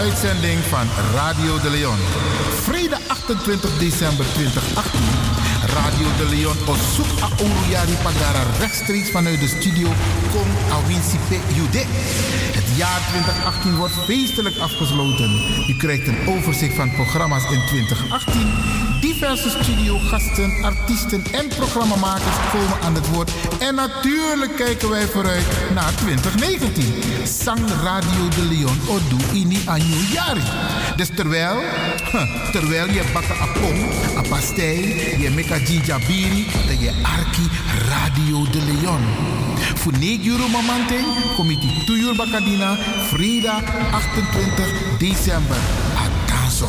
uitzending van Radio de Leon. Vrijdag 28 december 2018. Radio de Leon op zoek a Ouruyari Pagara rechtstreeks vanuit de studio Kong Awinsipe Jude. Het jaar 2018 wordt feestelijk afgesloten. U krijgt een overzicht van programma's in 2018. Diverse studiogasten, artiesten en programmamakers komen aan het woord. En natuurlijk kijken wij vooruit naar 2019. Sang Radio de Leon Odu Ini Dus terwijl, terwijl je bakken apong, a pastei, je meka jabiri, dat je arki Radio de Leon. Voor 9 euro mamante, committee 2 uur bakadina, vrijdag 28 december. Atanso.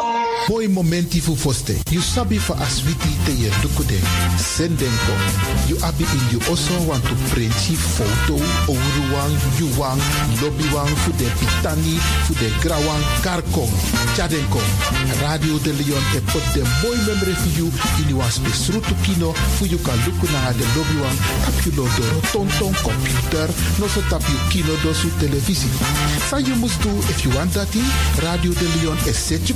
Boy momenti fu foste. You sabi for aswiti te ye dukude. Sendenko. You abi in you also want to print photo. Ouruwang, yuwang, lobbywang fu de pitani, fu de grawang, karkong. Chadenko. Radio de Leon e pot de boy memory for you. In you was besrutu kino. Fu you kan luku na de lobbywang. Tap you lo tonton computer. No so tap you kino do su televisie. Sa you must do if you want that. Radio de Leon is set you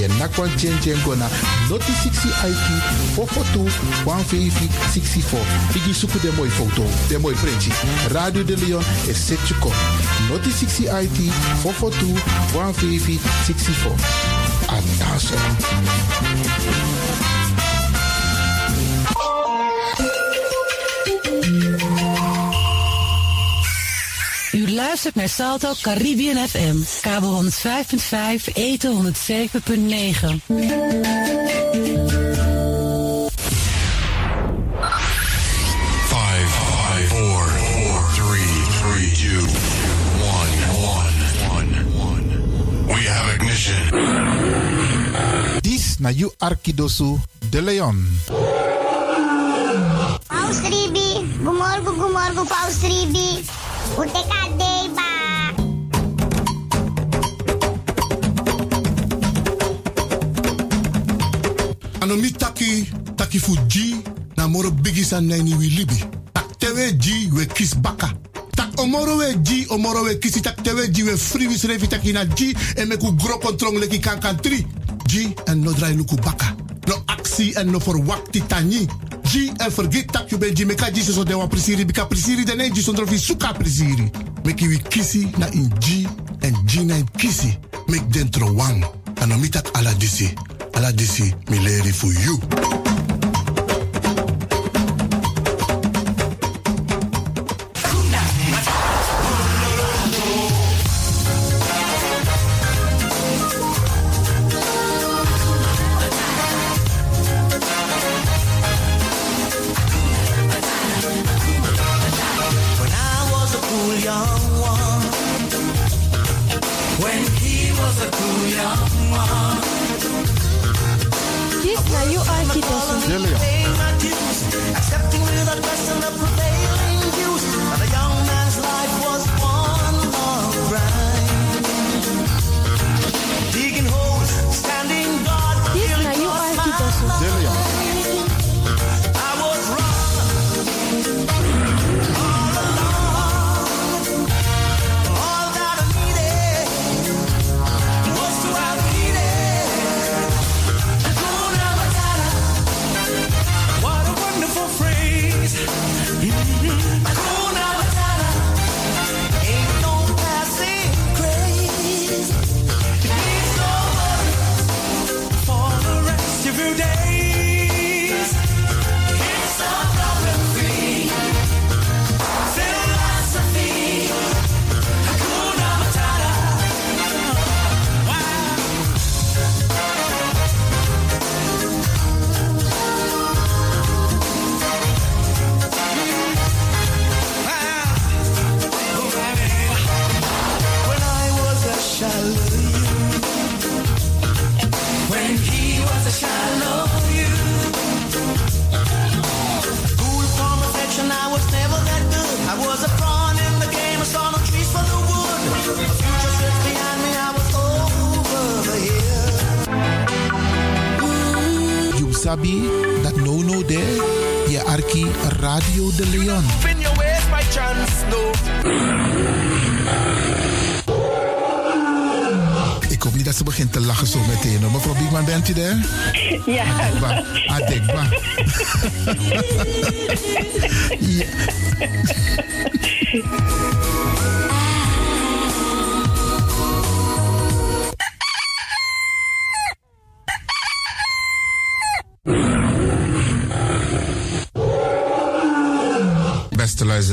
je nakwan chen chen gona. Noti 60 IT 442 150 64. Bigi suku de foto. De mooi printje. Radio de Leon is set you kom. Noti 60 IT 442 150 64. Anaso. Luistert naar Salto Caribbean FM. Kabel 105.5, eten 107.9. Five, five, four, four, three, three, two, one, one, one, one. We have ignition. Dis na you Arkidosu de Leon. Paus Ribi, gumorgo gumorgo Paus Ribi. Uteka deba. Anomi taki, taki fu na moro wi libi. Tak tewe G, we kis baka. Tak omoro we G, omoro we kisi tak tewe we free wis revi taki na G, en meku gro kontrong leki kankan tri. G, en no drai luku baka. No aksi en no for wakti tani. G, en forget tak you ben G, meka G so de wan prisiri, bika prisiri dene G, sondro fi suka prisiri. Meki wi kisi na in G, en G na in kisi. Mek dentro one. Anomi tak ala disi. Ala disi, mi leri for you. Begint te lachen zo meteen. hoor. Mevrouw Biekman, bent u daar? Ja. Adekba. Adekba. ja.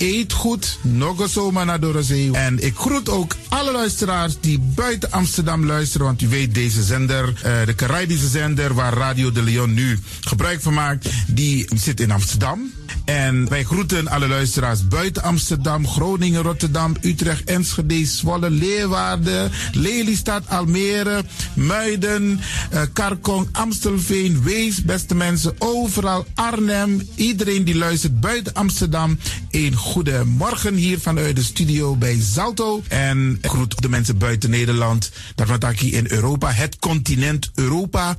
eet goed, nog zomaar naar de zee. En ik groet ook alle luisteraars die buiten Amsterdam luisteren, want u weet deze zender, eh, de Caribische zender waar Radio de Leon nu gebruik van maakt, die zit in Amsterdam. En wij groeten alle luisteraars buiten Amsterdam, Groningen, Rotterdam, Utrecht, Enschede, Zwolle, Leeuwarden, Lelystad, Almere, Muiden, eh, Karkong, Amstelveen, Wees, beste mensen, overal, Arnhem, iedereen die luistert buiten Amsterdam. Een goede morgen hier vanuit de studio bij Zalto. En groet de mensen buiten Nederland, hier in Europa, het continent Europa.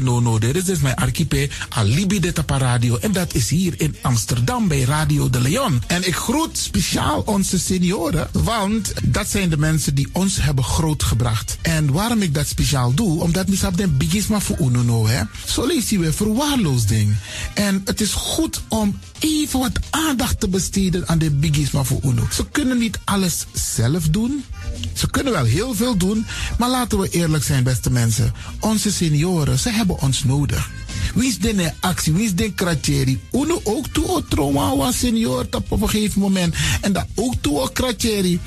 no no. Dit is mijn archipel Alibi de Tapa Radio. En dat is hier in Amsterdam bij Radio de Leon. En ik groet speciaal onze senioren, want dat zijn de mensen die ons hebben grootgebracht. En waarom ik dat speciaal doe, omdat op den bigisma voor uno hè. Zo lezen we verwaarloosding. En het is goed om even wat aandacht te besteden aan de bigisma voor uno. Ze kunnen niet alles zelf doen. Ze kunnen wel heel veel doen, maar laten we eerlijk zijn, beste mensen. Onze senioren, ze hebben ons nodig. Wie is de actie, wie is de kratjeri? Uno ook toe o trauma was senior op een gegeven moment. En dat ook toe kratjeri.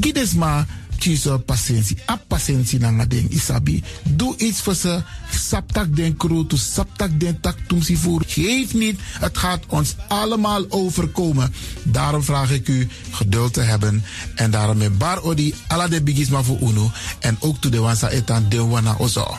Gides maar kies patiëntie. A patiëntie na ding isabi. Doe iets voor ze. Saptak den kroto, saptak den tak tumsi voer. Geef niet, het gaat ons allemaal overkomen. Daarom vraag ik u geduld te hebben. En daarom met bar odi ala de bigisma voor uno. En ook to de wansa etan de wana ozo.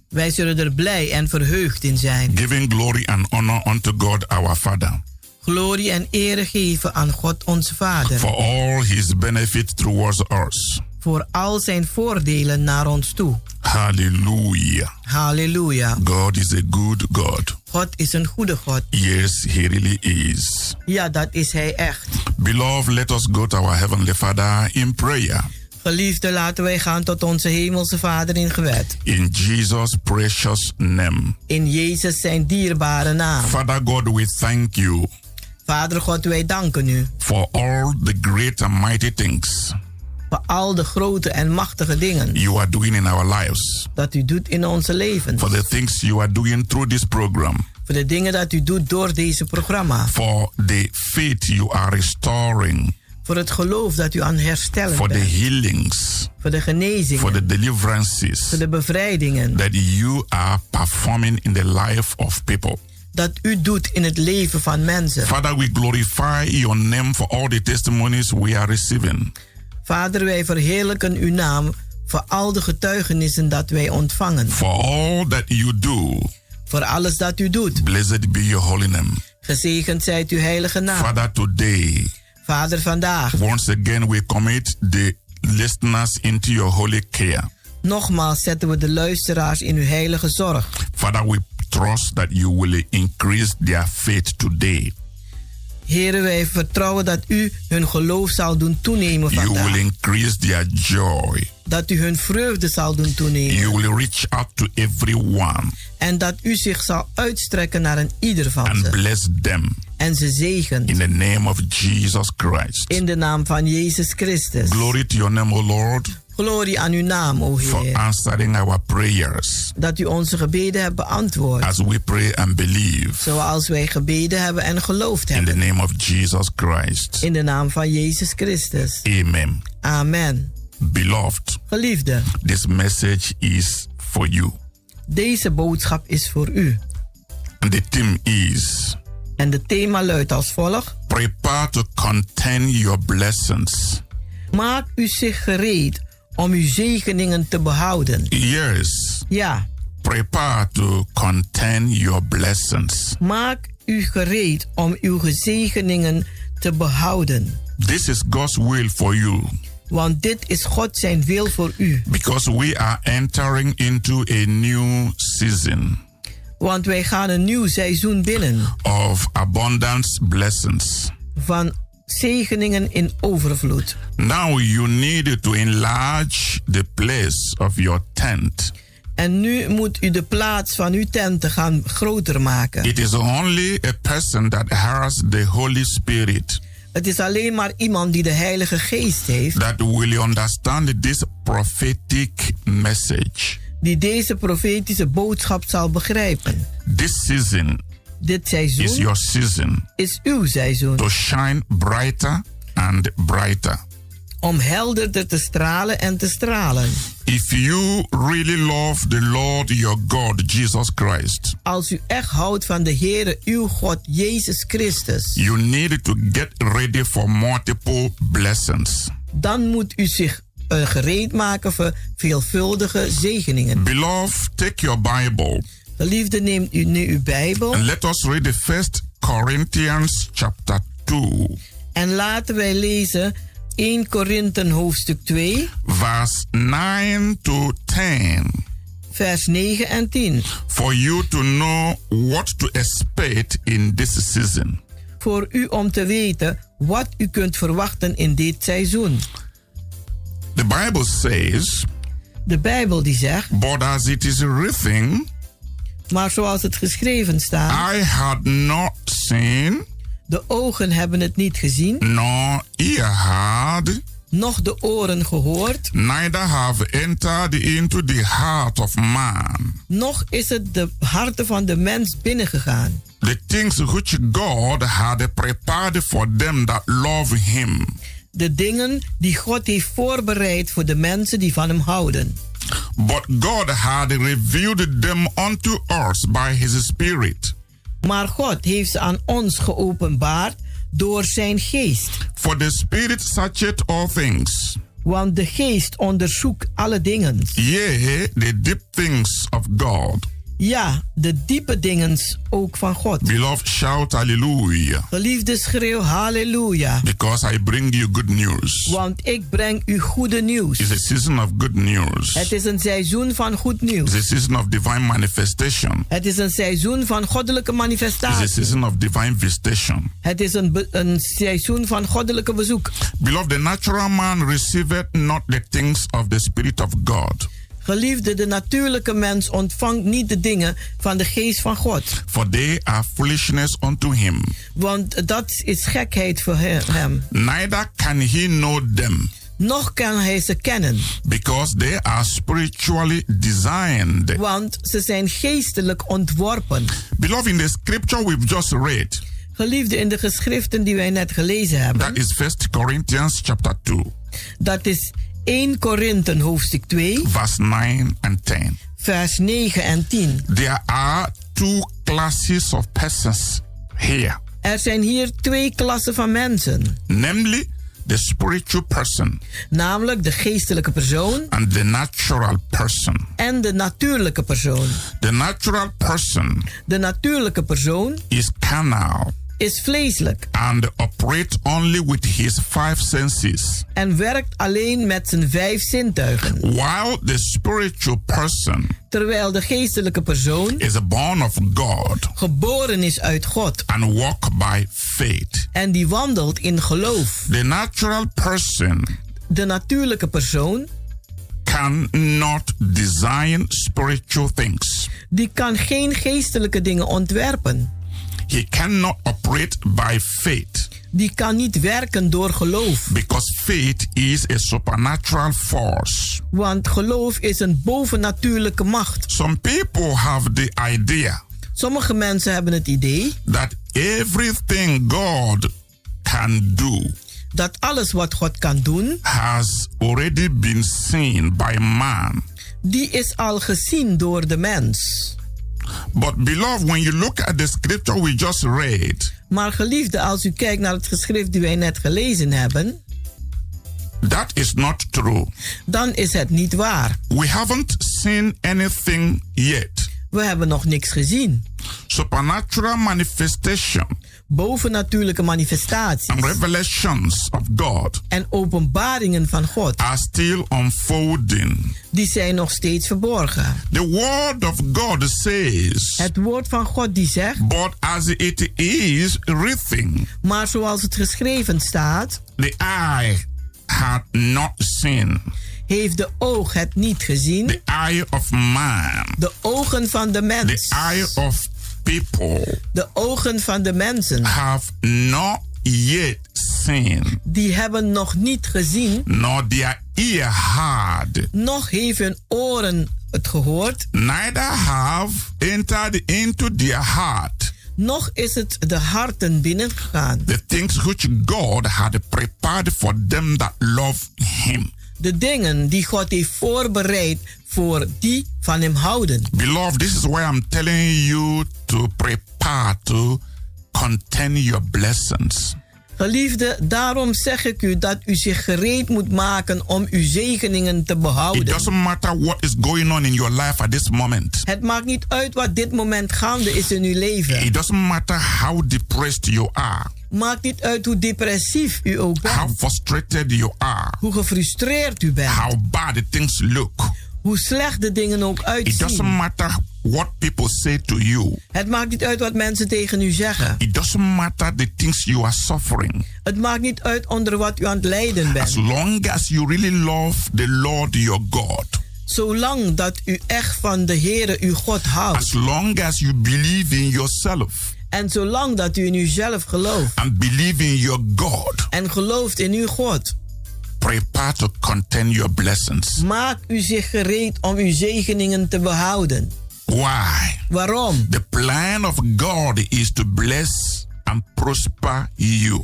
Wij zullen er blij en verheugd in zijn. giving glory and honor unto God our Father Glorie en ere geven aan God onze Vader. for all his benefit towards us. Voor al zijn voordelen naar ons toe. Hallelujah. Halleluja. God is a good God. God is een goede God. Yes, he really is. Ja, dat is hij echt. Beloved, let us go to our Heavenly Father in prayer. Geliefde, laten wij gaan tot onze Hemelse Vader in gebed. In Jesus' precious name. In Jezus zijn dierbare naam. Father God, we thank you Vader God, wij danken u for all the great and mighty things voor al de grote en machtige dingen you are doing in our lives, dat u doet in onze levens. for the things you are doing through this program, Voor de dingen dat u doet door deze programma. for the faith you are restoring, Voor het geloof dat u aan herstellen for the healings, Voor de genezingen. for the deliverances Voor de bevrijdingen. that you are performing in the life of people. Dat u doet in het leven van mensen. Father, we glorify your name for all the testimonies we are receiving. Vader, wij verheerlijken uw naam voor al de getuigenissen dat wij ontvangen. For all that you do, Voor alles dat u doet. blessed be your holy name. Gezegend zijt uw heilige naam. Father, today, Vader, vandaag. once again, we commit the listeners into your holy care. Nogmaals zetten we de luisteraars in uw heilige zorg. Father, we trust that you will increase their faith today. Heren, wij vertrouwen dat u hun geloof zal doen toenemen You will vandaag. increase their joy. Dat u hun vreugde zal doen toenemen. You will reach out to everyone En dat u zich zal uitstrekken naar een ieder van and ze. bless them En ze zegent. in the name of Jesus Christ. In de naam van Jezus Christus. Glory to your name, O Lord, Glorie aan uw naam, o for Heer. answering our prayers Dat u onze gebeden hebt beantwoord. as we pray and believe Zoals wij gebeden hebben en geloofd in the hebben. name of Jesus Christ. In de naam van Jezus Christus. Amen. Amen. Beloved, Geliefde, this message is for you. deze boodschap is voor u. And the theme is En de thema luidt als volgt. prepare to contain your blessings. Maak u zich gereed om uw zegeningen te behouden. Yes, Ja, prepare to contain your blessings. maak u gereed om uw zegeningen te behouden. This is God's will for you Want dit is God zijn wil voor u. because we are entering into a new season Want wij gaan een nieuw seizoen binnen of abundance blessings. van zegeningen in overvloed. Now you need to enlarge the place of your tent. En nu moet u de plaats van uw tenten gaan groter maken. It is only a person that has the Holy Spirit Het is alleen maar iemand die de Heilige Geest heeft, that will understand this prophetic message. Die deze profetische boodschap zal begrijpen. This season Dit is seizoen your season is uw seizoen to shine brighter and brighter. om helderder te stralen en te stralen. If you really love the Lord your God, Jesus Christ, Als u echt houdt van de Heere uw God Jezus Christus, you need to get ready for multiple blessings. dan moet u zich gereed maken voor veelvuldige zegeningen. Beloved, take your Bible Geliefde, neemt u nu uw Bijbel and let us read the first Corinthians chapter 2, en laten wij lezen 1 Korinthen hoofdstuk 2, verse 9 to 10. vers 9 en 10. For you to know what to expect in this season. Voor u om te weten wat u kunt verwachten in dit seizoen. The Bible says, De Bijbel die zegt, But as it is written, maar zoals het geschreven staat, I had not seen, de ogen hebben het niet gezien, nor ear heard, noch de oren gehoord, neither have entered into the heart of man noch is het de harten van de mens binnengegaan. the things which God had prepared for them that love him. De dingen die God heeft voorbereid voor de mensen die van hem houden. But God had revealed them unto us by his Spirit. Maar God heeft ze aan ons geopenbaard door zijn geest. For the Spirit searcheth all things, Want de geest onderzoekt alle dingen. yea, the deep things of God. Ja, de diepe dingen ook van God. Beloved, shout hallelujah, Geliefde schreeuw halleluja. because I bring you good news. Want ik breng u goede nieuws. It's a season of good news. Het is een seizoen van goed nieuws. It's a season of divine manifestation. Het is een seizoen van goddelijke It's a manifestatie. season of divine visitation. Het is een, een seizoen van goddelijke bezoek. Beloved, the natural man receiveth not the things of the Spirit of God, Geliefde, de natuurlijke mens ontvangt niet de dingen van de geest van God. for they are foolishness unto him. Want dat is gekheid voor he- hem. Neither can he know them, Nog kan hij ze kennen. because they are spiritually designed. Want ze zijn geestelijk ontworpen. Beloved, in the scripture we've just read, Geliefde, in de geschriften die wij net gelezen hebben. that is First Corinthians chapter 2, Dat is 1 Korinthen hoofdstuk 2, verse 9 and 10. vers 9 en 10. There are two classes of persons here, Er zijn hier twee klassen van mensen. namely the spiritual person Namelijk de geestelijke persoon and the natural person. en de natuurlijke persoon. The natural person De natuurlijke persoon is carnal is vleeselijk and operate only with his five senses, en werkt alleen met zijn vijf zintuigen. while the spiritual person Terwijl de geestelijke persoon is born of God geboren is uit God and walk by faith. en die wandelt in geloof. The natural person De natuurlijke persoon cannot design spiritual things. die kan geen geestelijke dingen ontwerpen. He cannot operate by faith Die kan niet werken door geloof. because faith is a supernatural force. Want geloof is een bovennatuurlijke macht. Some people have the idea Sommige mensen hebben het idee that everything God can do dat alles wat God kan doen, has already been seen by man. die is al gezien door de mens. But beloved, when you look at the scripture we just read, Maar geliefde, als u kijkt naar het geschrift die wij net gelezen hebben, that is not true. dan is het niet waar. We haven't seen anything yet. We hebben nog niks gezien. Supernatural manifestation Bovennatuurlijke manifestaties. And revelations of God en openbaringen van God, are still unfolding. die zijn nog steeds verborgen. The word of God says, Het woord van God die zegt, but as it is written, maar zoals het geschreven staat, the eye had not seen, heeft de oog het niet gezien, the eye of man, de ogen van de the mens, eye of people de ogen van de mensen, have not yet seen, die hebben nog niet gezien, nor their ear heard, nog heeft hun oren het gehoord, neither have entered into their heart. Nog is het de harten binnengegaan. the things which God had prepared for them that love Him. De dingen die God heeft voorbereid voor die van hem houden. Beloved, this is why I'm telling you to prepare to contain your blessings. Geliefde, daarom zeg ik u dat u zich gereed moet maken om uw zegeningen te It behouden. doesn't matter what is going on in your life at this moment. Het maakt niet uit wat dit moment gaande is in uw leven. It doesn't matter how depressed you are, Maakt niet uit hoe depressief u ook how bent. frustrated you are, Hoe gefrustreerd u bent. how bad the things look. Hoe slecht de dingen ook It doesn't uitzien. matter what people say to you. Het maakt niet uit wat mensen tegen u zeggen. It doesn't matter the things you are suffering. Het maakt niet uit onder wat u aan het lijden As bent. long as you really love the Lord your God, Zolang dat u echt van de Heere uw God houdt. as long as you believe in yourself En zolang dat u in uzelf gelooft. and believe in your God, En gelooft in uw God. prepare to contain your blessings. Maak u zich gereed om uw zegeningen te behouden. Why? Waarom? The plan of God is to bless and prosper you.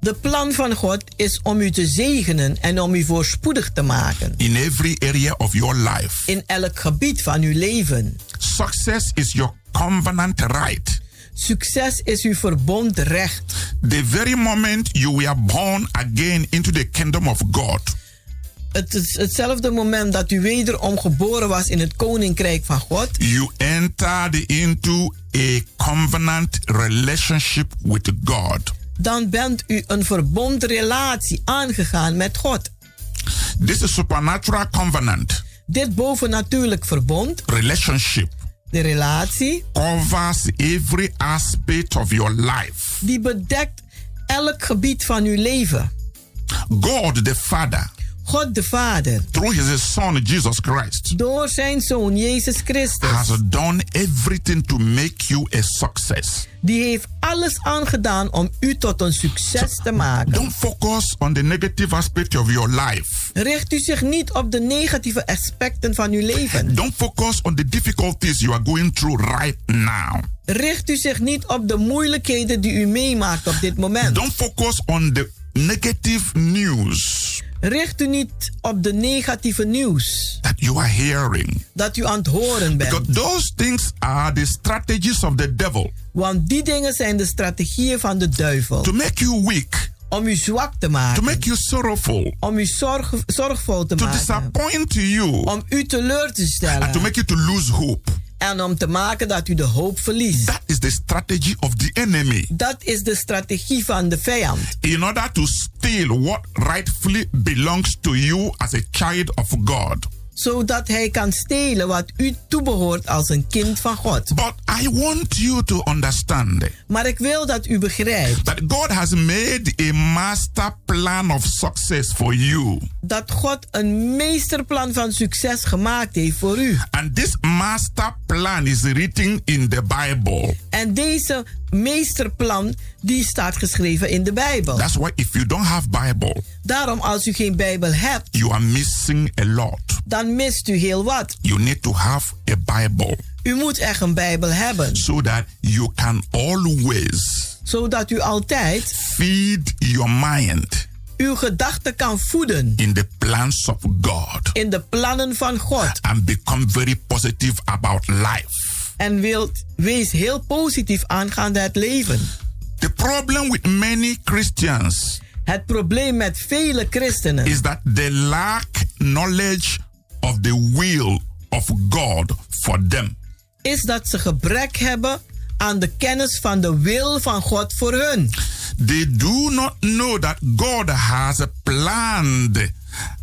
De plan van God is om u te zegenen en om u voorspoedig te maken. in every area of your life. In elk gebied van uw leven. Success is your covenant right. Succes is uw verbondrecht. The very moment you were born again into the kingdom of God, Het is hetzelfde moment dat u wederom geboren was in het koninkrijk van God. you entered into a covenant relationship with God. Dan bent u een verbondrelatie aangegaan met God. This is supernatural covenant Dit bovennatuurlijk verbond, relationship de relatie, covers every aspect of your life. die bedekt elk gebied van uw leven. God the Father, God de Vader, through his Son Jesus Christ, door zijn Zoon Jezus Christus, has done everything to make you a success. die heeft alles aangedaan om u tot een succes te maken. Don't focus on the negative aspect of your life. Richt u zich niet op de negatieve aspecten van uw leven. Don't focus on the difficulties you are going through right now. Richt u zich niet op de moeilijkheden die u meemaakt op dit moment. Don't focus on the negative news Richt u niet op de negatieve nieuws that you are hearing. dat u aan het horen Because bent. those things are the strategies of the devil Want die dingen zijn de strategieën van de duivel. to make you weak, Om u zwak te to maken. make you sorrowful, Om u zorg, zorgvol te to maken. disappoint you, Om u teleur te and to stellen. make you to lose hope. En om te maken dat u de hoop verliest. That is the strategy of the enemy Dat is de strategie van de vijand. in order to steal what rightfully belongs to you as a child of God. Zodat hij kan stelen wat u toebehoort als een kind van God. But I want you to understand Maar ik wil dat u begrijpt that God has made a master plan of success for you. dat God een meesterplan van succes gemaakt heeft voor u. And this master plan is written in the Bible. En deze meesterplan die staat geschreven in de Bijbel. That's why if you don't have Bible, Daarom als u geen Bijbel hebt, you are missing a lot. dan mist u heel wat. You need to have a Bible U moet echt een Bijbel hebben, so that you can always zodat u altijd feed your mind uw gedachten kan voeden in the plans of God in de plannen van God. and become very positive about life. En wilt, wees heel positief aangaande het leven. The problem with many Christians Het probleem met vele christenen is that they lack knowledge of the will of God for them. is dat ze gebrek hebben aan de kennis van de wil van God voor hun. They do not know that God has planned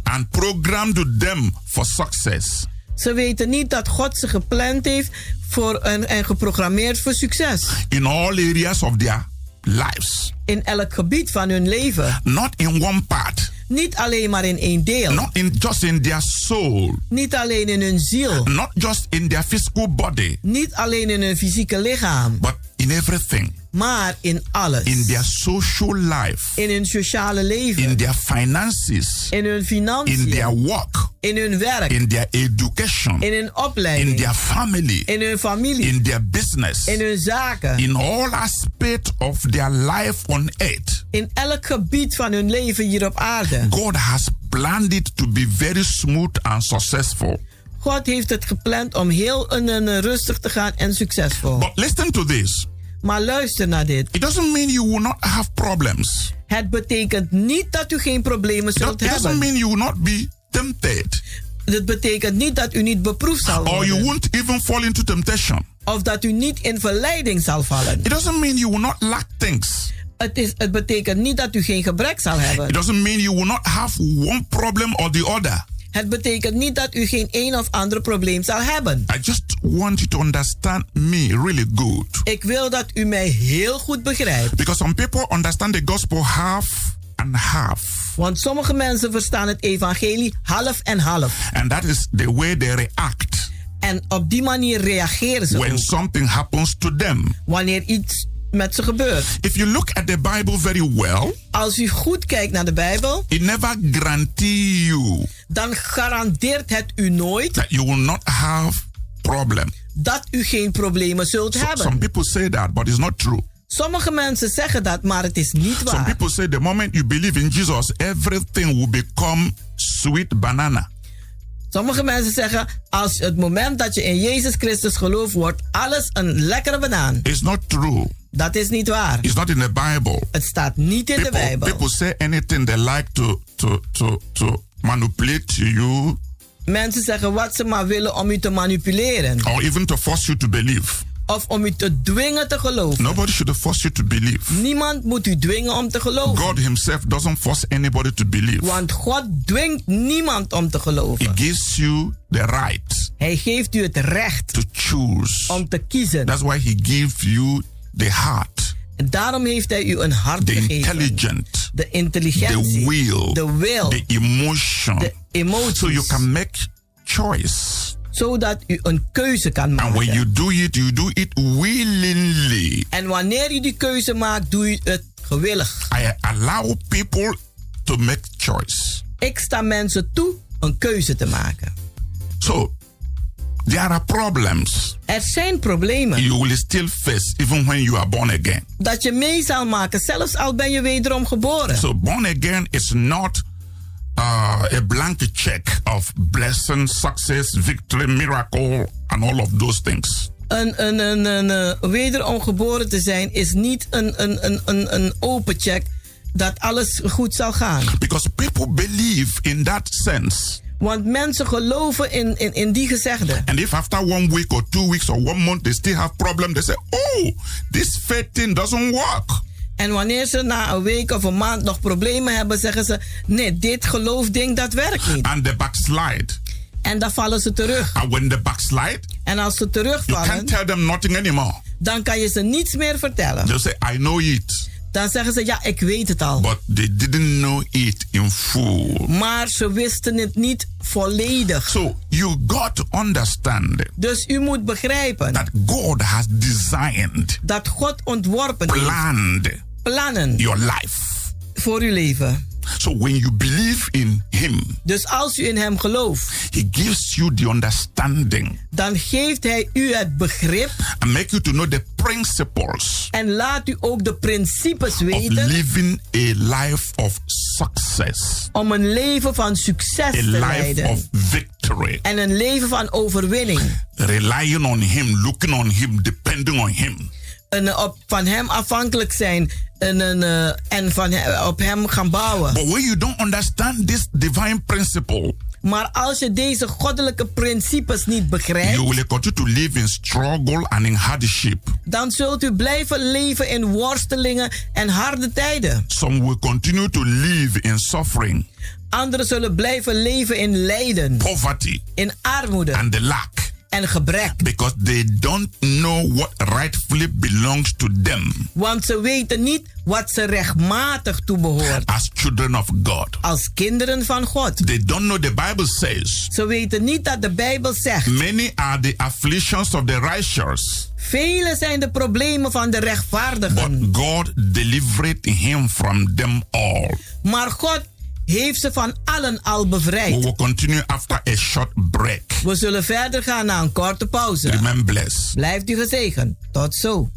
and programmed them for success. Ze weten niet dat God ze gepland heeft voor en, en geprogrammeerd voor succes. in all areas of their lives, In elk gebied van hun leven. not in one part, Niet alleen maar in één deel. not in just in their soul, Niet alleen in hun ziel. not just in their physical body, Niet alleen in hun fysieke lichaam. but in everything, Maar in alles. in their social life, In hun sociale leven. in their finances, in hun in financiën. their work, in hun werk. in their education, in hun opleiding. in their family, in hun familie. in their business, in hun zaken. in all aspects of their life on earth. in elk gebied van hun leven hier op aarde. God has planned it to be very smooth and successful. God heeft het gepland om heel en, rustig te gaan en succesvol. But listen to this. Maar luister naar dit. It doesn't mean you will not have problems. Het betekent niet dat u geen problemen It zult do- it doesn't hebben. mean you will not be tempted. Het betekent niet dat u niet beproefd zal Or you worden. won't even fall into temptation. Of dat u niet in verleiding zal vallen. It doesn't mean you will not lack things. Het, is, het betekent niet dat u geen gebrek zal It hebben. doesn't mean you will not have one problem or the other. Het betekent niet dat u geen een of ander probleem zal hebben. I just want you to understand me really good. Ik wil dat u mij heel goed begrijpt. Because some people understand the gospel half and half. Want sommige mensen verstaan het evangelie half en half. And that is the way they react En op die manier reageren ze when ook, something happens to them. wanneer iets met ze gebeurt. If you look at the Bible very well, Als u goed kijkt naar de Bijbel, it never guarantee you dan garandeert het u nooit that you will not have problem. dat u geen problemen zult So- some hebben. people say that, but it's not true. Sommige mensen zeggen dat, maar het is niet Some waar. people say the moment you believe in Jesus, everything will become sweet banana. Sommige mensen zeggen, als het moment dat je in Jezus Christus gelooft, wordt alles een lekkere banaan. It's not true. Dat is niet waar. It's not in the Bible. Het staat niet in de People, Bijbel. people say anything they like to to to to manipulate you Mensen zeggen wat ze maar willen om u te manipuleren. or even to force you to believe. Of om u te dwingen te geloven. Nobody should force you to believe. Niemand moet u dwingen om te geloven. God Himself doesn't force anybody to believe. Want God dwingt niemand om te He geloven. gives you the right Hij geeft u het recht to choose. om te kiezen. That's why He gives you the heart, En daarom heeft hij u een hart the gegeven. intelligent, De intelligentie. the will, De wil. the emotion, De emoties. so you can make choice. Zodat u een keuze kan And when maken. you do it, you do it willingly. En wanneer u die keuze maakt, doe u het gewillig. I allow people to make choice. Ik sta mensen toe een keuze te maken. So there are problems Er zijn problemen you will still face even when you are born again. dat je mee zal maken, zelfs al ben je wederom geboren. So born again is not uh, a blank check of blessing, success, victory, miracle, and all of those things. Een, een, een, een, eh, wederom geboren te zijn is niet een, een, een, een, een open check dat alles goed zal gaan. Because people believe in that sense. Want mensen geloven in, in, in die gezegde. And if after one week or two weeks or one month they still have problem, they say, "Oh, this faith thing doesn't work." En wanneer ze na een week of een maand nog problemen hebben, zeggen ze: Nee, dit geloofding dat werkt niet. And they backslide. En dan vallen ze terug. And when they backslide, En als ze you terugvallen, can't tell them nothing anymore. dan kan je ze niets meer vertellen. They say, "I know it," Dan zeggen ze: Ja, ik weet het al. but they didn't know it in full. Maar ze wisten het niet volledig. So you got to understand Dus u moet begrijpen that God has designed, dat God ontworpen heeft planned plannen your life. voor uw leven. So when you believe in Him, Dus als u in hem gelooft, He gives you the understanding dan geeft hij u het begrip and make you to know the principles en laat u ook de principes of weten living a life of success, om een leven van succes a te life leiden. of victory, En een leven van overwinning. relying on Him, looking on Him, depending on Him. En eh, op, van hem afhankelijk zijn en, en, eh, en van op hem gaan bouwen. But when you don't understand this divine principle, Maar als je deze goddelijke principes niet you begrijpt, will continue to live in struggle and in hardship. dan zult u blijven leven in worstelingen en harde tijden. Some will continue to live in suffering, Anderen zullen blijven leven in lijden, poverty, in armoede and the lack en gebrek. because they don't know what rightfully belongs to them Want ze weten niet wat ze rechtmatig toebehoort as children of God. als kinderen van God. They don't know the Bible says Ze weten niet dat de Bijbel zegt: many are the afflictions of the righteous, vele zijn de problemen van de but rechtvaardigen. God delivered him from them all. Maar God heeft ze van allen al We bevrijd. will continue after a short break. We zullen verder gaan na een korte pauze. Remain blessed. Blijft u gezegend. Tot zo.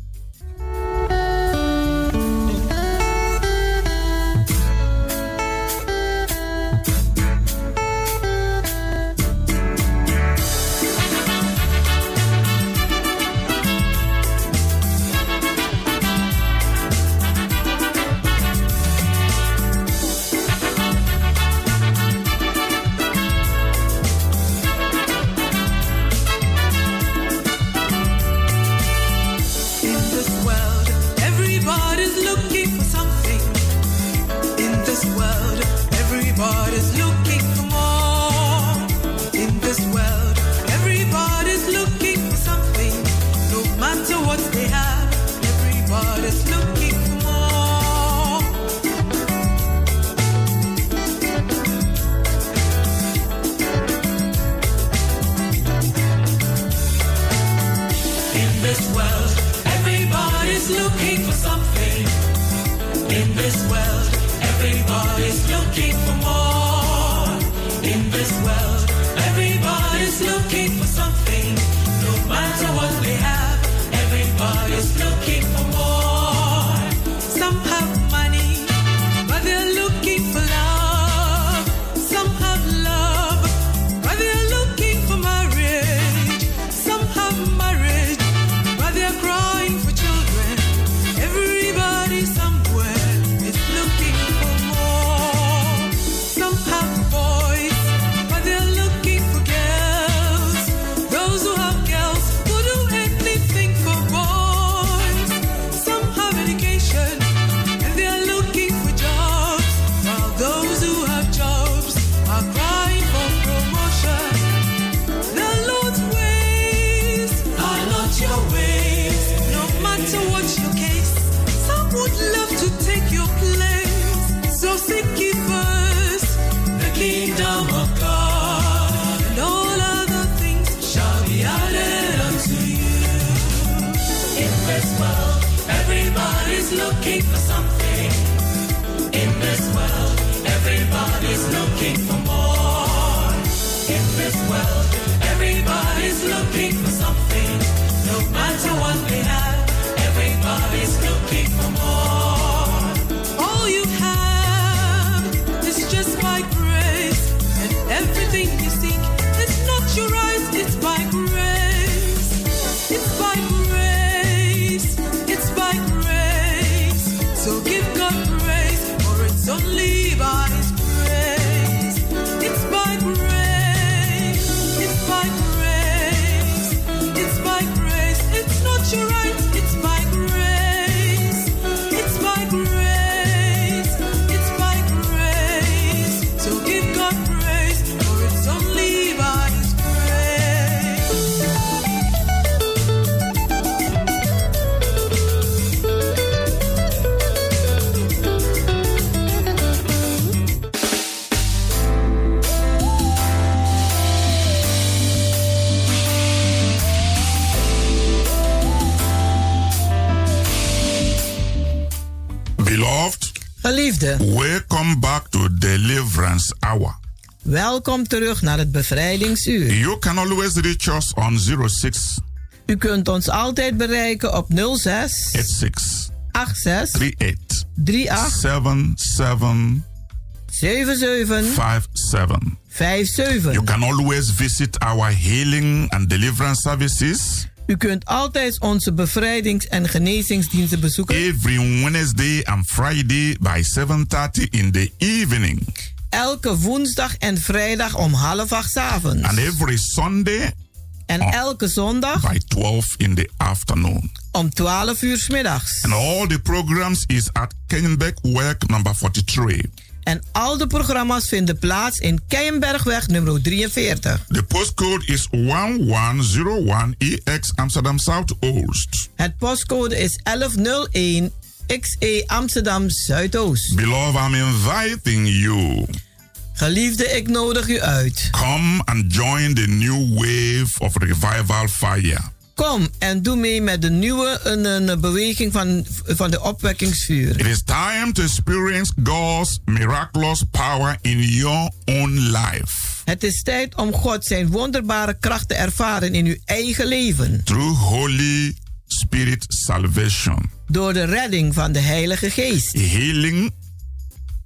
Welkom terug naar het bevrijdingsuur. You can always reach us on 06 U kunt ons altijd bereiken op 06 86 86 38 38 77 77 57. 57. You can always visit our healing and deliverance services U kunt altijd onze bevrijdings- en genezingsdiensten bezoeken. every Wednesday and Friday by 7:30 in the evening Elke woensdag en vrijdag om half acht avonds. and every Sunday En elke zondag by 12 in the afternoon. om 12 uur 's middags. And all the programs is at Kenyenbeck Work number 43. En al de programma's vinden plaats in Keienbergweg nummer 43. The postcode is 1101EX Amsterdam Southoost. Het postcode is 1101 XE Amsterdam Zuidoost. Beloved, I'm inviting you. Geliefde, ik nodig u uit. Come and join the new wave of revival fire. Kom en doe mee met de nieuwe een, een beweging van, van de opwekkingsvuur. It is time to experience God's miraculous power in your own life. Het is tijd om God zijn wonderbare kracht te ervaren in uw eigen leven. Through Holy Spirit salvation, Door de redding van de Heilige Geest. healing,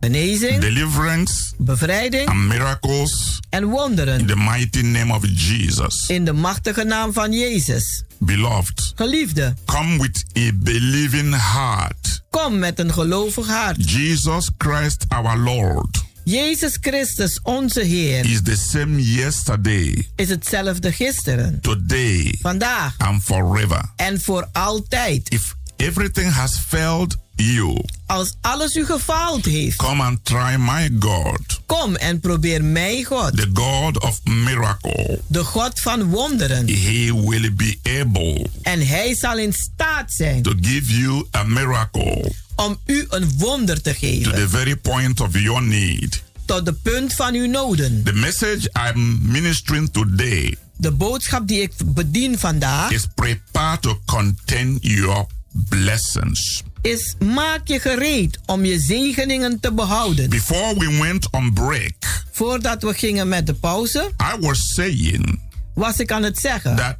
Genezing, deliverance, bevrijding and miracles en in wonderen. the mighty name of Jesus. In de machtige naam van Jezus. Beloved, Geliefde, come with a believing heart. kom met een gelovig hart. Jesus Christ our Lord Jezus Christus, onze Heer, is the same yesterday, is hetzelfde gisteren, today, vandaag and forever. en voor altijd. If everything has failed you, Als alles u gefaald heeft, come and try my God. kom en probeer mij, God, the God of miracle. de God van wonderen. He will be able En hij zal in staat zijn to give you a miracle om u een wonder te to the geven. very point of your need. Tot de punt van uw noden. The message I'm ministering today De boodschap die ik bedien vandaag is prepare to contain your blessings. Is maak je gereed om je zegeningen te behouden. Before we went on break, Voordat we gingen met de pauze, I was saying was ik aan het zeggen that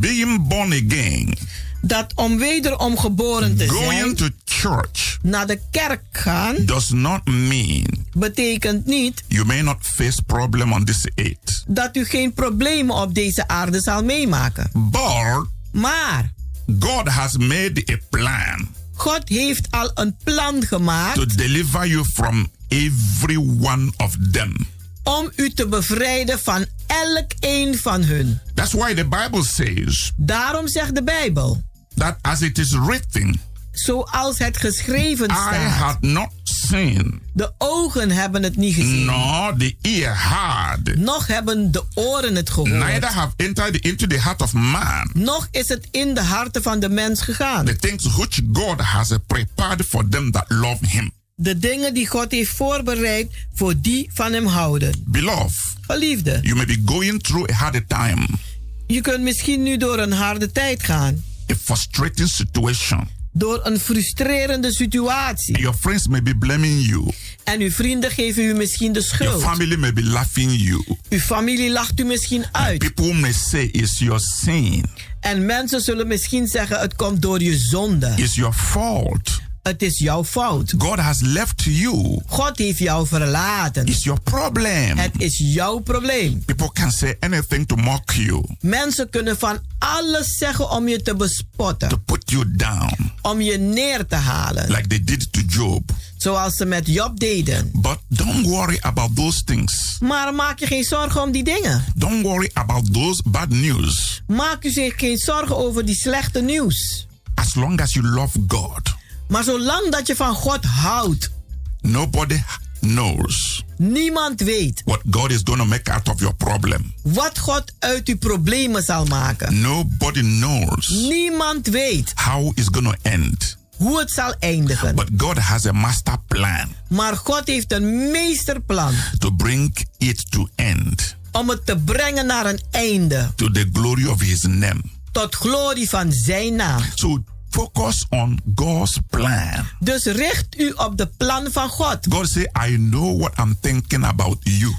being born again, dat om wederom geboren te going zijn, to church, naar de kerk gaan, does not mean betekent niet you may not face problem on this earth. dat u geen problemen op deze aarde zal meemaken. But Maar God has made a plan God heeft al een plan to gemaakt deliver you from every one of them. om u te bevrijden van elk een van hun. That's why the Bible says Daarom zegt de Bijbel, that as it is written, zoals het geschreven I staat, had not seen, de ogen hebben het niet gezien, nor the ear heard, nog hebben de oren het neither gehoord, have entered into the heart of man nog is het in de harten van de mens gegaan. the things which God has prepared for them that love him. De dingen die God heeft voorbereid voor die van hem houden. Beloved, Geliefde, you may be going through a hard time, je kunt misschien nu door een harde tijd gaan. a frustrating situation. Door een frustrerende situatie. Your friends may be blaming you. En uw vrienden geven u misschien de Your schuld. family may be laughing you. Uw familie lacht u misschien uit. People may say it's your sin, En mensen zullen misschien zeggen: het komt door je zonde. it's your fault. Het is jouw fout. God has left you. God heeft jou verlaten. It's your problem. Het is jouw probleem. People can say anything to mock you, Mensen kunnen van alles zeggen om je te to bespotten. put you down, Om je neer te halen. like they did to Job. Zoals ze met Job deden. But don't worry about those things. Maar maak je geen zorgen om die dingen. Don't worry about those bad news. Maak u zich geen zorgen over die slechte nieuws. As long as you love God, Maar zolang dat je van God houdt, nobody knows niemand weet what God is going to make out of your problem. wat God uit uw problemen zal maken. Nobody knows Niemand weet how it's going to end. hoe het zal eindigen. But God has a master plan Maar God heeft een meesterplan to bring it to end om het te brengen naar een einde. to the glory of his name. Tot glorie van zijn naam. So focus on God's plan. Dus richt u op de plan van God. God say, I know what I'm thinking about you.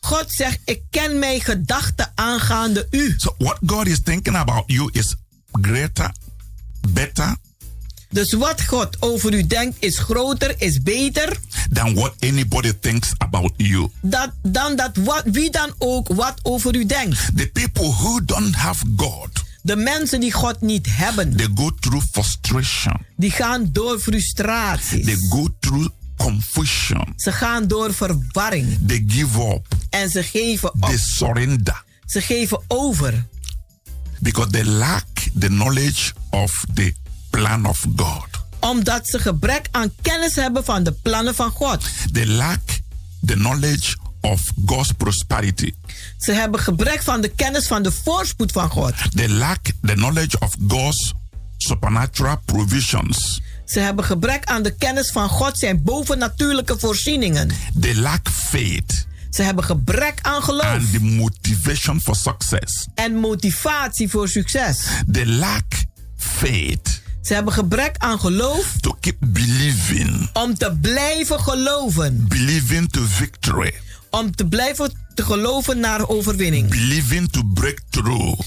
God zegt, ik ken mijn gedachten aangaande u. So what God is thinking about you is greater, better Dus wat God over u denkt is groter, is beter than what anybody thinks about you. dat, dan dat wat, wie dan ook wat over u denkt. The people who don't have God, De mensen die God niet hebben, they go through frustration. die gaan door frustraties. They go through confusion. Ze gaan door verwarring. They give up. En ze geven op. They surrender Ze geven over. because they lack the knowledge of the plan of God. Omdat ze gebrek aan kennis hebben van de plannen van God. They lack the knowledge of God's prosperity. Ze hebben gebrek van de kennis van de voorspoed van God. They lack the knowledge of God's supernatural provisions. Ze hebben gebrek aan de kennis van God zijn bovennatuurlijke voorzieningen. They lack faith Ze hebben gebrek aan geloof and the motivation for success. en motivatie voor succes. They lack faith Ze hebben gebrek aan geloof to keep believing, om te blijven geloven. believing to victory, Om te blijven te geloven naar overwinning. believing to break through.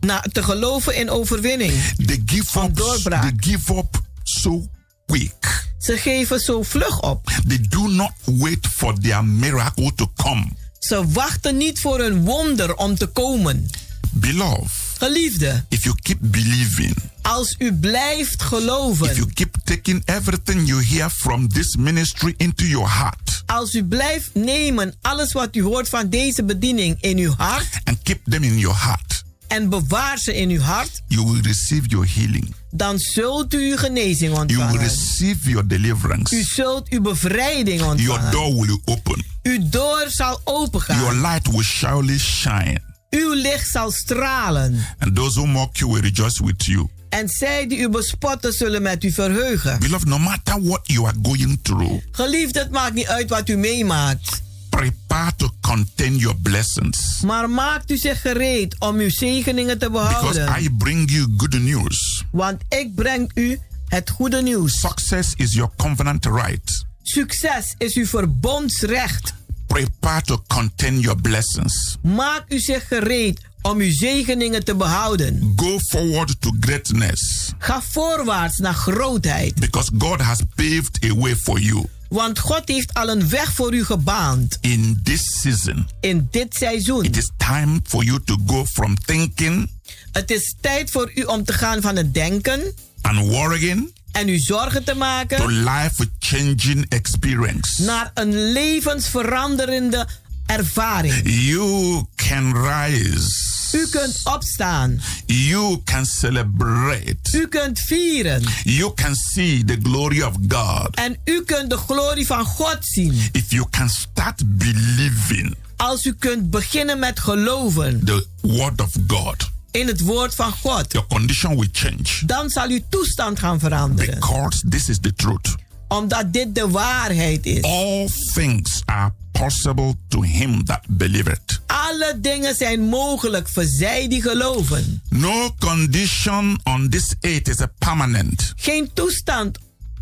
Na, te geloven in overwinning. They give up. doorbraak. They give up so quick. Ze geven zo vlug op. They do not wait for their miracle to come. Ze wachten niet voor een wonder om te komen. Beloved, Geliefde, if you keep believing, als u blijft if geloven, you keep taking everything you hear from this ministry into your heart als u blijft nemen alles wat u hoort van deze bediening in uw hart and keep them in your heart, en bewaar ze in uw hart, you will receive your healing. dan zult u uw genezing You will ontvangen. receive your deliverance. U zult uw bevrijding Your ontvangen. door will open. Uw, deur zal opengaan. Your light will surely shine. Uw licht zal stralen. And those who mock you will rejoice with you. En zij die u bespotten zullen met u verheugen. Beloved, no matter what you are going through, Geliefd, het maakt niet uit wat u meemaakt. prepare to contain your blessings. Maar maakt u zich gereed om uw zegeningen te Because behouden. I bring you good news. Want ik breng u het goede nieuws. Success is your covenant right. Succes is uw verbondsrecht. Prepare to contain your blessings. Maak u zich gereed om uw zegeningen te behouden. Go forward to greatness Ga voorwaarts naar grootheid. because God has paved a way for you Want God heeft al een weg voor u gebaand. in this season. In dit seizoen. It is time for you to go from thinking Het is tijd voor u om te gaan van het denken and worrying en u zorgen te to maken life changing experience. naar een levensveranderende ervaring. You can rise. U kunt opstaan. You can celebrate. U kunt vieren. You can see the glory of God. En u kunt de glorie van God zien. If you can start believing Als u kunt beginnen met geloven the word of God, in het woord van God. your condition will change Dan zal uw toestand gaan veranderen. because this is the truth. Omdat dit de waarheid is. All things are possible to him that believeth. Alle dingen zijn mogelijk voor zij die geloven. No condition on this earth is a permanent. Geen toestand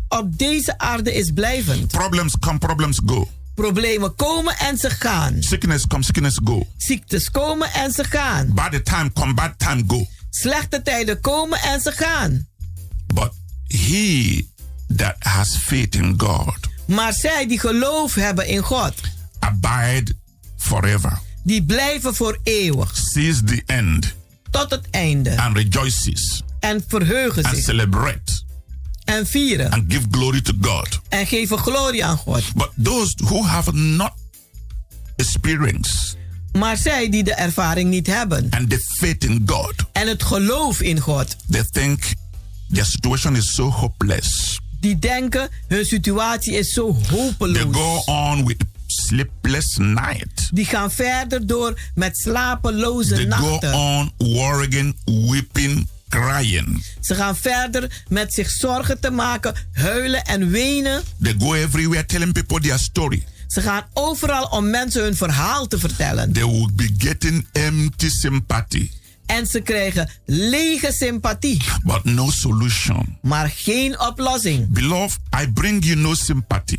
op deze aarde is blijvend. Problems come, problems go. Problemen komen en ze gaan. Sickness come, sickness go. Ziektes komen en ze gaan. Bad time come, bad time go. Slechte tijden komen en ze gaan. But he that has faith in God Maar zij die geloof hebben in God, abide forever, die blijven voor eeuwig. sees the end Tot het einde. and rejoices En verheugen and zich. celebrate En vieren. and give glory to God. En geven glorie aan God. But those who have not experienced Maar zij die de ervaring niet hebben. and the faith in God, En het geloof in God. they think their situation is so hopeless. Die denken hun situatie is zo They hopeloos. go on with sleepless night. Die gaan verder door met slapeloze They go nachten. on worrying, weeping, crying. Ze gaan verder met zich zorgen te maken, huilen en wenen. They go everywhere telling people their story. Ze gaan overal om mensen hun verhaal te vertellen. They will be getting empty sympathy, En ze krijgen lege sympathie, but no solution. maar geen oplossing. Beloved, I bring you no sympathy.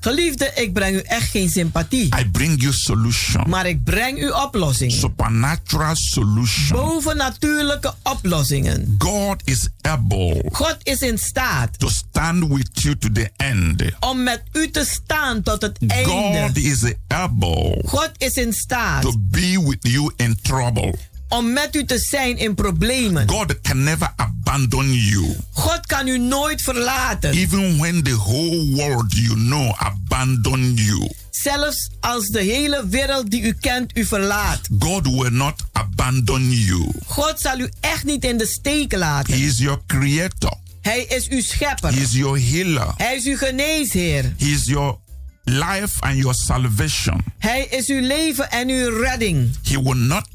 Geliefde, ik breng u echt geen sympathie, I bring you solution. maar ik breng u oplossing. Supernatural solution. Bovennatuurlijke oplossingen. God is able God is in staat to stand with you to the end. om met u te staan tot het God einde. is able God is in staat to be with you in trouble. Om met u te zijn in problemen. God can never abandon you. God kan u nooit verlaten. Even when the whole world you know abandon you, Zelfs als de hele wereld die u kent u verlaat. God will not abandon you. God zal u echt niet in de steek He laten. is your creator. Hij is uw schepper. He is your healer. Hij is uw geneesheer. He is your life and your salvation. Hij is uw leven en uw redding. He will not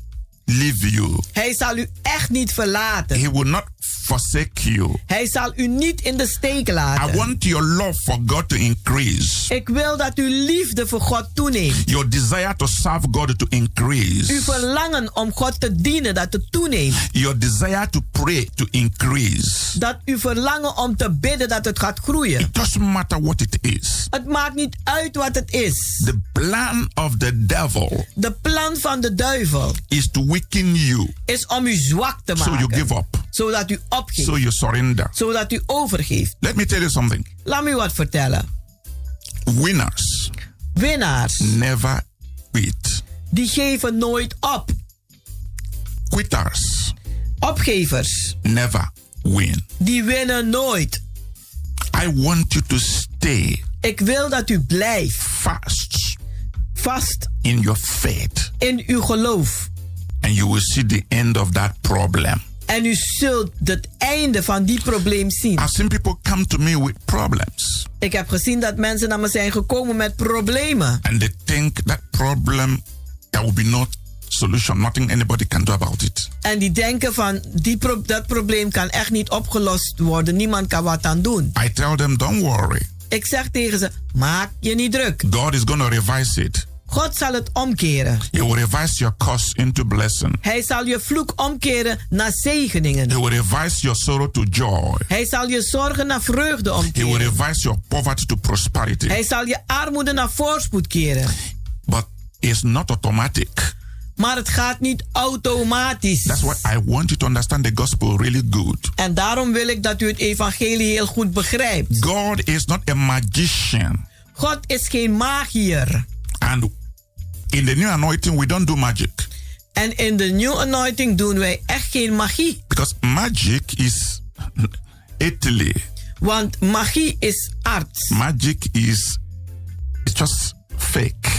leave you. Hij zal u echt niet verlaten. He will not forsake you. Hij zal u niet in de steek I laten. want your love for God to increase. Ik wil dat uw liefde voor God toeneemt. Your desire to serve God to Uw increase. verlangen om God te dienen, dat het toeneemt. Your desire to pray to increase. Dat uw verlangen om te bidden, dat het gaat groeien. It doesn't matter what it is. Het maakt niet uit wat het is. The plan of the devil De plan van de duivel is to weaken you is om u zwak te so you maken. give up, Zodat u opgeeft. so you surrender. Zodat u overgeeft. Let me tell you something. Laat me wat vertellen. Winners Winnaars, never quit. die geven nooit op. Quitters Opgevers, never win. die winnen nooit. I want you to stay Ik wil dat u blijft fast vast in your faith, in uw geloof. and you will see the end of that problem. En u zult het einde van die probleem zien. I've seen people come to me with problems, Ik heb gezien dat mensen naar me zijn gekomen met problemen. and they think that problem, there will be no solution. Nothing anybody can do about it. En die denken van die pro- dat probleem kan echt niet opgelost worden. Niemand kan wat aan doen. I tell them, don't worry. Ik zeg tegen ze: maak je niet druk. God is going to revise it. God zal het omkeren. He will your curse into blessing. Hij zal je vloek omkeren naar zegeningen. He will your sorrow to joy. Hij zal je zorgen naar vreugde He will omkeren. your poverty to prosperity. Hij zal je armoede naar voorspoed keren. But it's not automatic. Maar het gaat niet automatisch. That's why I want you to understand the gospel really good. En daarom wil ik dat u het evangelie heel goed begrijpt. God is not a magician. God is geen magier. And in the new anointing, we don't do magic. En in de New Anointing doen wij echt geen magie. Because magic is Italy. Want magie is arts. Magic is it's just fake.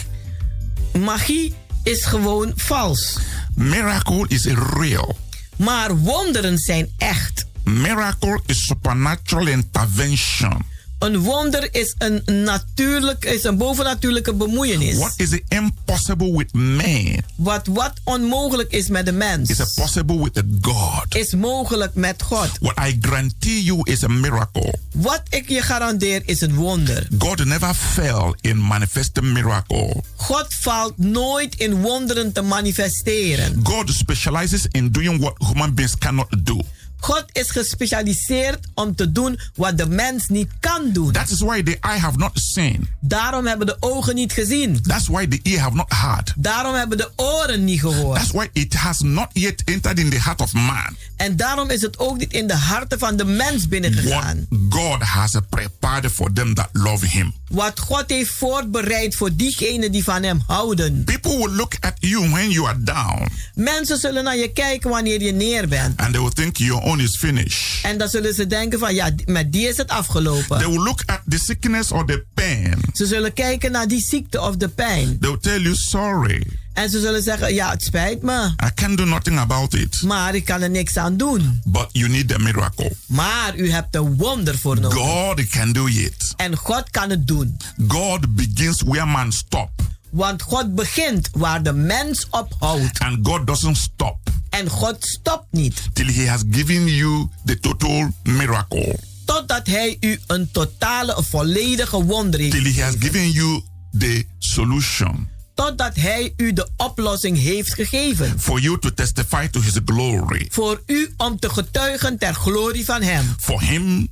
Magie is gewoon vals. Miracle is real. Maar wonderen zijn echt. Miracle is supernatural intervention. Een wonder is een natuurlijk, is een bovennatuurlijke bemoeienis. What is impossible with man Wat, wat onmogelijk is met de mens, is possible with God. is mogelijk met God. What I guarantee you is a miracle. Wat ik je garandeer is een wonder. God never fell in manifesting miracle. God valt nooit in wonderen te manifesteren. God specializes in doing what human beings cannot do. God is gespecialiseerd om te doen wat de mens niet kan doen. That is why the eye have not seen. Daarom hebben de ogen niet gezien. That's why the ear have not heard. Daarom hebben de oren niet gehoord. That's why it has not yet entered in the heart of man. En daarom is het ook niet in de harten van de mens What binnengegaan. God has prepared for them that love Him. Wat God heeft voorbereid voor diegenen die van hem houden. People will look at you when you are down Mensen zullen naar je kijken wanneer je neer bent. and they will think your own is finished. En dan zullen ze denken van ja, met die is het afgelopen. They will look at the sickness or the pain. Ze zullen kijken naar die ziekte of de pijn. They will tell you, sorry, En ze zullen zeggen, ja, het spijt me. I can't do nothing about it. Maar ik kan er niks aan doen. But you need a miracle. Maar u hebt een wonder voor nodig. God can do it. En God kan het doen. God begins where man stop. Want God begint waar de mens ophoudt. And God doesn't stop En God stopt niet. till he has given you the total miracle. Totdat hij u een totale, volledige wonder heeft. Till he has given you the solution Totdat hij u de oplossing heeft gegeven. for you to testify to his glory. Voor u om te getuigen ter glorie van hem. For him,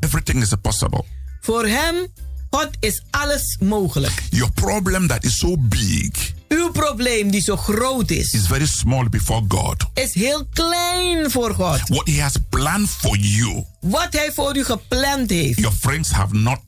everything is possible. Voor hem, God is alles mogelijk. Your problem that is so big Uw probleem die zo groot is, is very small before God. is heel klein voor God. What he has planned for you, Wat hij voor u gepland heeft. your friends have not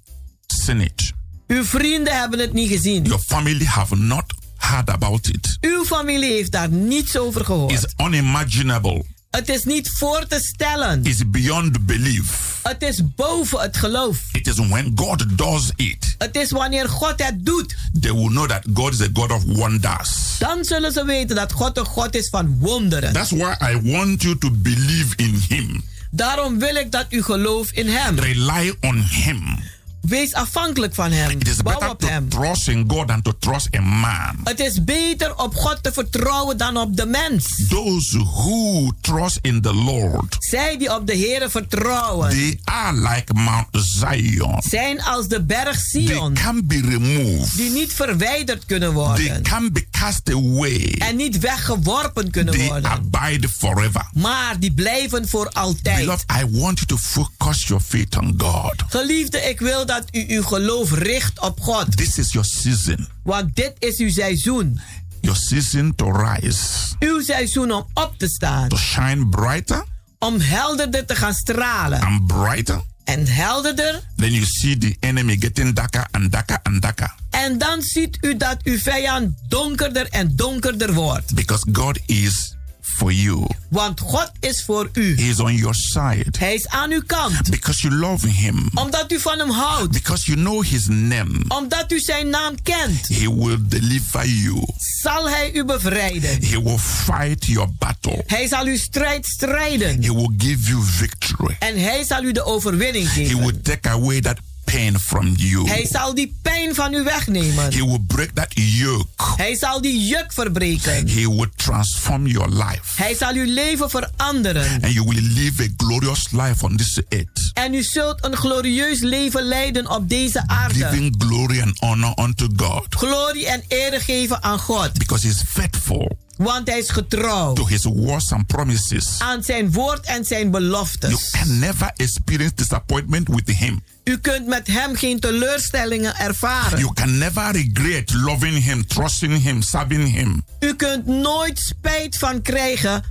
seen it. Uw vrienden hebben het niet gezien. Your family have not heard about it. Uw familie heeft daar niets over It's gehoord. unimaginable. Het is niet voor te stellen. It's beyond belief. Het is boven het geloof. It is when God does it, Het is wanneer God het doet. they will know that God is a God of wonders. Dan zullen ze weten dat God een God is van wonderen. That's why I want you to believe in Him, Daarom wil ik dat u gelooft in Hem. rely on Him. Wees afhankelijk van Hem. It is Bouw better op to Hem. trust in God than to trust a man. Het is beter op God te vertrouwen dan op de mens. Those who trust in the Lord, Zij die op de Heer vertrouwen, they are like Mount Zion. zijn als de berg They Sion, can be removed. die niet verwijderd kunnen They worden can be cast away. en niet weggeworpen kunnen They worden, abide forever. maar die blijven voor altijd. Beloved, I want you to focus your faith on God. Geliefde, ik wil dat u uw geloof richt op God, This is your season. want dit is uw seizoen. Your season to rise, Uw seizoen om op te staan, to shine brighter om helderder te gaan stralen. and brighter. En helderder, Then you see the enemy getting darker and darker and darker. en dan ziet u dat uw vijand donkerder en donkerder wordt. Because God is for you. Want God is voor u. He is on your side. Hij is aan uw kant. Because you love him. Omdat u van hem houdt. Because you know his name. Omdat u zijn naam kent. He will deliver you. Zal hij u bevrijden. He will fight your battle. Hij zal uw strijd strijden. He will give you victory. En hij zal u de overwinning He geven. will take away that pain from you. Hij zal die pijn van u wegnemen. He will break that yoke. Hij zal die juk verbreken. He will transform your life. Hij zal uw leven veranderen. And you will live a glorious life on this earth. En u zult een glorieus leven leiden op deze aarde. Giving glory and honor unto God. Glorie en eer geven aan God. Because He's faithful Want hij is getrouw to His words and promises. aan zijn woord en zijn You beloftes. can never experience disappointment with Him. U kunt met hem geen teleurstellingen ervaren. You can never regret loving Him, trusting Him, serving Him. U kunt nooit spijt van krijgen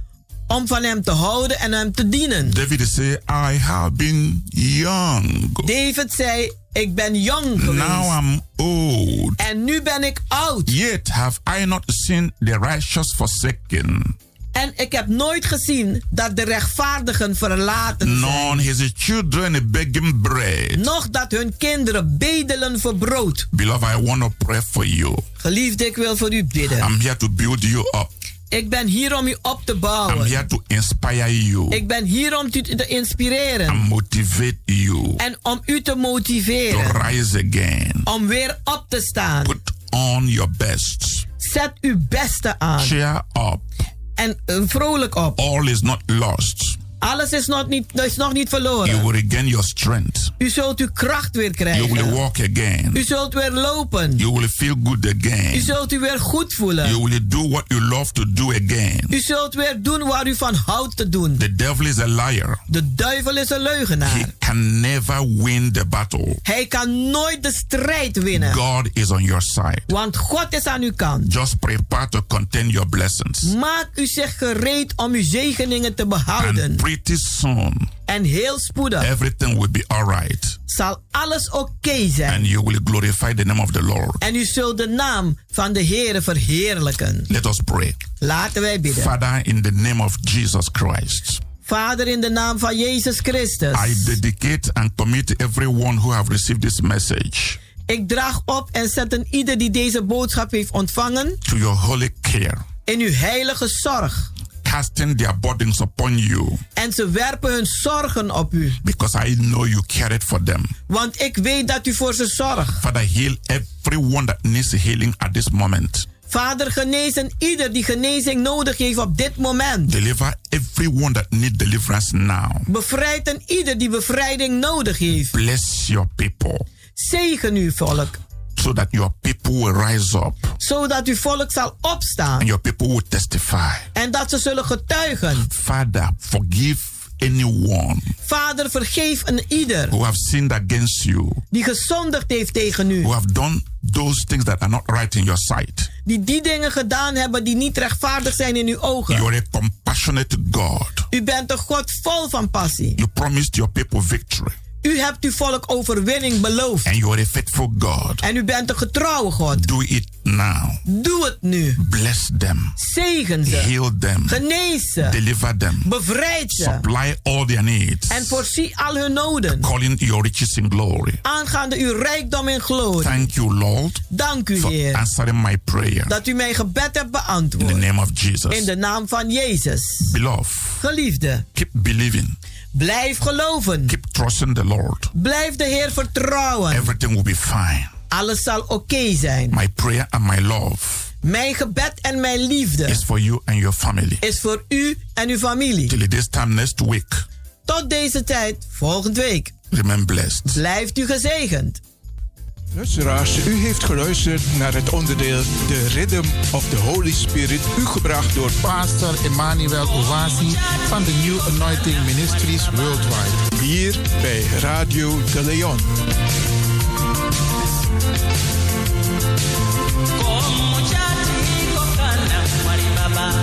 om van hem te houden en hem te dienen. David said, I have been young. David zei, ik ben jong geweest. Now I'm old. En nu ben ik oud. Yet have I not seen the righteous forsaken, En ik heb nooit gezien dat de rechtvaardigen verlaten zijn. nor his children begging bread. Nog dat hun kinderen bedelen voor brood. Beloved, I want to pray for you. Geliefde, ik wil voor u bidden. I'm here to build you up. Ik ben hier om u op te I'm bouwen. here to inspire you Ik ben hier om u te inspireren. and motivate you En om u te to motiveren. rise again. Om weer op te staan. Put on your best. Zet uw beste aan. Cheer up. En eh, vrolijk op. All is not lost. Alles is nog niet, is nog niet You verloren. will regain your strength. U zult uw kracht weer You will krijgen. walk again. U zult weer lopen. You will feel good U again. zult u weer goed You voelen. will do what you love to do again. U zult weer doen waar u van houdt te doen. The devil is a liar. De duivel is een leugenaar. He can never win the battle. Hij kan nooit de strijd winnen. God is on your side. Want God is aan uw kant. Just prepare to contain your blessings. Maak u zich gereed om uw zegeningen te behouden. And pretty soon, En heel spoedig everything will be alright. zal alles oké zijn. And you will glorify the name of the Lord. En u zult de naam van de Heere verheerlijken. Let us pray. Laten wij bidden. Father, in the name of Jesus Christ, Vader, in de naam van Jezus Christus. I dedicate and commit everyone who have received this message Ik draag op en zet een ieder die deze boodschap heeft ontvangen to your holy care, in uw heilige zorg. Casting their burdens upon you En ze werpen hun zorgen op u. because I know you cared for them. Want ik weet dat u voor ze zorgt. Father, heal everyone that needs healing at this moment. Vader, genees een ieder die genezing nodig heeft op dit moment. Deliver everyone that needs deliverance now. Bevrijd een ieder die bevrijding nodig heeft. Bless your people Zegen uw volk, so that your people will rise up zodat uw volk zal opstaan and your people will testify. en dat ze zullen getuigen. Father, forgive anyone Vader, vergeef een ieder who have sinned against you, die gezondigd heeft tegen u. who have done those things that are not right in your sight. Die die dingen gedaan hebben die niet rechtvaardig zijn in uw ogen. You are a compassionate God. U bent een God vol van passie. You promised your people victory. U hebt uw volk overwinning beloofd. And you are a faithful God. En u bent een getrouwe God. Do it now. Doe het nu. Bless them. Zegen ze. Heal them. Genees ze. Deliver them. Bevrijd ze. Supply all their needs. En voorzie al hun noden. Calling your riches in glory. Aangaande uw rijkdom in glorie. Thank you, Lord, Dank u, for Heer. answering my prayer. Dat u mijn gebed hebt In the beantwoord. name of Jesus. In de naam van Jezus. Beloved, Geliefde, keep believing. blijf geloven. Keep trusting the Lord. Blijf de Heer vertrouwen. Everything will be fine. Alles zal oké zijn. My prayer and my love Mijn gebed en mijn liefde is for you and your family. is voor u en uw familie. Till this time next week, Tot deze tijd, volgende week. remain blessed. Blijft u gezegend. Luisteraars, u heeft geluisterd naar het onderdeel The Rhythm of the Holy Spirit, u gebracht door Pastor Emmanuel Owasi van de New Anointing Ministries Worldwide. hier bij Radio de Leon. Kwa mmoja tiko kana mwali baba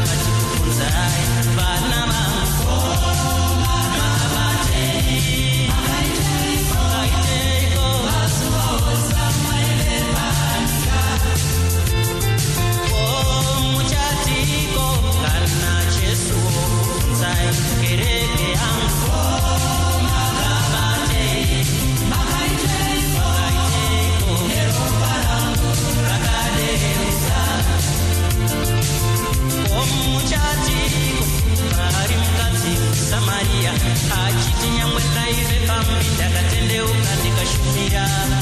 akiti nyamwe naire pambinda katendeuka nikashumiraa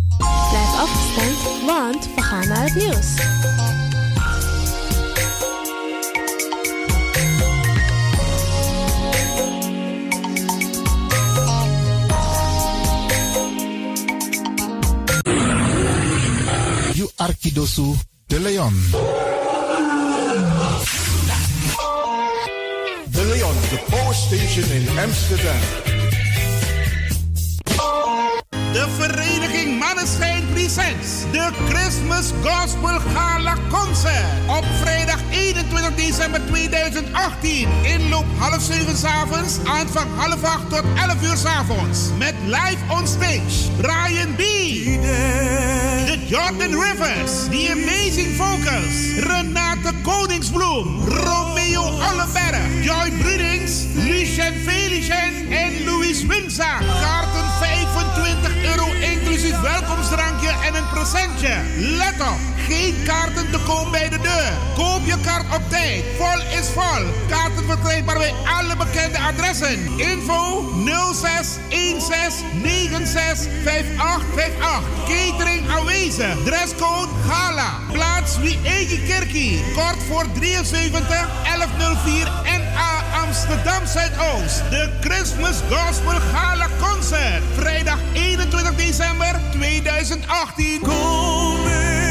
want we gaan naar het nieuws. Arkidosu de Leon. De Leon, de power station in Amsterdam. De vereniging Mannenschijn Presents. De Christmas Gospel Gala Concert. Op vrijdag 21 december 2018. Inloop half 7 s avonds. Aanvang half 8 tot 11 uur s avonds. Met live on stage. Brian B. The Jordan Rivers. The Amazing Vocals. Renate Koningsbloem. Romeo Ollenberg. Joy Brunings. Lucien Felicien en Louis Winsa. Kaarten 25 euro inclusief welkomstdrankje en een presentje. Let op, geen kaarten te koop bij de deur. Koop je kaart op tijd. Vol is vol. Kaarten verkrijgbaar bij alle bekende adressen. Info 06 16 96 5858. Catering aanwezig. Dresscode Gala. Plaats wie eigen kerkie. Kort voor 73 1104 NA Amsterdam Zuidoost. De Christmas Gospel Gala Concert. Vrijdag 21 december 2018. Kom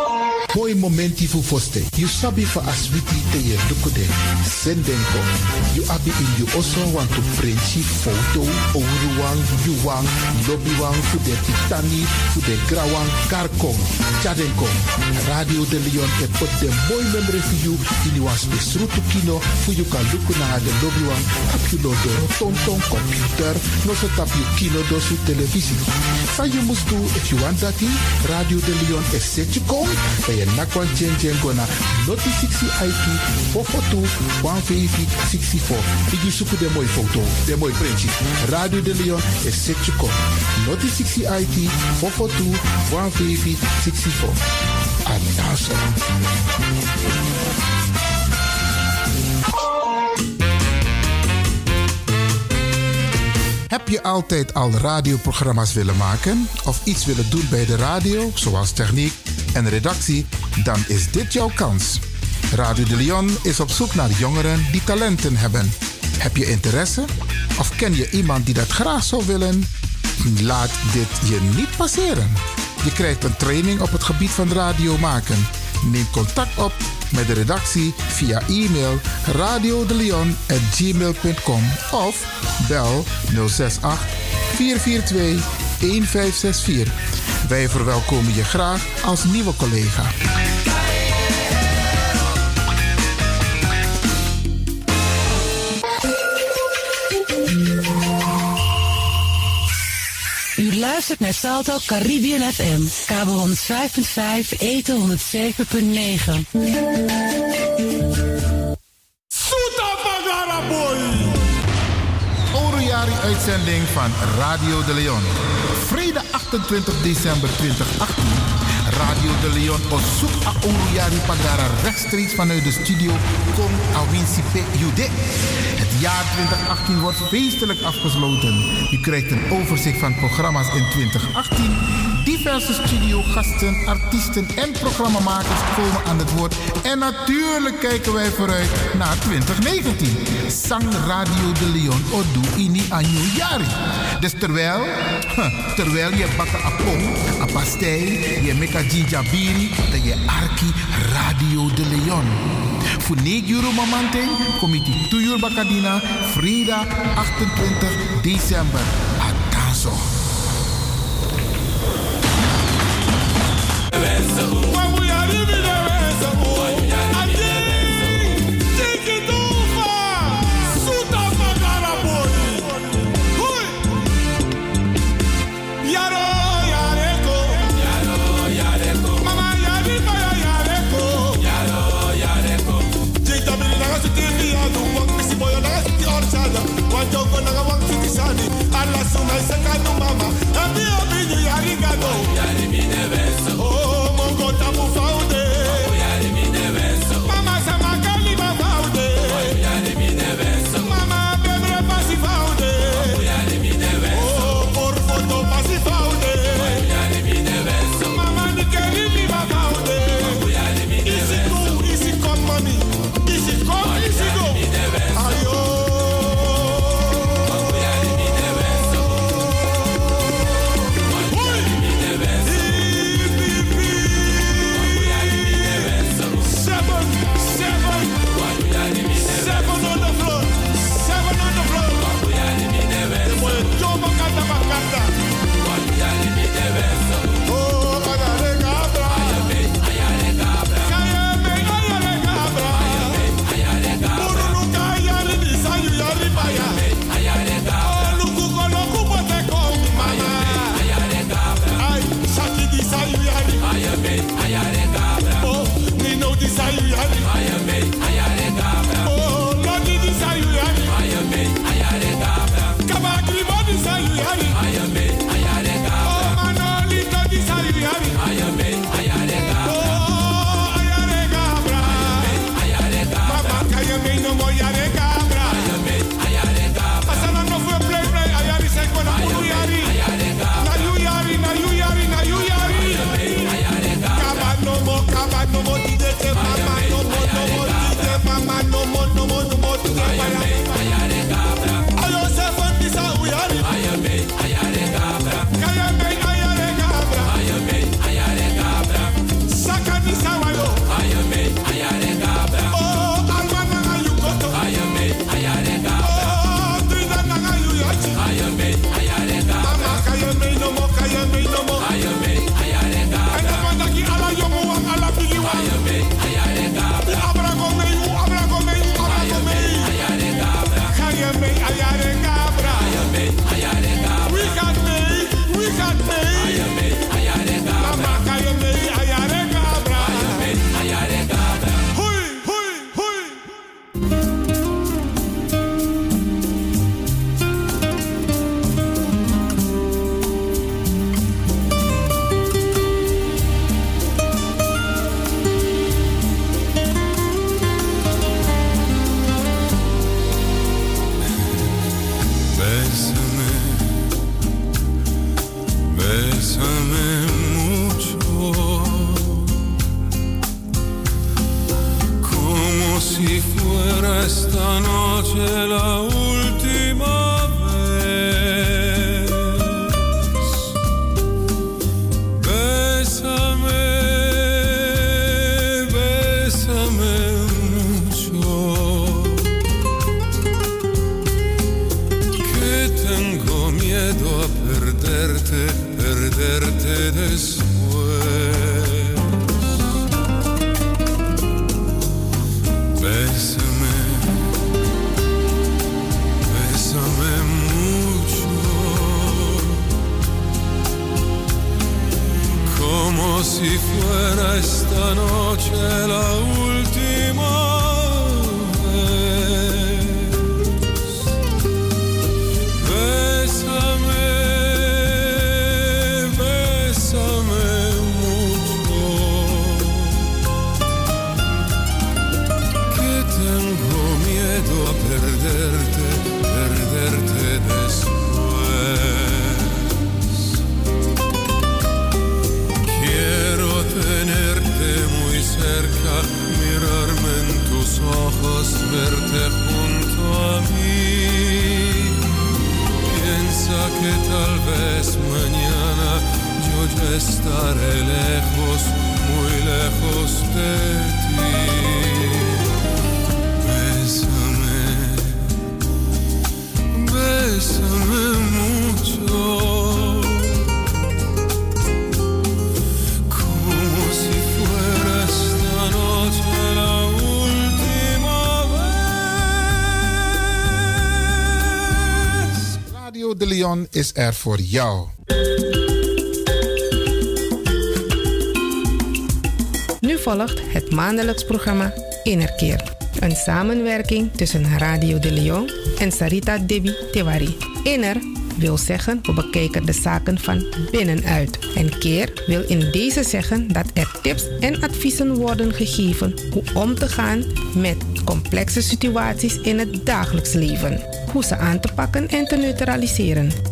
Mooi momenti fu foste. You sabi fa aswiti te ye dukude. Sendenko. You abi in you also want to friendship photo. Ouruwang, yuwang, lobbywang, fu de titani, fu de grawang, karkom. Chadenko. Radio de Leon e put de mooi memory for you. In you was besrutu kino. Fu you kan luku na de lobbywang. Tap you lo de tonton computer. No so tap you kino do su televisie. Sa you must do if you want that Radio de Leon e set you. Ben je nakwan chen chen gona. Noti 60 IT. Fofotu. 150 64. Igi suku de mooi foto. De mooi printje. Radio de Leon e set you kom. Noti 60 IT. Fofotu. 150 64. Anaso. Heb je altijd al radioprogramma's willen maken of iets willen doen bij de radio, zoals techniek en redactie? Dan is dit jouw kans. Radio de Leon is op zoek naar jongeren die talenten hebben. Heb je interesse of ken je iemand die dat graag zou willen? Laat dit je niet passeren. Je krijgt een training op het gebied van radio maken. Neem contact op met de redactie via e-mail radiodeleon.gmail.com of bel 068 442 1564. Wij verwelkomen je graag als nieuwe collega. U luistert naar Salto Caribbean FM, kabel 105.5, eten 107.9. Oroyari uitzending van Radio de Leon. Vrijdag 28 december 2018. Radio de Leon op zoek naar Oroyari Pagara rechtstreeks vanuit de studio Kong Awinsipe Jude. Het jaar 2018 wordt feestelijk afgesloten. U krijgt een overzicht van programma's in 2018. Diverse studiogasten, artiesten en programmamakers komen aan het woord. En natuurlijk kijken wij vooruit naar 2019. Sang Radio de Leon Odu Ini Anyu Yari. Dus terwijl, terwijl je bakken apong, a pastei, je meka jinjabiri, dat je arki Radio de Leon. Voor 9 euro mamante, comité 2 uur bakadina, vrijdag 28 december. Atanzo. I lost my second mama. Abi is er voor jou. Nu volgt het maandelijks programma Innerkeer. Een samenwerking tussen Radio de Leon en Sarita Debi Tewari. Inner wil zeggen we bekijken de zaken van binnenuit. En keer wil in deze zeggen dat er tips en adviezen worden gegeven hoe om te gaan met complexe situaties in het dagelijks leven. Hoe ze aan te pakken en te neutraliseren.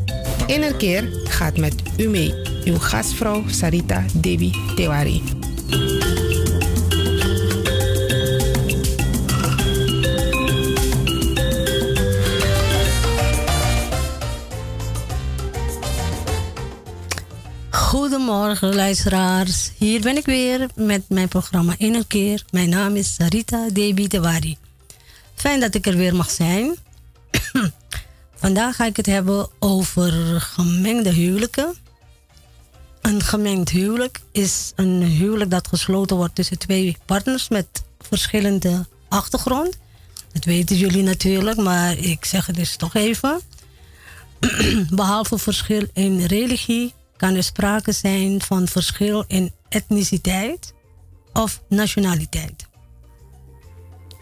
Innerkeer gaat met u mee. Uw gastvrouw Sarita Debi Tewari. Goedemorgen luisteraars. Hier ben ik weer met mijn programma In een keer. Mijn naam is Sarita Debi Tewari. Fijn dat ik er weer mag zijn. Vandaag ga ik het hebben over gemengde huwelijken. Een gemengd huwelijk is een huwelijk dat gesloten wordt tussen twee partners met verschillende achtergrond. Dat weten jullie natuurlijk, maar ik zeg het dus toch even. Behalve verschil in religie kan er sprake zijn van verschil in etniciteit of nationaliteit.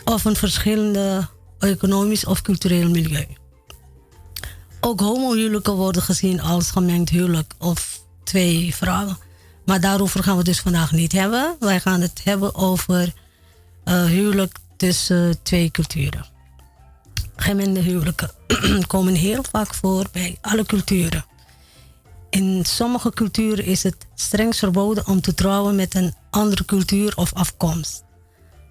Of een verschillende economisch of cultureel milieu. Ook homohuwelijken worden gezien als gemengd huwelijk of twee vrouwen. Maar daarover gaan we dus vandaag niet hebben. Wij gaan het hebben over uh, huwelijk tussen twee culturen. gemengde huwelijken komen heel vaak voor bij alle culturen. In sommige culturen is het streng verboden om te trouwen met een andere cultuur of afkomst.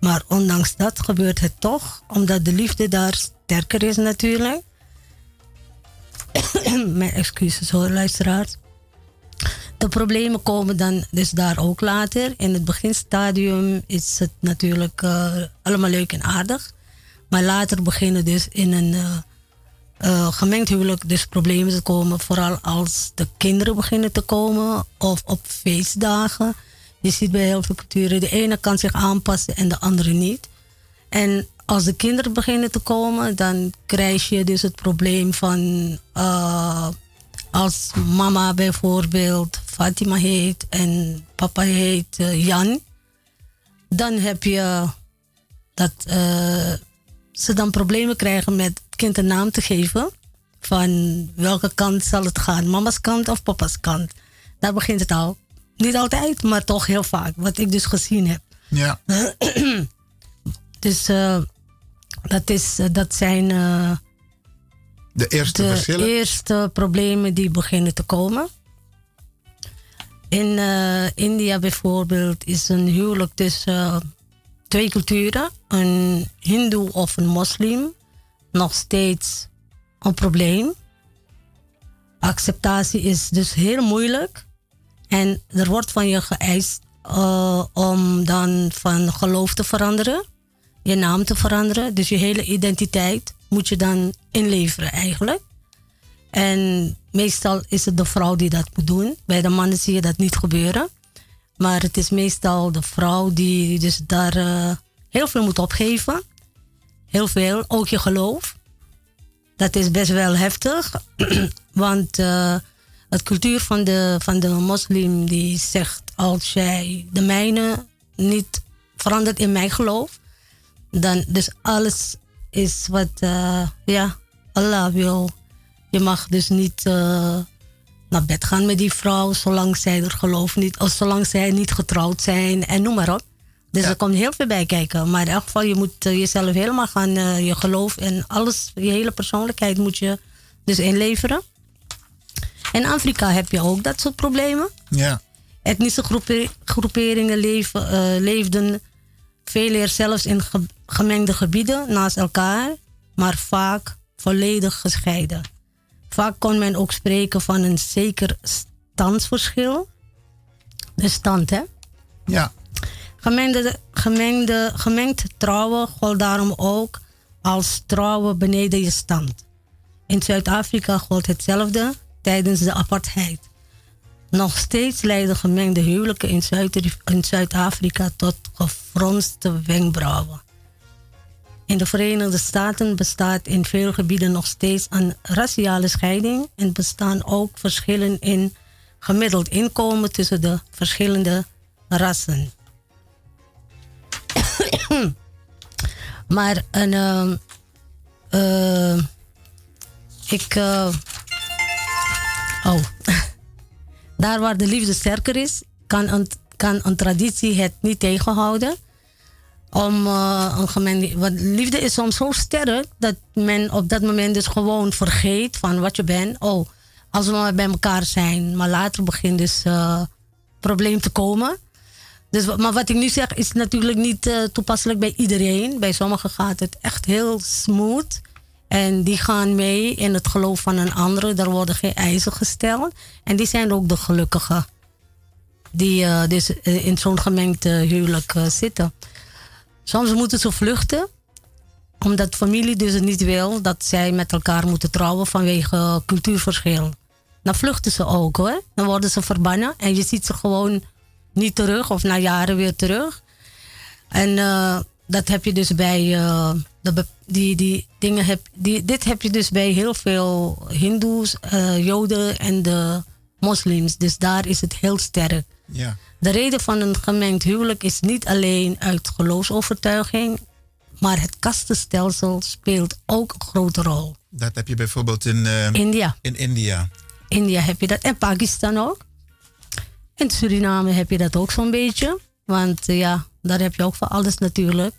Maar ondanks dat gebeurt het toch, omdat de liefde daar sterker is natuurlijk. Mijn excuses hoor, luisteraars. De problemen komen dan dus daar ook later. In het beginstadium is het natuurlijk eh, allemaal leuk en aardig. Maar later beginnen dus in een eh, eh, gemengd huwelijk dus problemen te komen. Vooral als de kinderen beginnen te komen of op feestdagen. Je ziet bij heel veel culturen, de ene kan zich aanpassen en de andere niet. En als de kinderen beginnen te komen, dan krijg je dus het probleem van eh, als mama bijvoorbeeld Fatima heet en papa heet eh, Jan, dan heb je dat eh, ze dan problemen krijgen met het kind een naam te geven. Van welke kant zal het gaan, mama's kant of papa's kant. Daar begint het al. Niet altijd, maar toch heel vaak, wat ik dus gezien heb. Ja. dus eh, dat, is, eh, dat zijn eh, De eerste de eerste problemen die beginnen te komen. In eh, India bijvoorbeeld is een huwelijk tussen twee culturen, een hindoe of een moslim, nog steeds een probleem. Acceptatie is dus heel moeilijk. En er wordt van je geëist om dan van geloof te veranderen, je naam te veranderen. Dus je hele identiteit moet je dan inleveren eigenlijk. En meestal is het de vrouw die dat moet doen. Bij de mannen zie je dat niet gebeuren. Maar het is meestal de vrouw die dus daar eh, heel veel moet opgeven. Heel veel, ook je geloof. Dat is best wel heftig. Want eh, het cultuur van de, van de moslim die zegt... als jij de mijne niet verandert in mijn geloof... dan dus alles is wat eh, ja, Allah wil. Je mag dus niet eh, naar bed gaan met die vrouw... zolang zij er geloof niet... of zolang zij niet getrouwd zijn en noem maar op. Dus er komt heel veel bij kijken. Maar in elk geval, je moet eh, jezelf helemaal gaan... je geloof en alles, je hele persoonlijkheid moet je dus inleveren. In Afrika heb je ook dat soort problemen. Ja. Etnische groepe- groeperingen leven, leefden veel eer zelfs in ge- gemengde gebieden naast elkaar, maar vaak volledig gescheiden. Vaak kon men ook spreken van een zeker standsverschil. De stand, hè? Ja. Gemengde, gemengde, gemengd trouwen gold daarom ook als trouwen beneden je stand. In Zuid-Afrika gold hetzelfde tijdens de apartheid. Nog steeds leiden gemengde huwelijken in Zuid- in Zuid-Afrika tot gefronste wenkbrauwen. In de Verenigde Staten bestaat in veel gebieden nog steeds een raciale scheiding en bestaan ook verschillen in gemiddeld inkomen tussen de verschillende rassen. maar een, ehm, eh, ik. eh, oh. Daar waar de liefde sterker is, kan een, kan traditie het niet tegenhouden. Om eh, een gemengde. Want liefde is soms zo sterk dat men op dat moment dus gewoon vergeet van wat je bent. Oh, als we maar bij elkaar zijn. Maar later begint dus eh probleem te komen. Dus, maar wat ik nu zeg is natuurlijk niet eh, toepasselijk bij iedereen. Bij sommigen gaat het echt heel smooth. En die gaan mee in het geloof van een andere. Daar worden geen eisen gesteld. En die zijn ook de gelukkigen. Die eh, dus eh, in zo'n gemengd eh, huwelijk eh, zitten. Soms moeten ze vluchten. Omdat familie dus het niet wil dat zij met elkaar moeten trouwen vanwege cultuurverschil. Dan vluchten ze ook hoor. Dan worden ze verbannen. En je ziet ze gewoon niet terug of na jaren weer terug. En dat heb je dus bij die, die dingen heb, die, dit heb je dus bij heel veel Hindoes, eh, Joden en de moslims. Dus daar is het heel sterk. Ja. De reden van een gemengd huwelijk is niet alleen uit geloofsovertuiging, maar het kastenstelsel speelt ook een grote rol. Dat heb je bijvoorbeeld in, eh, India. in India. India heb je dat en Pakistan ook. In Suriname heb je dat ook zo'n beetje. Want eh, ja, daar heb je ook van alles natuurlijk.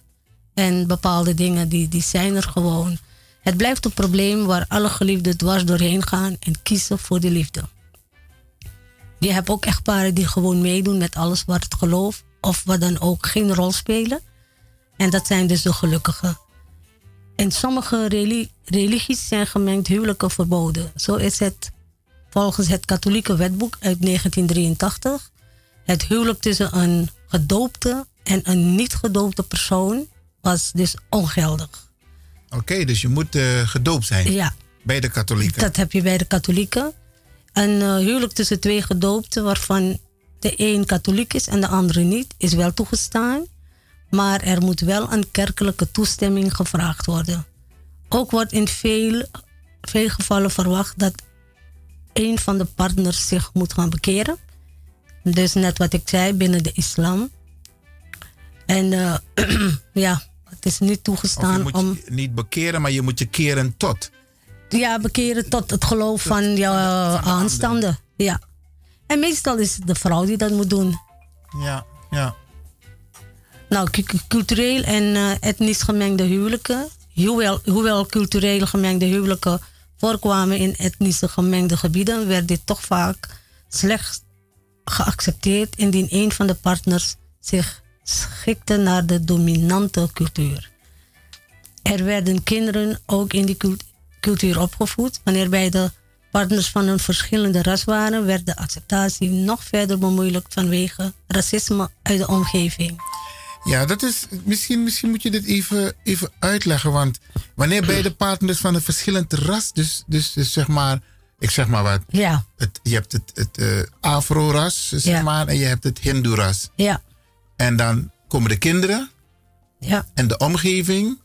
En bepaalde dingen die, die zijn er gewoon. Het blijft een probleem waar alle geliefden dwars doorheen gaan en kiezen voor de liefde. Je hebt ook echtparen die gewoon meedoen met alles wat het geloof of wat dan ook geen rol spelen. En dat zijn dus de gelukkigen. In sommige reli- religies zijn gemengd huwelijken verboden. Zo is het volgens het katholieke wetboek uit 1983 het huwelijk tussen een gedoopte en een niet gedoopte persoon was dus ongeldig. Oké, dus je moet eh, gedoopt zijn. Ja. Bij de katholieken. Dat heb je bij de katholieken. Een eh, huwelijk tussen twee gedoopten, waarvan de een katholiek is en de andere niet, is wel toegestaan. Maar er moet wel een kerkelijke toestemming gevraagd worden. Ook wordt in veel, veel gevallen verwacht dat een van de partners zich moet gaan bekeren. Dus net wat ik zei, binnen de islam. En eh, ja, het is niet je toegestaan om... je niet bekeren, maar je moet je keren tot. Ja, bekeren tot het geloof van jouw aanstaande. Ja. En meestal is het de vrouw die dat moet doen. Ja, ja. Nou, cu- cu- cultureel en eh, etnisch gemengde huwelijken. Hoewel, hoewel cultureel gemengde huwelijken voorkwamen in etnische gemengde gebieden, werd dit toch vaak slechts geaccepteerd indien een van de partners zich schikte naar de dominante cultuur. Er werden kinderen ook in die cult- cultuur opgevoed. Wanneer beide partners van een verschillende ras waren, werd de acceptatie nog verder bemoeilijkt vanwege racisme uit de omgeving. Ja, dat is. Misschien, misschien moet je dit even, even uitleggen. Want wanneer beide partners van een verschillend ras, dus, dus, dus zeg maar, ik zeg maar wat. Ja. Het, je hebt het, het eh, Afro-ras, zeg Ja. maar, en je hebt het Hindoe-ras. Ja. En dan komen de kinderen Ja. en de omgeving.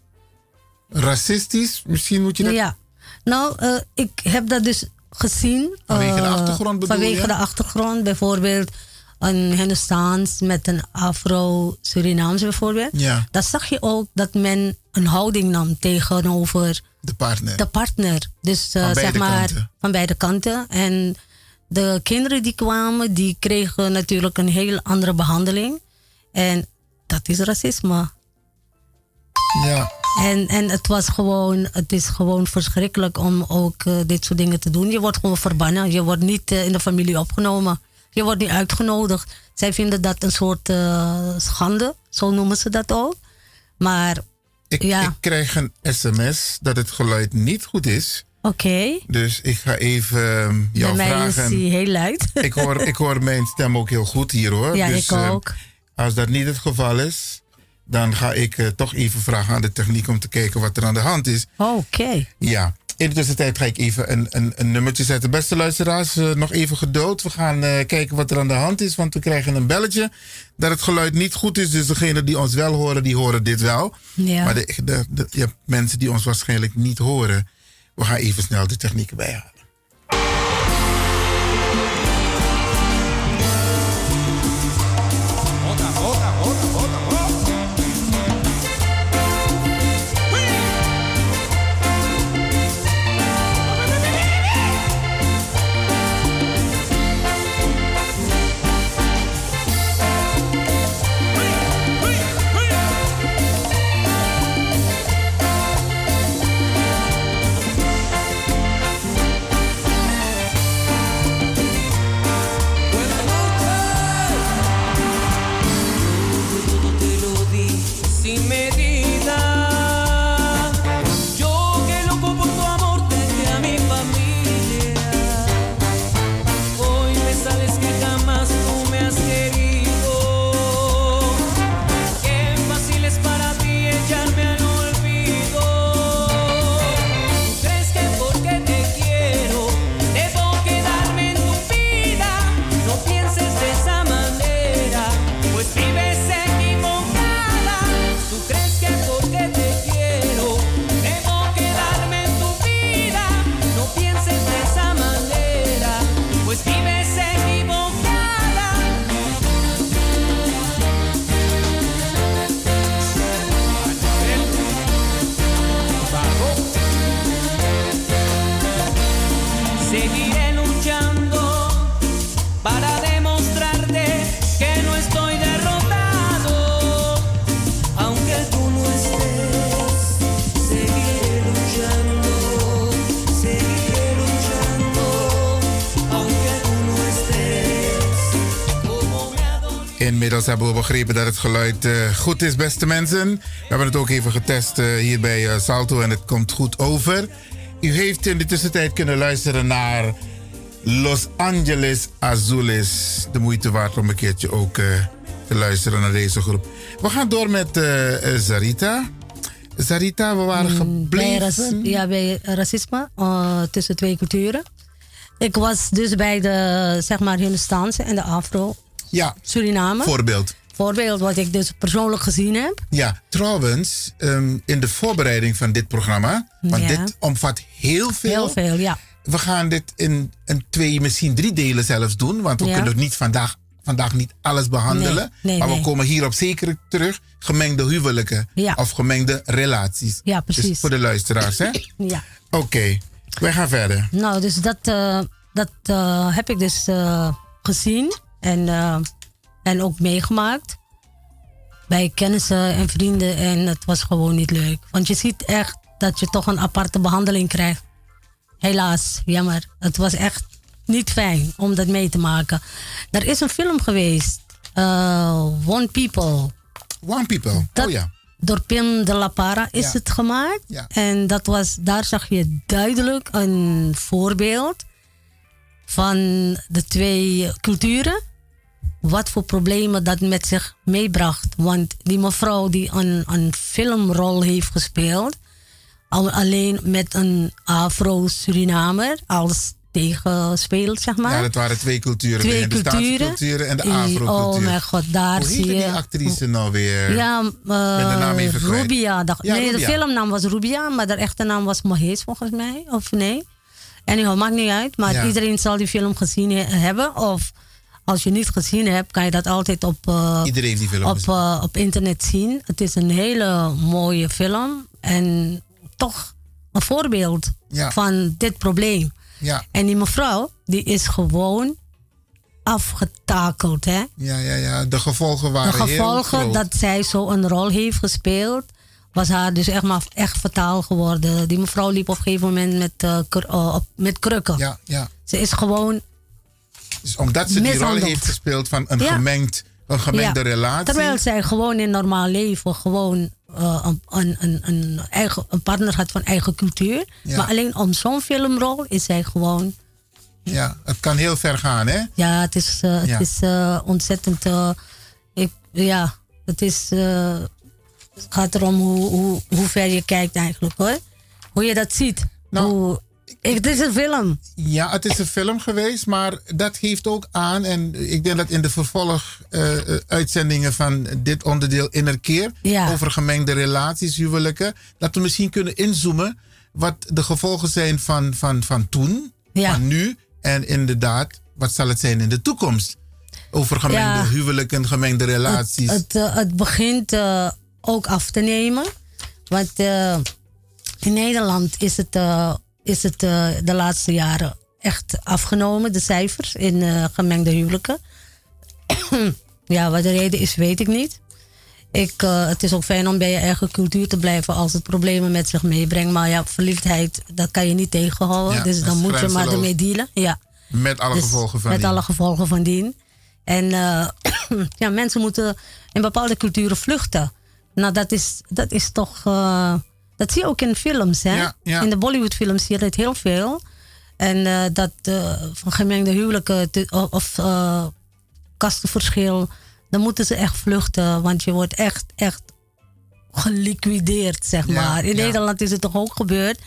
Racistisch, misschien moet je dat. Ja, nou, eh, ik heb dat dus gezien. Vanwege de eh, achtergrond bedoel Vanwege je? de achtergrond, bijvoorbeeld een Hindustaans met een Afro-Surinaams bijvoorbeeld. Ja. Dan zag je ook dat men een houding nam tegenover de partner. De partner. Dus eh, Van zeg beide maar kanten. van beide kanten. En de kinderen die kwamen, die kregen natuurlijk een heel andere behandeling. En dat is racisme. Ja. En, en het was gewoon, het is gewoon verschrikkelijk om ook eh, dit soort dingen te doen. Je wordt gewoon verbannen. Je wordt niet eh, in de familie opgenomen. Je wordt niet uitgenodigd. Zij vinden dat een soort eh, schande. Zo noemen ze dat ook. Maar Ik, ja, ik krijg een sms dat het geluid niet goed is. oké. Dus ik ga even ehm, jou Bij mij vragen. is heel luid. ik, hoor, ik hoor mijn stem ook heel goed hier hoor. Ja, dus, ik ehm, ook. Als dat niet het geval is, dan ga ik eh, toch even vragen aan de techniek om te kijken wat er aan de hand is. Oké. Ja. In de tussentijd ga ik even een, een, een nummertje zetten. Beste luisteraars, eh, nog even geduld. We gaan eh, kijken wat er aan de hand is. Want we krijgen een belletje dat het geluid niet goed is. Dus degenen die ons wel horen, die horen dit wel. Ja. Maar de, de, de- je hebt mensen die ons waarschijnlijk niet horen. We gaan even snel de techniek erbij Inmiddels hebben we begrepen dat het geluid eh, goed is, beste mensen. We hebben het ook even getest eh, hier bij eh, Salto en het komt goed over. U heeft in de tussentijd kunnen luisteren naar Los Angeles Azules. De moeite waard om een keertje ook te luisteren naar deze groep. We gaan door met Zarita. Zarita, we waren Bij, gebleven. raci- ja, bij racisme tussen twee culturen. Ik was dus bij de, zeg maar, Hindustaanse en de Afro. Ja. Suriname. Voorbeeld. Voorbeeld wat ik dus persoonlijk gezien heb. Ja, trouwens, ehm, in de voorbereiding van dit programma, want Ja. dit omvat heel veel. Heel veel, ja. We gaan dit in, twee, misschien drie delen zelfs doen, want we Ja. kunnen niet vandaag, vandaag niet alles behandelen. Nee, nee, maar we nee. komen hierop zeker terug. Gemengde huwelijken Ja. of gemengde relaties. Ja, Dus precies. voor de luisteraars, hè? Ja. Oké, wij gaan verder. Nou, dus dat, eh, dat eh, heb ik dus eh, gezien en, eh, en ook meegemaakt. Bij kennissen en vrienden en het was gewoon niet leuk. Want je ziet echt dat je toch een aparte behandeling krijgt. Helaas, jammer. Het was echt niet fijn om dat mee te maken. Er is een film geweest, eh, One People. One People, Dat, oh ja. Door Pim de La Parra is Ja. het gemaakt. Ja. En dat was, daar zag je duidelijk een voorbeeld van de twee culturen. Wat voor problemen dat met zich meebracht. Want die mevrouw die een, een filmrol heeft gespeeld, al, alleen met een Afro-Surinamer als tegenspeler, zeg maar. Ja, dat waren twee culturen. Twee de culturen. en de Afro-cultuur. Oh mijn god, daar Hoe zie je... die actrice nou weer? Ja, ben de naam even kwijt. Rubia. Ja, nee, Rubia. de filmnaam was Rubia, maar de echte naam was Mahesh volgens mij. Of nee. Anyhow, maakt niet uit. Maar Ja. iedereen zal die film gezien he- hebben. Of als je niet gezien hebt, kan je dat altijd op, eh, Iedereen heeft die film op, eh, op internet zien. Het is een hele mooie film. En toch een voorbeeld Ja. van dit probleem. Ja. En die mevrouw, die is gewoon afgetakeld. Hè? Ja, ja, ja. De gevolgen De waren heel gevolgen dat zij zo een rol heeft gespeeld, was haar dus echt, maar echt fataal geworden. Die mevrouw liep op een gegeven moment met, eh, met krukken. Ja, ja. Ze is gewoon. Dus omdat ze die rol heeft gespeeld van een, Ja. gemengd, een gemengde Ja. relatie. Terwijl zij gewoon in normaal leven gewoon eh, een, een, een, eigen, een partner had van eigen cultuur. Ja. Maar alleen om zo'n filmrol is zij gewoon. Ja, het kan heel ver gaan, hè? Ja, het is, eh, het is eh, ontzettend. ik, ja, het is. het gaat erom hoe, hoe, hoe ver je kijkt eigenlijk hoor. Hoe je dat ziet. hoe, ik, het is een film. Ja, het is een film geweest, maar dat geeft ook aan, en ik denk dat in de vervolguitzendingen van dit onderdeel innerkeer, Ja. over gemengde relaties, huwelijken, dat we misschien kunnen inzoomen wat de gevolgen zijn van, van, van toen, van nu, en inderdaad, wat zal het zijn in de toekomst? Over gemengde Ja. huwelijken, gemengde relaties. Het, eh, het begint eh, ook af te nemen. Want eh, in Nederland is het, eh, is het eh, de laatste jaren echt afgenomen, de cijfers in eh, gemengde huwelijken. ja, wat de reden is, weet ik niet. Ik, eh, het is ook fijn om bij je eigen cultuur te blijven als het problemen met zich meebrengt. Maar ja, verliefdheid, dat kan je niet tegenhouden. Ja, dus dan moet je maar ermee dealen. Ja. met alle Dus gevolgen van Met dien. alle gevolgen van dien. En ja, mensen moeten in bepaalde culturen vluchten. Nou, dat is, dat is toch. Dat zie je ook in films, hè? Ja, ja. In de Bollywood-films zie je dat heel veel. En eh, dat eh, van gemengde huwelijken te- of, eh, kastenverschil, dan moeten ze echt vluchten. Want je wordt echt, echt geliquideerd, zeg Ja, maar. In. Nederland is het toch ook gebeurd?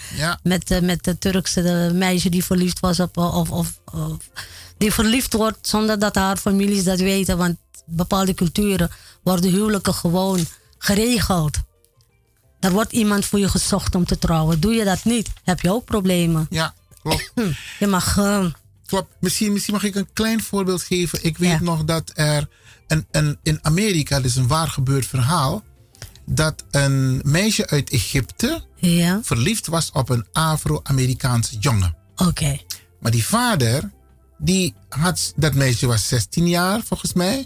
Met, met de Turkse meisje die verliefd was op. Of, of, of- die verliefd wordt zonder dat haar families dat weten. Want bepaalde culturen worden huwelijken gewoon geregeld. Er wordt iemand voor je gezocht om te trouwen. Doe je dat niet, heb je ook problemen. Ja, klopt. Je mag. eh, Klopt. Misschien, misschien mag ik een klein voorbeeld geven. Ik weet nog dat er een, een, in Amerika, dit is een waar gebeurd verhaal, dat een meisje uit Egypte ja, verliefd was op een Afro-Amerikaanse jongen. oké. Maar die vader, die had, dat meisje was 16 jaar volgens mij.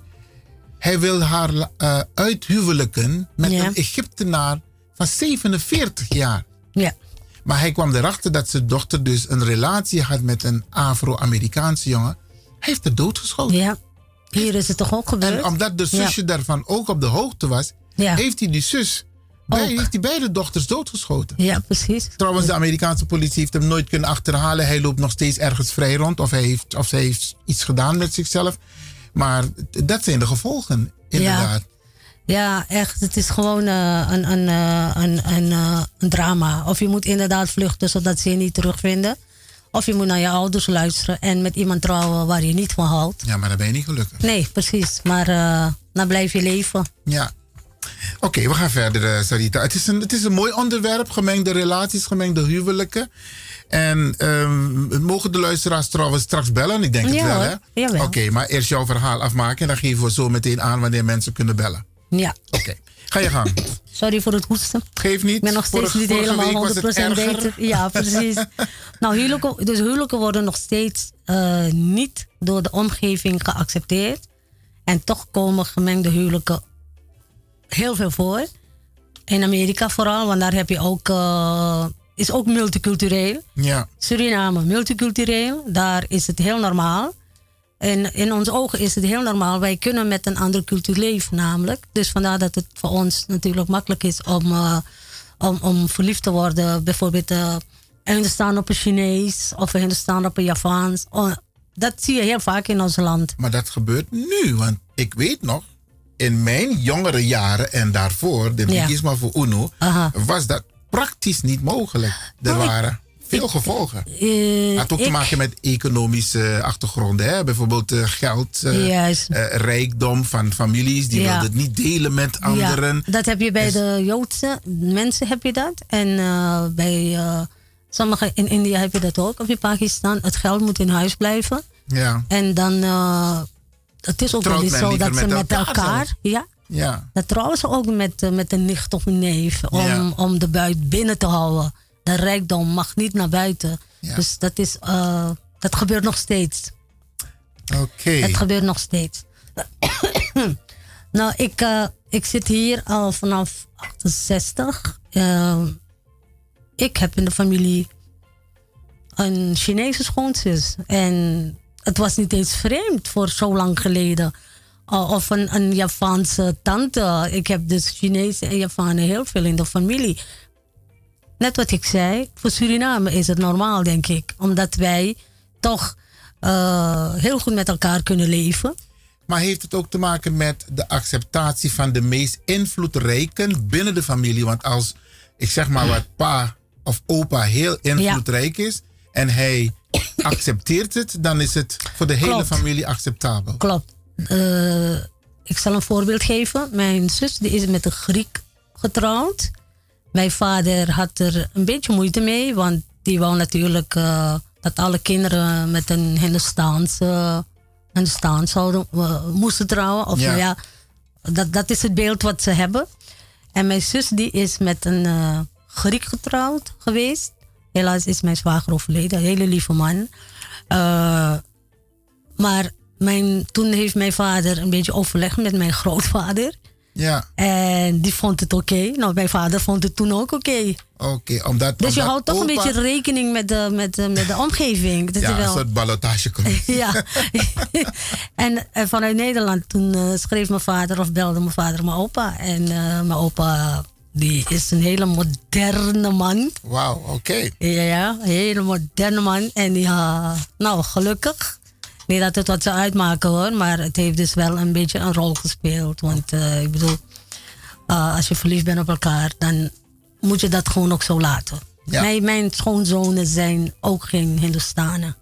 Hij wil haar eh uithuwelijken met Ja. een Egyptenaar van 47 jaar. Ja. Maar hij kwam erachter dat zijn dochter dus een relatie had met een Afro-Amerikaanse jongen. Hij heeft haar doodgeschoten. Ja. Hier is het toch ook gebeurd? En omdat de Ja. zusje daarvan ook op de hoogte was, Ja. heeft hij die zus, bij, heeft hij beide dochters doodgeschoten. Ja, precies. Trouwens, de Amerikaanse politie heeft hem nooit kunnen achterhalen. Hij loopt nog steeds ergens vrij rond. Of hij heeft, of hij heeft iets gedaan met zichzelf. Maar dat zijn de gevolgen, inderdaad. Ja, echt. Het is gewoon eh, een, een, eh, een, een, eh, een drama. Of je moet inderdaad vluchten zodat ze je niet terugvinden. Of je moet naar je ouders luisteren en met iemand trouwen waar je niet van houdt. Ja, maar dan ben je niet gelukkig. Nee, precies. Maar dan blijf je leven. Ja. Oké, we gaan verder, Sarita. Het is, een, het is een mooi onderwerp, gemengde relaties, gemengde huwelijken. En ehm, mogen de luisteraars trouwens straks bellen? Ik denk het Ja, wel, hè? Oké, maar eerst jouw verhaal afmaken en dan geven we zo meteen aan wanneer mensen kunnen bellen. Ja. Oké, ga je gang. Sorry voor het hoesten. Geef niet. Ik ben nog steeds niet helemaal was het 100% erger. beter. Ja, precies. nou, huwelijken, dus huwelijken worden nog steeds eh, niet door de omgeving geaccepteerd. En toch komen gemengde huwelijken heel veel voor. In Amerika vooral, want daar heb je ook, eh, is ook multicultureel. Ja. Suriname, multicultureel, daar is het heel normaal. En in onze ogen is het heel normaal. Wij kunnen met een andere cultuur leven, namelijk. Dus vandaar dat het voor ons natuurlijk makkelijk is om, eh, om, om verliefd te worden. Bijvoorbeeld uh, staan op een Chinees of staan op een Javaans. Oh, dat zie je heel vaak in ons land. Maar dat gebeurt nu, want ik weet nog, in mijn jongere jaren en daarvoor, de Ja. Bigisma voor UNO, was dat praktisch niet mogelijk. Er waren veel gevolgen. Eh, had ook te maken met economische achtergronden. Hè? Bijvoorbeeld eh, geld, eh, eh, rijkdom van families. Die Ja. wilden het niet delen met anderen. Ja, dat heb je bij de Joodse mensen heb je dat. En bij uh, sommigen in India heb je dat ook. Of in Pakistan. Het geld moet in huis blijven. Ja. En dan, uh, het is ook wel eens zo dat ze met elkaar ja, Ja. dat trouwen ze ook met, uh, met een nicht of een neef. Om, Ja. om de buit binnen te houden. De rijkdom mag niet naar buiten. Ja. Dus dat, is, uh, dat gebeurt nog steeds. Oké. Het gebeurt nog steeds. nou, ik, uh, ik zit hier al vanaf 68. Uh, ik heb in de familie een Chinese schoonzus. En het was niet eens vreemd voor zo lang geleden. Uh, of een, een Javaanse tante. Ik heb dus Chinese en Javanen heel veel in de familie. Net wat ik zei, voor Suriname is het normaal, denk ik. Omdat wij toch uh, heel goed met elkaar kunnen leven. Maar heeft het ook te maken met de acceptatie van de meest invloedrijken binnen de familie? Want als, ik zeg maar wat, pa of opa heel invloedrijk is en hij accepteert het, dan is het voor de hele familie acceptabel. Klopt. Uh, ik zal een voorbeeld geven. Mijn zus die is met een Griek getrouwd. Mijn vader had er een beetje moeite mee, want die wou natuurlijk uh, dat alle kinderen met een Hindustaanse Hindustaan zouden uh, moesten trouwen. Of Ja. dat, dat is het beeld wat ze hebben. En mijn zus die is met een uh, Griek getrouwd geweest. Helaas is mijn zwager overleden, een hele lieve man. Uh, maar mijn, toen heeft mijn vader een beetje overlegd met mijn grootvader. Ja, En die vond het oké. Nou, mijn vader vond het toen ook oké. oké. omdat, Dus je houdt toch een beetje rekening met de, met de, met de omgeving. Dat Ja, is een wel... soort ballotage ja. en, en vanuit Nederland, toen eh, schreef mijn vader of belde mijn vader mijn opa. En eh, mijn opa, die is een hele moderne man. Wauw, oké. Ja, ja, een hele moderne man. En die, uh, nou, gelukkig. Niet dat het wat zou uitmaken hoor, maar het heeft dus wel een beetje een rol gespeeld. Want uh, ik bedoel, uh, als je verliefd bent op elkaar, dan moet je dat gewoon ook zo laten. Ja. Mijn, mijn schoonzonen zijn ook geen Hindustanen.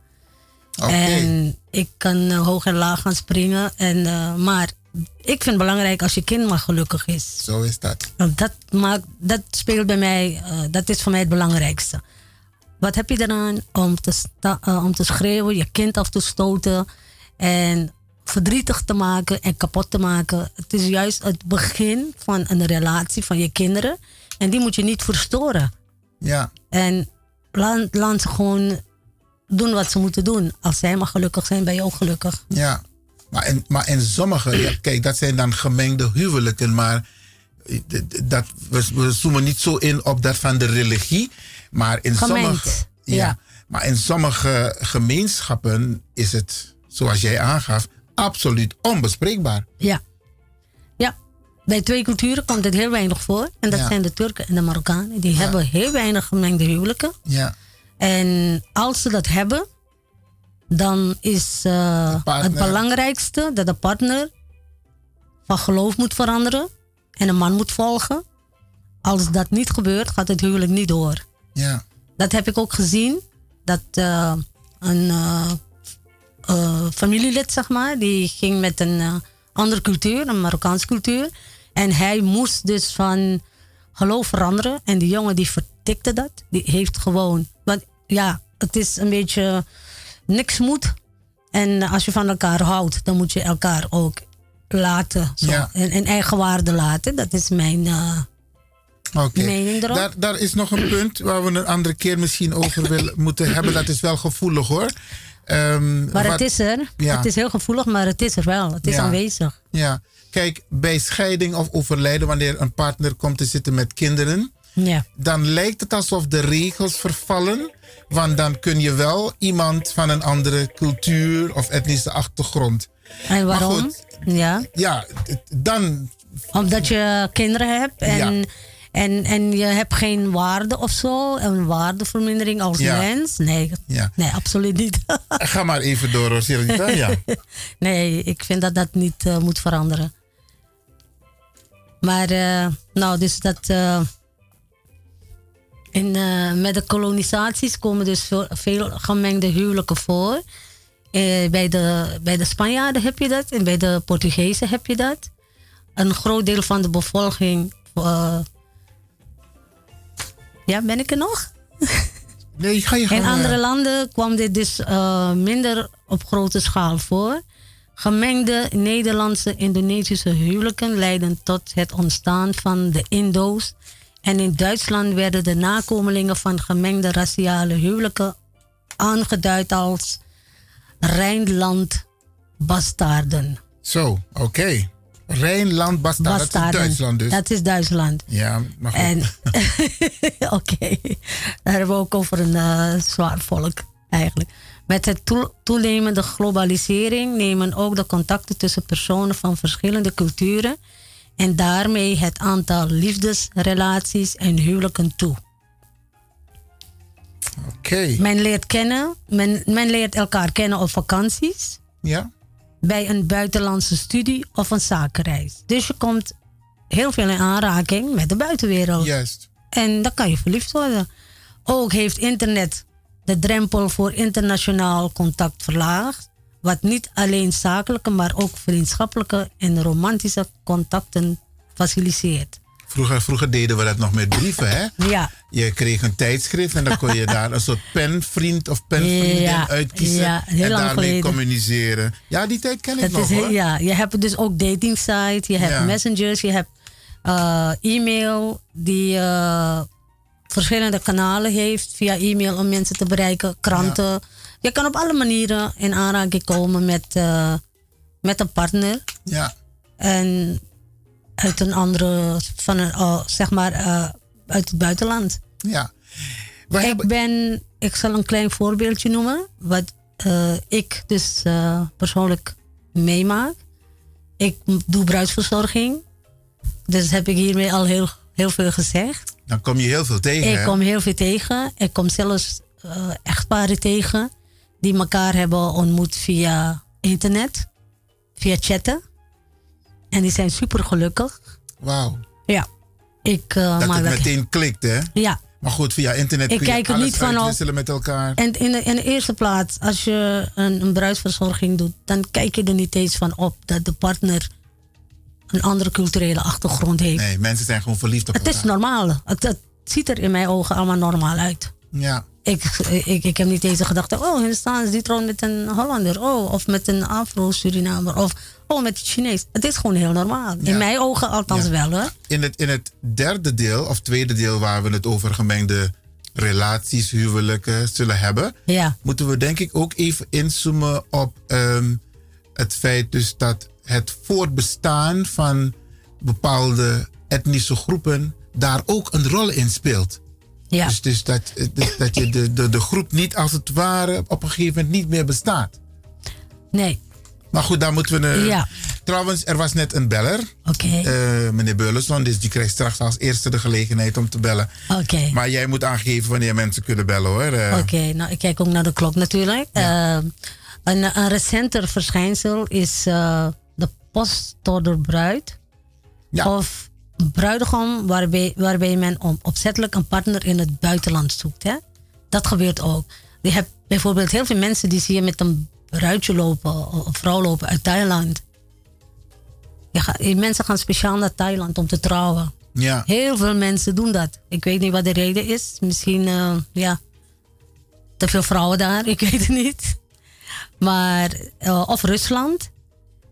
En ik kan uh, hoog en laag gaan springen. En, uh, maar ik vind het belangrijk als je kind maar gelukkig is. Zo is dat. Dat, maakt, dat speelt bij mij, uh, dat is voor mij het belangrijkste. Wat heb je eraan om te, uh, om te schreeuwen, je kind af te stoten en verdrietig te maken en kapot te maken? Het is juist het begin van een relatie van je kinderen en die moet je niet verstoren. Ja. En laat, laat ze gewoon doen wat ze moeten doen. Als zij maar gelukkig zijn, ben je ook gelukkig. Ja, maar in, maar in sommige, ja, kijk, dat zijn dan gemengde huwelijken, maar eh, dat, we, we zoomen niet zo in op dat van de religie, maar in sommige, ja, ja. maar in sommige gemeenschappen is het, zoals jij aangaf, absoluut onbespreekbaar. Ja. Ja. Bij twee culturen komt het heel weinig voor. En dat Ja. zijn de Turken en de Marokkanen. Die hebben heel weinig gemengde huwelijken. Ja. En als ze dat hebben, dan is eh, het belangrijkste dat de partner van geloof moet veranderen en een man moet volgen. Als dat niet gebeurt, gaat het huwelijk niet door. Ja. Dat heb ik ook gezien. Dat eh, een eh, familielid, zeg maar, die ging met een andere cultuur, een Marokkaanse cultuur. En hij moest dus van geloof veranderen. En die jongen die vertikte dat. Die heeft gewoon. Want ja, het is een beetje niks moet. En als je van elkaar houdt, dan moet je elkaar ook laten. Zo, Ja. en, en eigen waarde laten. Dat is mijn. Oké. Mening erop? Daar, daar is nog een punt waar we een andere keer misschien over willen moeten hebben. Dat is wel gevoelig hoor. Ehm, maar wat- het is er. Ja. Het is heel gevoelig, maar het is er wel. Het is Ja. aanwezig. Ja, kijk, bij scheiding of overlijden, wanneer een partner komt te zitten met kinderen, Ja. dan lijkt het alsof de regels vervallen. Want dan kun je wel iemand van een andere cultuur of etnische achtergrond. En waarom? goed, ja. ja, dan. Omdat je kinderen hebt en, Ja. En, en je hebt geen waarde of zo. Een waardevermindering als Ja. mens. Nee, Ja. nee absoluut niet. Ga maar even door. Ja. nee, ik vind dat dat niet eh, moet veranderen. Maar, eh, nou, dus dat. eh, in, met de kolonisaties komen dus veel, veel gemengde huwelijken voor. Bij, de, bij de Spanjaarden heb je dat en bij de Portugezen heb je dat. Een groot deel van de bevolking. Ja, ben ik er nog? Nee, ga je In andere landen kwam dit dus eh, minder op grote schaal voor. Gemengde Nederlandse Indonesische huwelijken leidden tot het ontstaan van de Indo's. En in Duitsland werden de nakomelingen van gemengde raciale huwelijken aangeduid als Rijnland-bastarden. Zo, oké. Rijnland, Bastaard, dat is. Duitsland dus. Dat is Duitsland. Ja, maar goed. En oké, daar hebben we ook over een eh, zwaar volk eigenlijk. Met het toe- toenemende globalisering nemen ook de contacten tussen personen van verschillende culturen en daarmee het aantal liefdesrelaties en huwelijken toe. Oké. Men leert kennen, men, men leert elkaar kennen op vakanties, Ja? Bij een buitenlandse studie of een zakenreis. Dus je komt heel veel in aanraking met de buitenwereld. Juist. En dan kan je verliefd worden. Ook heeft internet de drempel voor internationaal contact verlaagd. Wat niet alleen zakelijke, maar ook vriendschappelijke en romantische contacten faciliteert. Vroeger, vroeger deden we dat nog met brieven, hè? Ja. Je kreeg een tijdschrift en dan kon je daar een soort penvriend of penvriendin Ja, uitkiezen. ja, en daarmee geleden. communiceren. Ja, die tijd ken ik nog is hoor. ja, je hebt dus ook dating sites, je hebt Ja. messengers, je hebt eh, e-mail die eh, verschillende kanalen heeft via e-mail om mensen te bereiken, kranten. Je kan op alle manieren in aanraking komen met, eh, met een partner. Ja. En uit een andere, van een, oh, zeg maar, eh, uit het buitenland. Ja. ik ben, ik zal een klein voorbeeldje noemen, wat eh, ik dus eh, persoonlijk meemaak. Ik doe bruidsverzorging, dus heb ik hiermee al heel, heel veel gezegd. Dan kom je heel veel tegen. Ik hè? kom heel veel tegen. Ik kom zelfs echtparen tegen die elkaar hebben ontmoet via internet, via chatten. En die zijn super gelukkig. Wauw. Ja. Ik eh, Dat maak het meteen klikt, hè? Ja. Maar goed, via internet Ik kun je kijk alles niet van op- uitwisselen met elkaar. En in de, in de eerste plaats, als je een, een bruidsverzorging doet, dan kijk je er niet eens van op dat de partner een andere culturele achtergrond heeft. Nee, mensen zijn gewoon verliefd op Het is elkaar. normaal. Het, het ziet er in mijn ogen allemaal normaal uit. Ja. Ik, ik, ik heb niet eens gedacht, oh, hier staan ze die trouwt met een Hollander. Oh, of met een Afro-Surinamer. Of oh, met een Chinees. Het is gewoon heel normaal. Ja. In mijn ogen althans Ja. wel, hoor. In het, in het derde deel, of tweede deel, waar we het over gemengde relaties, huwelijken zullen hebben, Ja. moeten we denk ik ook even inzoomen op ehm, het feit dus dat het voortbestaan van bepaalde etnische groepen daar ook een rol in speelt. Ja. Dus, dus dat, dus dat je de, de, de groep niet als het ware op een gegeven moment niet meer bestaat. Nee. Maar goed, dan moeten we... Ja. Trouwens, er was net een beller. Oké. Eh, meneer Beulenson, dus die krijgt straks als eerste de gelegenheid om te bellen. Oké. Maar jij moet aangeven wanneer mensen kunnen bellen hoor. Eh, Oké, nou ik kijk ook naar de klok natuurlijk. Eh, een, een recenter verschijnsel is de postorders Of bruidegom waarbij, waarbij men om, opzettelijk een partner in het buitenland zoekt. Hè? Dat gebeurt ook. Je hebt bijvoorbeeld heel veel mensen die zie je met een bruidje lopen of vrouw lopen uit Thailand. Je gaat- die mensen gaan speciaal naar Thailand om te trouwen. Ja. Heel veel mensen doen dat. Ik weet niet wat de reden is. Misschien, eh, ja, te veel vrouwen daar. Ik weet het niet. Maar, eh, of Rusland,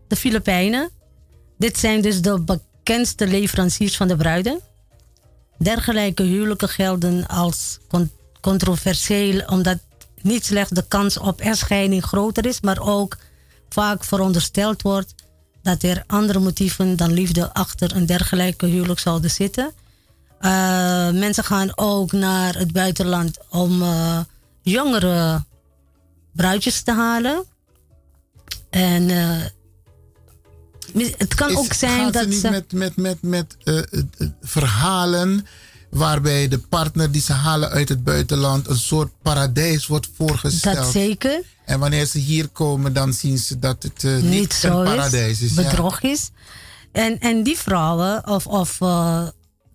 de Filipijnen. Dit zijn dus de bekendste leveranciers van de bruiden. Dergelijke huwelijken gelden als con- controversieel, omdat niet slechts de kans op echtscheiding groter is, maar ook vaak verondersteld wordt dat er andere motieven dan liefde achter een dergelijke huwelijk zouden zitten. Eh, mensen gaan ook naar het buitenland om eh, jongere bruidjes te halen. En eh, het kan Is- ook zijn gaat dat het niet ze. met, met, met, met eh, verhalen waarbij de partner die ze halen uit het buitenland een soort paradijs wordt voorgesteld. Dat zeker. En wanneer ze hier komen, dan zien ze dat het eh, niet, niet zo een paradijs is. bedrog is. En, en die vrouwen, of, of eh,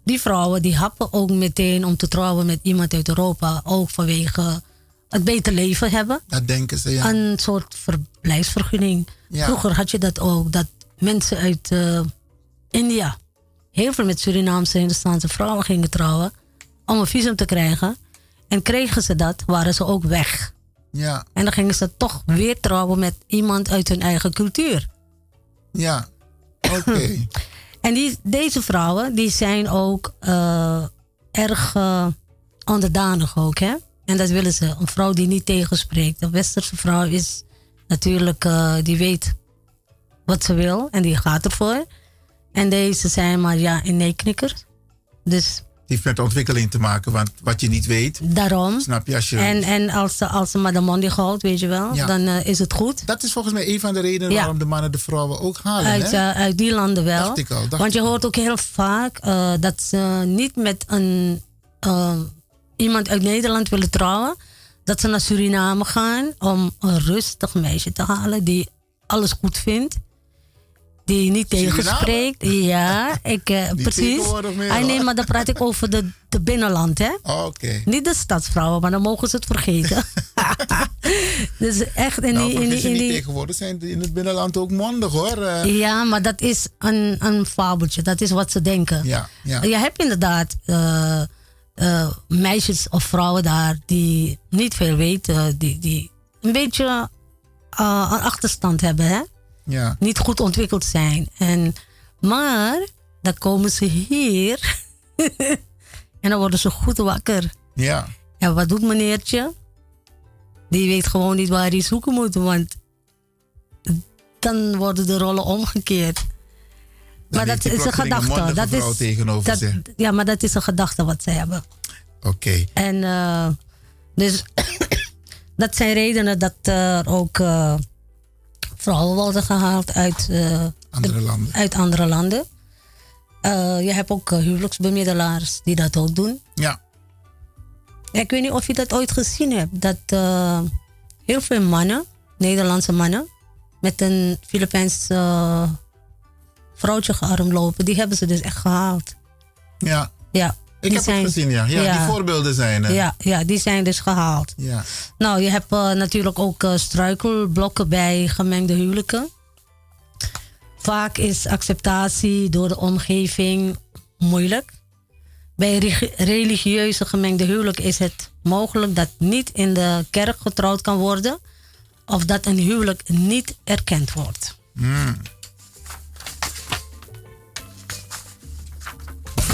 die vrouwen, die happen ook meteen om te trouwen met iemand uit Europa. Ook vanwege het beter leven hebben. Dat denken ze, ja. Een soort verblijfsvergunning. Ja. Vroeger had je dat ook, dat mensen uit eh, India, heel veel met Surinaamse en vrouwen gingen trouwen. Om een visum te krijgen. En kregen ze dat, waren ze ook weg. Ja, En dan gingen ze toch weer trouwen met iemand uit hun eigen cultuur. ja. Oké. En die, deze vrouwen, die zijn ook eh, erg eh, onderdanig ook, hè. En dat willen ze. Een vrouw die niet tegenspreekt. Een westerse vrouw is natuurlijk, die weet wat ze wil en die gaat ervoor. En deze zijn maar ja en nee knikkers. Dus Het heeft met ontwikkeling te maken, want wat je niet weet. daarom. Snap je? Als je En, en als, ze, als ze maar de man die houdt, weet je wel, Ja. dan eh, is het goed. Dat is volgens mij een van de redenen Ja. waarom de mannen de vrouwen ook halen. Uit, hè? eh, uit die landen wel. Dacht ik al, dacht Want je hoort ook heel vaak eh, dat ze niet met een, iemand uit Nederland willen trouwen. Dat ze naar Suriname gaan om een rustig meisje te halen die alles goed vindt. Die niet tegenspreekt. Ja, ik, eh, precies. meer, nee, maar dan praat ik over de, de binnenland, hè? Oh, Oké. Niet de stadsvrouwen, maar dan mogen ze het vergeten. dus echt in Nou, die... In die, in die tegenwoordig zijn in het binnenland ook mondig hoor. Eh, ja, maar dat is een, een fabeltje. Dat is wat ze denken. Ja, ja. Je hebt inderdaad eh, meisjes of vrouwen daar die niet veel weten. Die, die een beetje een achterstand hebben. Hè? Ja. Niet goed ontwikkeld zijn. En, maar dan komen ze hier. en dan worden ze goed wakker. Ja. Ja, wat doet meneertje? Die weet gewoon niet waar hij zoeken moet, want dan worden de rollen omgekeerd. maar dat is een gedachte. Dat is, tegenover dat, zich. Ja, maar dat is een gedachte wat ze hebben. Oké. En eh, dus dat zijn redenen dat er ook eh, vrouwen worden gehaald uit, eh, Andere de- landen. uit andere landen. Eh, je hebt ook eh, huwelijksbemiddelaars die dat ook doen. Ja. Ik weet niet of je dat ooit gezien hebt. Dat heel veel mannen, Nederlandse mannen, met een Filipijns eh, vrouwtje gearmd lopen. Die hebben ze dus echt gehaald. Ja. Ja. Ik heb het gezien, ja. Ja, die voorbeelden zijn er. Ja, ja, die zijn dus gehaald. Ja. Nou, je hebt eh, natuurlijk ook eh, struikelblokken bij gemengde huwelijken. Vaak is acceptatie door de omgeving moeilijk. Bij religieuze gemengde huwelijk is het mogelijk dat niet in de kerk getrouwd kan worden of dat een huwelijk niet erkend wordt. Hmm.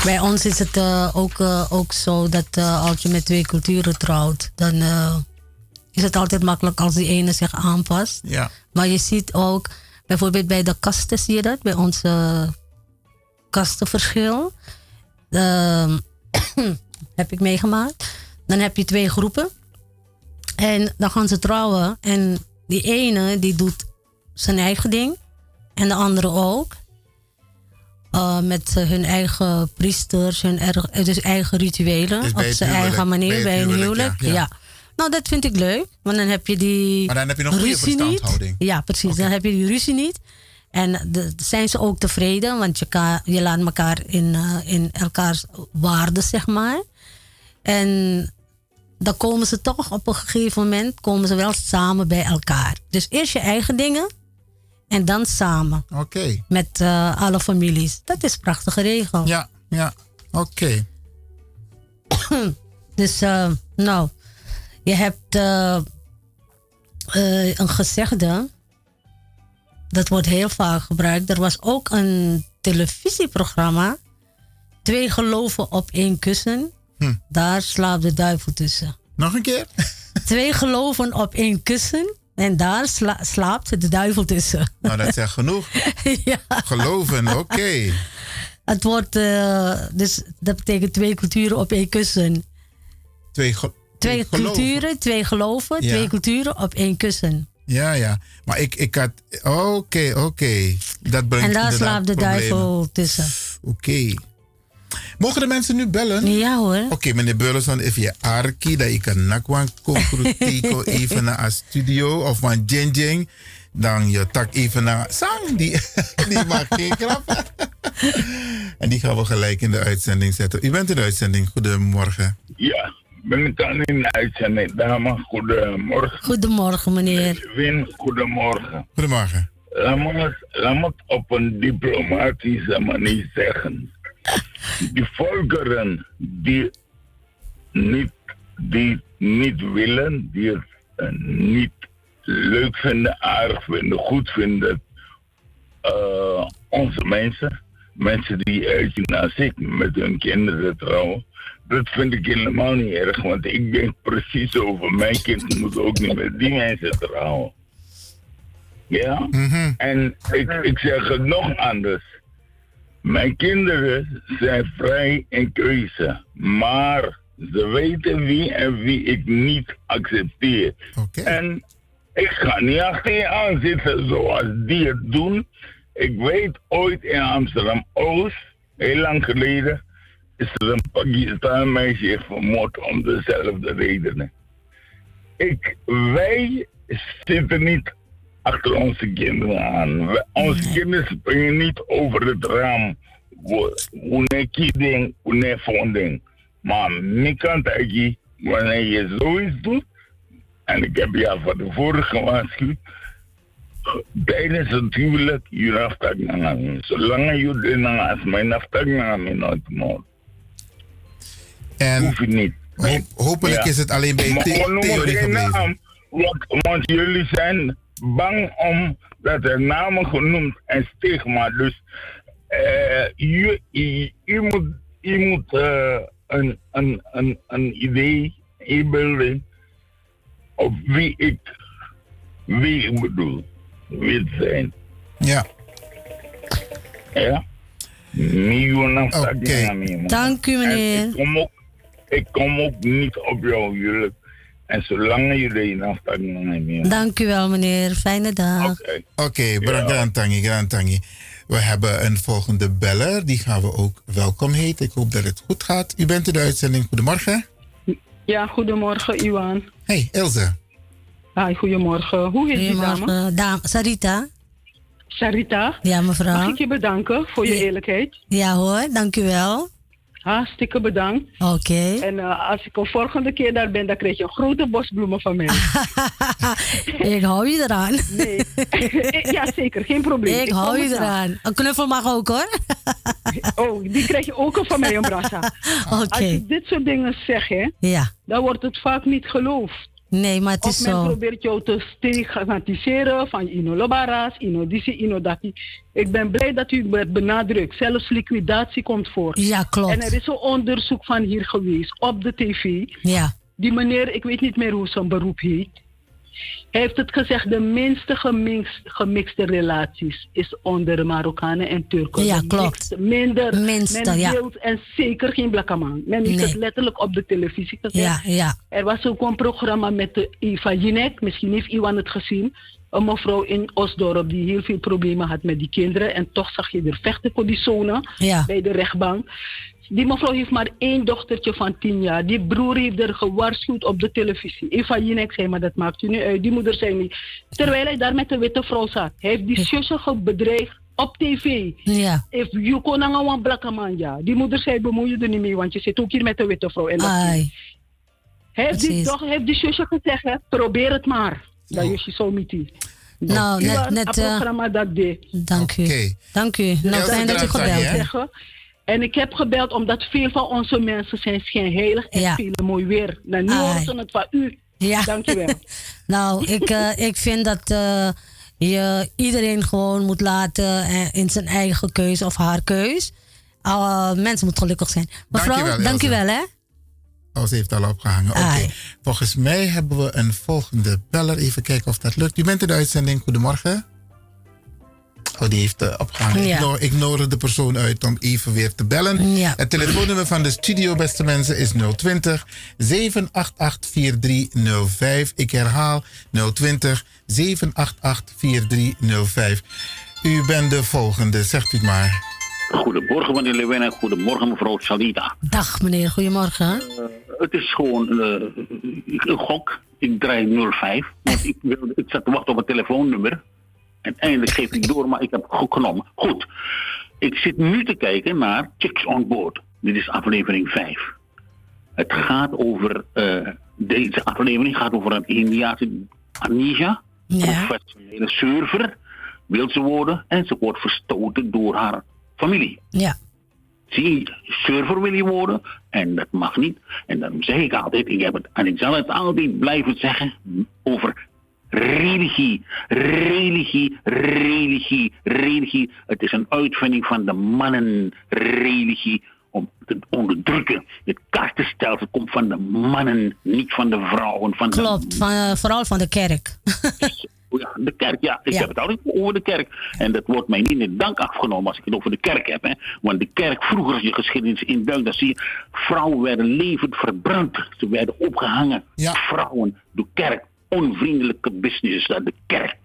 Bij ons is het eh, ook, eh, ook zo dat eh, als je met twee culturen trouwt, dan is het altijd makkelijk als die ene zich aanpast. Ja. Maar je ziet ook, bijvoorbeeld bij de kasten zie je dat, bij onze kastenverschil. Ehm, heb ik meegemaakt. Dan heb je twee groepen. En dan gaan ze trouwen. En die ene die doet zijn eigen ding. En de andere ook. Uh, met uh, hun eigen priesters, hun erg, dus eigen rituelen. Dus op zijn huwelijk, eigen manier, bij een huwelijk, ja. Nou, dat vind ik leuk. Want dan heb je die. Maar dan heb je nog goede niet. Ja, precies. Dan heb je die ruzie niet. En de, zijn ze ook tevreden, want je, je laat elkaar in, eh, in elkaars waarden, zeg maar. En dan komen ze toch op een gegeven moment komen ze wel samen bij elkaar. Dus eerst je eigen dingen en dan samen. Oké. Met eh, alle families. Dat is een prachtige regel. Ja, ja. Oké. dus, eh, nou, je hebt eh, een gezegde. Dat wordt heel vaak gebruikt. Er was ook een televisieprogramma. Twee geloven op één kussen. Hm. Daar slaapt de duivel tussen. Nog een keer? Twee geloven op één kussen. En daar sla- slaapt de duivel tussen. Nou, dat zegt genoeg. Geloven, oké. Het wordt, eh, dus dat betekent twee culturen op één kussen. Twee, Twee culturen, twee geloven, Ja. twee culturen op één kussen. Ja, ja. Maar ik, ik had... Oké, oké. Dat brengt En daar slaapt de problemen. duivel tussen. Oké. Mogen de mensen nu bellen? Ja hoor. Oké, meneer Burleson, if je arki, dat ik een nakwan konkretiko even naar een studio of van Jinjing, dan je tak even naar Sang, die, die maakt geen grap. en die gaan we gelijk in de uitzending zetten. U bent in de uitzending, goedemorgen. Ja, ben ik dan in de uitzending. Dame, goedemorgen. Goedemorgen meneer. Win, goedemorgen. Goedemorgen. Laat me, het- laat me het op een diplomatische manier zeggen. Die volkeren die niet, die niet willen, die het eh, niet leuk vinden, aardig vinden, goed vinden, eh, onze mensen, mensen die ik, met hun kinderen trouwen, dat vind ik helemaal niet erg, want ik denk precies over mijn kind moet ook niet met die mensen trouwen. Ja? En ik, ik zeg het nog anders. Mijn kinderen zijn vrij in keuze, maar ze weten wie en wie ik niet accepteer. En ik ga niet achter je aan zitten zoals die het doen. Ik weet ooit in Amsterdam Oost, heel lang geleden, is er een Pakistan meisje vermoord om dezelfde redenen. Ik, wij zitten niet achter onze kinderen aan. Wij- onze kinderen springen niet over het raam. Kidding, hoe een fonding. Maar mijn kant eigenlijk, wanneer je zoiets doet, en ik heb je al van tevoren gewaarschuwd, tijdens het huwelijk, je aftak naar me. Zolang je naar als mijn aftak naar me nooit meer. En Hoef je niet. ho- hopelijk Ja. is het alleen bij the- we theorie gebleven. naam, want, want jullie zijn bang om dat er namen genoemd en stigma. Dus eh, je, je, je moet, je moet eh, een, een, een, een idee inbeelden op wie ik, wie ik bedoel, wie het zijn. Ja. Ja? Oké. Dank u meneer. ik kom, ook, ik kom ook niet op jouw huwelijk. En zolang er afspraak mee neemt. Dank u wel meneer. Fijne dag. Oké, okay, Grantangi, Grantangi. We hebben een volgende beller. Die gaan we ook welkom heten. Ik hoop dat het goed gaat. U bent in de uitzending. Goedemorgen. Ja, goedemorgen, Iwan. Hey, Ilse. Hi, goedemorgen. Hoe is die dame? Sarita. Sarita? Ja, mevrouw. Mag ik je bedanken voor je Ja. eerlijkheid? Ja hoor, dank u wel. Hartstikke bedankt. Oké. En eh, als ik een volgende keer daar ben, dan krijg je een grote bos bloemen van mij. Ik hou je eraan. Nee. ja, zeker. Geen probleem. Ik hou je eraan. Een knuffel mag ook hoor. Oh, die krijg je ook van mij, een brassa. Als Oké. je dit soort dingen zegt, hè, Ja. dan wordt het vaak niet geloofd. Nee, maar het of is men zo. probeert jou te stigmatiseren van ino lobaras, ino disi, ino dati. Ik ben blij dat u het benadrukt. Zelfs liquidatie komt voor. Ja, klopt. En er is een onderzoek van hier geweest op de tv. Ja. Die meneer, ik weet niet meer hoe zijn beroep heet. Hij heeft het gezegd, de minste gemix- gemixte relaties is onder Marokkanen en Turken. Ja, De klopt. minste- minder. Minste, men ja. deelt en zeker geen blakkaman. Men heeft Nee. het letterlijk op de televisie gezegd. Ja, ja. Er was ook een programma met de Eva Jinek. Misschien heeft Iwan het gezien. een mevrouw in Osdorp die heel veel problemen had met die kinderen. En toch zag je er vechten voor die zonen Ja. bij de rechtbank. Die mevrouw heeft maar één dochtertje van tien jaar. Die broer heeft er gewaarschuwd op de televisie. Eva Jinek zei, maar dat maakt u niet uit. Die moeder zei niet. Terwijl hij daar met de witte vrouw zat. Hij heeft die zusje bedreigd op tv. Ja. If you kon aan een blakke man, ja. Die moeder zei, bemoei je er niet mee, want je zit ook hier met de witte vrouw. En dat Ai. hij heeft die, toch, heeft die zusje gezegd, hè, probeer het maar. Dat is je zo met die. Nou, net- net, eh, programma dat deed. Dank u. Dank u. Nou, fijn dat u gebeld. En ik heb gebeld omdat veel van onze mensen zijn schijnheilig en Ja. spelen mooi weer. Nou, nu Ai. horen ze het van u. Ja. Dank u wel. nou, ik, eh, ik vind dat eh, je iedereen gewoon moet laten eh, in zijn eigen keus of haar keus. Uh, mensen moeten gelukkig zijn. Mevrouw, Dankjewel, dank u Ilse. wel hè. Oh, ze heeft al opgehangen. Oké. Volgens mij hebben we een volgende beller. Even kijken of dat lukt. U bent in de uitzending. Goedemorgen. Oh, die heeft eh, opgehangen. Ja. Ik, no- ik nodig de persoon uit om even weer te bellen. Het telefoonnummer van de studio, beste mensen, is 020 788 4305. Ik herhaal 020 788 4305. U bent de volgende, zegt u het maar. Goedemorgen meneer Lewin en goedemorgen mevrouw Salida. Dag meneer, goedemorgen. Het is gewoon eh, een gok. Ik draai 05. Want ik, wilde, ik zat te wachten op een telefoonnummer. En eindelijk geef ik door, maar ik heb genomen. Goed. Ik zit nu te kijken naar Chicks on Board. Dit is aflevering 5. Het gaat over, eh, deze aflevering gaat over een Indiaanse Anisha. Professionele surfer. Wil ze worden en ze wordt verstoten door haar familie. Ja. Zie surfer wil je worden en dat mag niet. En daarom zeg ik altijd, ik heb het, en ik zal het altijd blijven zeggen over religie, religie, religie, religie. Het is een uitvinding van de mannen, religie, om te onderdrukken. Het kastenstelsel komt van de mannen, niet van de vrouwen. Van de Klopt, van, eh, vooral van de kerk. ja, de kerk, ja. Ik Ja. heb het altijd over de kerk. En dat wordt mij niet in dank afgenomen als ik het over de kerk heb. Hè. Want de kerk, vroeger als je geschiedenis induikt, dan zie je... vrouwen werden levend verbrand. Ze werden opgehangen. Vrouwen, de kerk. Onvriendelijke business uit de kerk.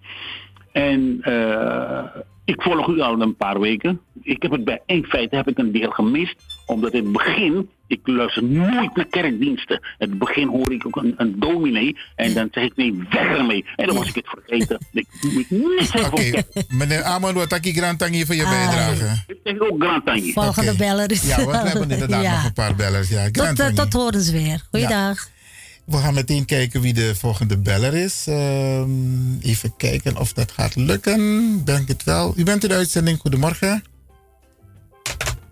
En eh, ik volg u al een paar weken. Ik heb het bij één feit heb ik een deel gemist. Omdat in het begin, ik luister nooit naar kerkdiensten. In het begin hoor ik ook een, een dominee. En dan zeg ik nee, weg ermee. En dan was ik het vergeten. Ik moet niet zeggen van kerk. Meneer Amon, wat ik Grand Tangi voor je bijdrage? Ik zeg ook Grand Tangi. Volgende beller is... Ja, we hebben inderdaad Ja. nog een paar bellers. Ja, Tot, Tangi. tot horens weer. Goeiedag. We gaan meteen kijken wie de volgende beller is. Ehm, even kijken of dat gaat lukken. Denk het wel. U bent in de uitzending. Goedemorgen.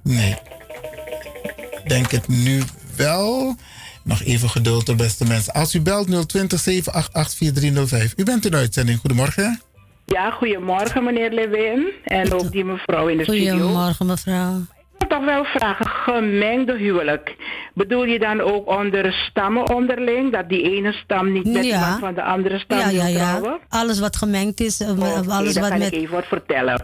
Nee. Denk het nu wel. Nog even geduld, de beste mensen. Als u belt 020 788 4305. U bent in de uitzending. Goedemorgen. Ja, goedemorgen meneer Lewin. En ook die mevrouw in de studio. Goedemorgen mevrouw. Toch wel vragen, gemengde huwelijk. Bedoel je dan ook onder stammen onderling? Dat die ene stam niet met Ja. van de andere stam Ja, ja, ja. Alles wat gemengd is, eh, Oké, alles dan wat kan met... ik even wat vertellen.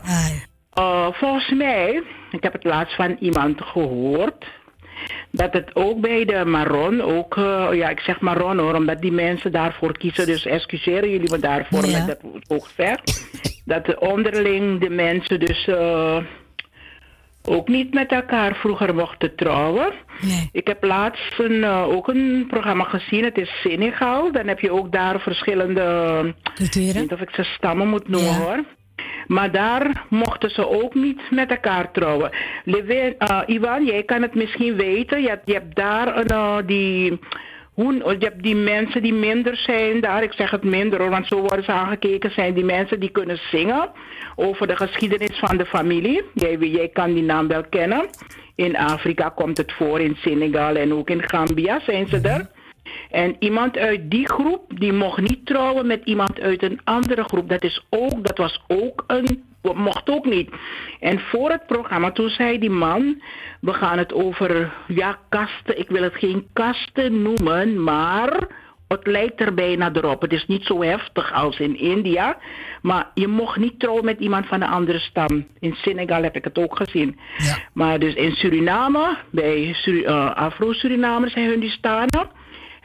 Uh, volgens mij, ik heb het laatst van iemand gehoord... dat het ook bij de Maron, ook, eh, ja ik zeg Maron hoor, omdat die mensen daarvoor kiezen. Dus excuseren jullie me daarvoor Ja. met dat ook ver. Dat de onderling de mensen dus eh, ook niet met elkaar vroeger mochten trouwen. Ik heb laatst een, eh, ook een programma gezien, het is Senegal. Dan heb je ook daar verschillende... Ik weet niet of ik ze stammen moet noemen Ja. hoor. Maar daar mochten ze ook niet met elkaar trouwen. Levin, eh, Ivan, jij kan het misschien weten. Je hebt, je hebt daar een, eh, die... Je hebt die mensen die minder zijn daar, ik zeg het minder hoor, want zo worden ze aangekeken, zijn die mensen die kunnen zingen over de geschiedenis van de familie. Jij, jij kan die naam wel kennen. In Afrika komt het voor, in Senegal en ook in Gambia zijn ze er. En iemand uit die groep, die mocht niet trouwen met iemand uit een andere groep. Dat, is ook, dat was ook een, mocht ook niet. En voor het programma, toen zei die man, we gaan het over, ja, kasten. Ik wil het geen kasten noemen, maar het lijkt er bijna erop. Het is niet zo heftig als in India. Maar je mocht niet trouwen met iemand van een andere stam. In Senegal heb ik het ook gezien. Maar dus in Suriname, bij eh, Afro-Surinamers zijn hun die staan.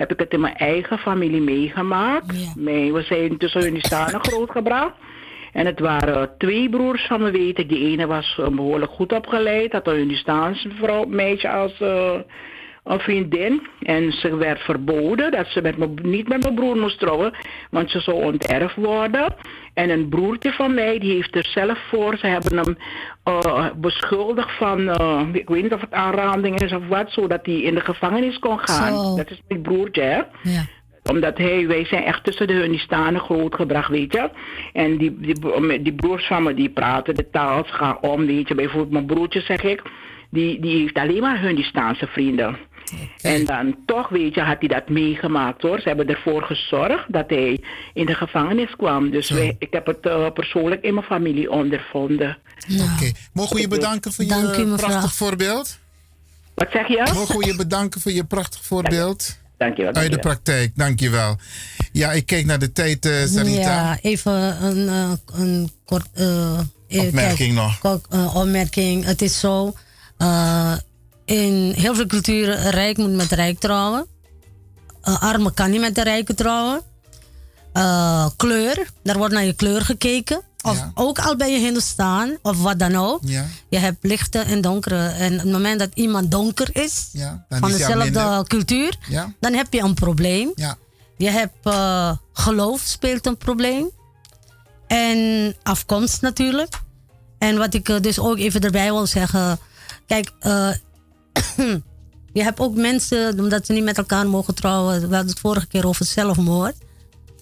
Heb ik het in mijn eigen familie meegemaakt. Mijn, we zijn tussen Hunnistanen grootgebracht. En het waren twee broers van me weten. Die ene was eh, behoorlijk goed opgeleid, had een Hunnistaanse vrouw, meisje als eh, een vriendin. En ze werd verboden dat ze met me, niet met mijn broer moest trouwen, want ze zou onterfd worden. En een broertje van mij, die heeft er zelf voor. Ze hebben hem eh, beschuldigd van, eh, ik weet niet of het aanranding is of wat, zodat hij in de gevangenis kon gaan. Zo. Dat is mijn broertje, hè? Ja. Omdat hij, wij zijn echt tussen de Hunnistanen grootgebracht, weet je. En die, die, die broers van me, die praten de taal, ze gaan om, weet je. Bijvoorbeeld mijn broertje, zeg ik, die, die heeft alleen maar Hunnistaanse vrienden. En dan toch, weet je, had hij dat meegemaakt hoor. Ze hebben ervoor gezorgd dat hij in de gevangenis kwam. Dus wij, ik heb het eh, persoonlijk in mijn familie ondervonden. Oké. Mogen we je bedanken voor Dank je u, prachtig voorbeeld? Wat zeg je? Mogen we je bedanken voor je prachtig voorbeeld? Dank je wel. Uit de praktijk, dank je wel. Ja, ik kijk naar de tijd, eh Sarita. Ja, even een, eh, een kort... Opmerking kijk, nog. kort, opmerking. Het is zo... in heel veel culturen, rijk moet met rijk trouwen. Eh, arme kan niet met de rijke trouwen. Eh, kleur, daar wordt naar je kleur gekeken. Of ook al ben je Hindustan of wat dan ook. Ja. Je hebt lichte en donkere. En op het moment dat iemand donker is, Ja, van dezelfde cultuur, dan heb je een probleem. Ja. Je hebt eh, geloof speelt een probleem. En afkomst natuurlijk. En wat ik eh, dus ook even erbij wil zeggen. Kijk, je hebt ook mensen, omdat ze niet met elkaar mogen trouwen. We hadden het vorige keer over zelfmoord.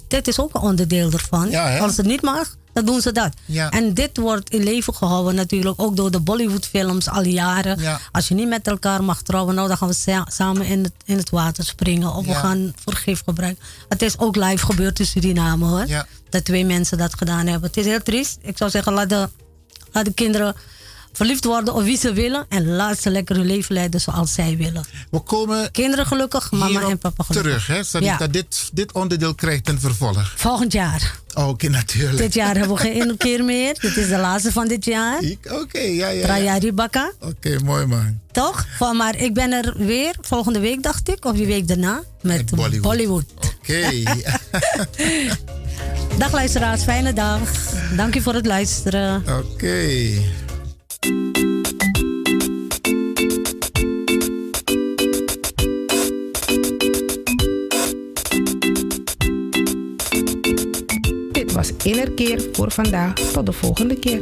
Dit is ook een onderdeel ervan. Ja? Als het niet mag, dan doen ze dat. Ja. En dit wordt in leven gehouden natuurlijk ook door de Bollywoodfilms al jaren. Ja. Als je niet met elkaar mag trouwen, nou dan gaan we sa- samen in het, in het water springen. Of we gaan vergif gebruiken. Het is ook live gebeurd in Suriname hoor. Dat twee mensen dat gedaan hebben. Het is heel triest. Ik zou zeggen, laat de, laat de kinderen verliefd worden op wie ze willen. En laat ze lekker hun leven leiden zoals zij willen. We komen Kinderen gelukkig, mama en papa gelukkig. terug, hè, Sarita. Ja. Dit, dit onderdeel krijgt een vervolg. Volgend jaar. Oh, Oké, natuurlijk. Dit jaar hebben we geen keer meer. Dit is de laatste van dit jaar. Oké, ja, ja. ja. Trajari Bakka. Oké, mooi man. Toch? Van, maar ik ben er weer volgende week, dacht ik. Of die week daarna. Met, Bollywood. Bollywood. Oké. Dag luisteraars, fijne dag. Dank u voor het luisteren. Oké. Dit was Innerkeer voor vandaag. Tot de volgende keer.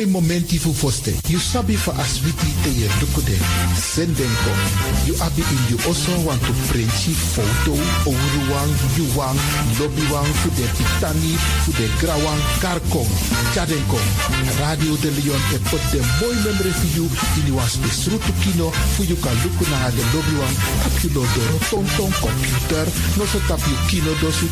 Boy momenti fu foste. You sabi for aswiti te ye dukude. Sendenko. You abi in you also want to printji foto. Ouruwang, yuwang, lobbywang, fu de titani, fu de grawang, karkom. Chadenko. Radio de Leon e put de boy membre for you. In you was besrutu kino. Fu you kan luku na de lobbywang. Tap you do do tonton computer. No so tap you kino do su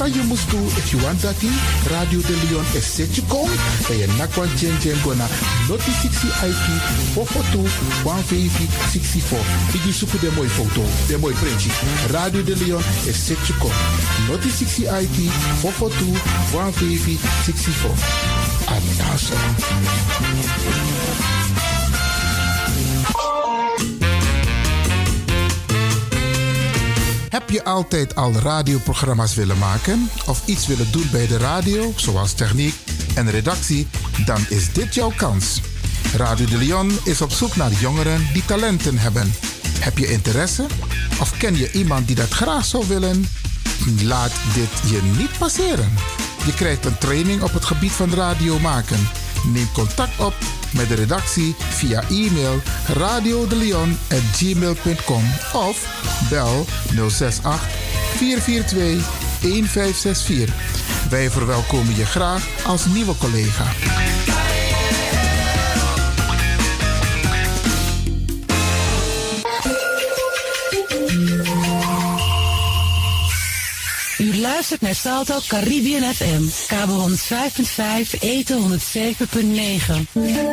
Sa you must do if you want that in. Radio de Leon e set you kom. E je nakwa jen jen gona. Noti 60 IP. Fofotu. 150 64. Igi suku de mooi foto. De mooi printje. Radio de Leon e set you kom. Noti 60 IP. Fofotu. 150 64. Heb je altijd al radioprogramma's willen maken of iets willen doen bij de radio, zoals techniek en redactie? Dan is dit jouw kans. Radio de Leon is op zoek naar jongeren die talenten hebben. Heb je interesse of ken je iemand die dat graag zou willen? Laat dit je niet passeren. Je krijgt een training op het gebied van radio maken. Neem contact op met de redactie via e-mail radiodeleon@gmail.com of bel 068 442 1564. Wij verwelkomen je graag als nieuwe collega. U luistert naar Salto Caribbean FM, kabel 105.5, eten 107.9.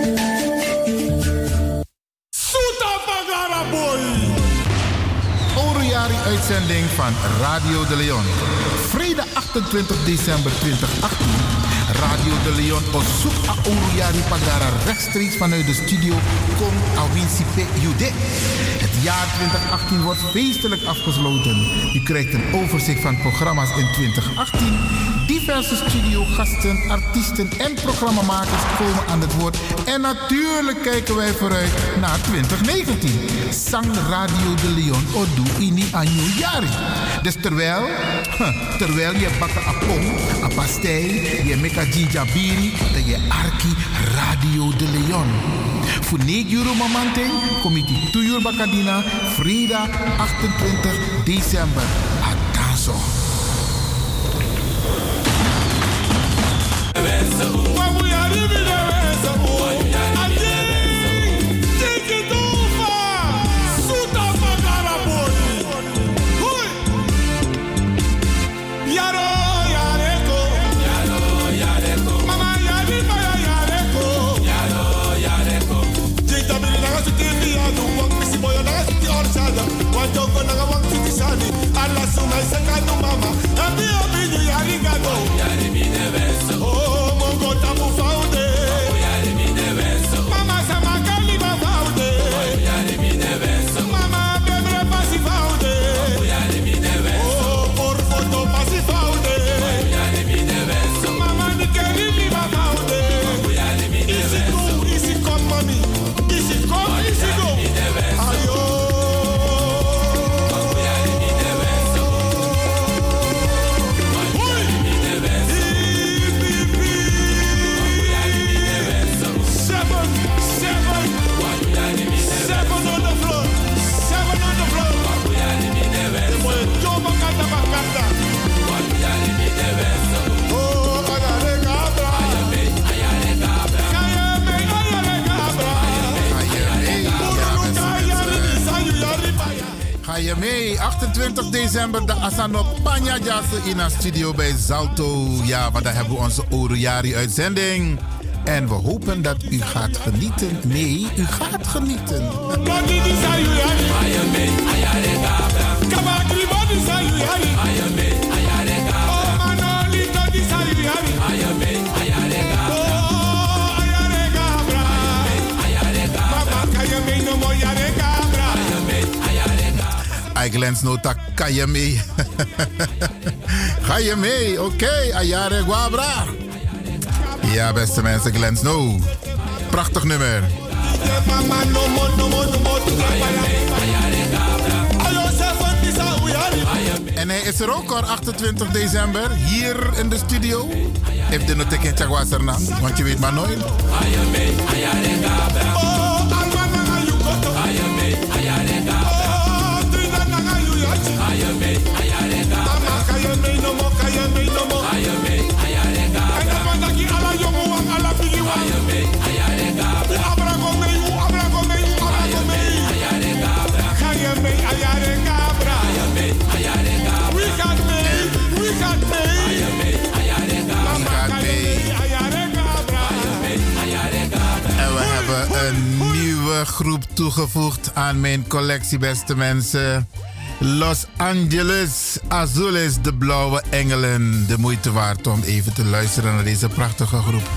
van Radio de Leon. Vrijdag 28 december 2018. Radio de Leon op zoek a Oroyari Pagara rechtstreeks vanuit de studio Kom Awinsipe Jude. Het jaar 2018 wordt feestelijk afgesloten. U krijgt een overzicht van programma's in 2018. Diverse studiogasten, artiesten en programmamakers komen aan het woord. En natuurlijk kijken wij vooruit naar 2019. Sang Radio de Leon Odu Ini Anyu Yari. Dus terwijl, terwijl je bakken apong, a pastei, je meka jinjabiri, dan je arki Radio de Leon. Voor 9 euro mamanteng, committee 2 uur bakadina, vrijdag 28 december. Atanso. Suna second number mee. 28 december de Asano Panya Jazz in een studio bij Zalto. Ja, want daar hebben we onze Orojari uitzending. En we hopen dat u gaat genieten. Nee, u gaat genieten. I glens nota kan je mee. Ga je mee? Oké, okay. Ayare Guabra. Ja, beste mensen, Glens No. Prachtig nummer. En hij is er ook al 28 december hier in de studio. Heeft de was er want je weet maar nooit. Nieuwe groep toegevoegd aan mijn collectie, beste mensen. Los Angeles Azules, de Blauwe Engelen. De moeite waard om even te luisteren naar deze prachtige groep.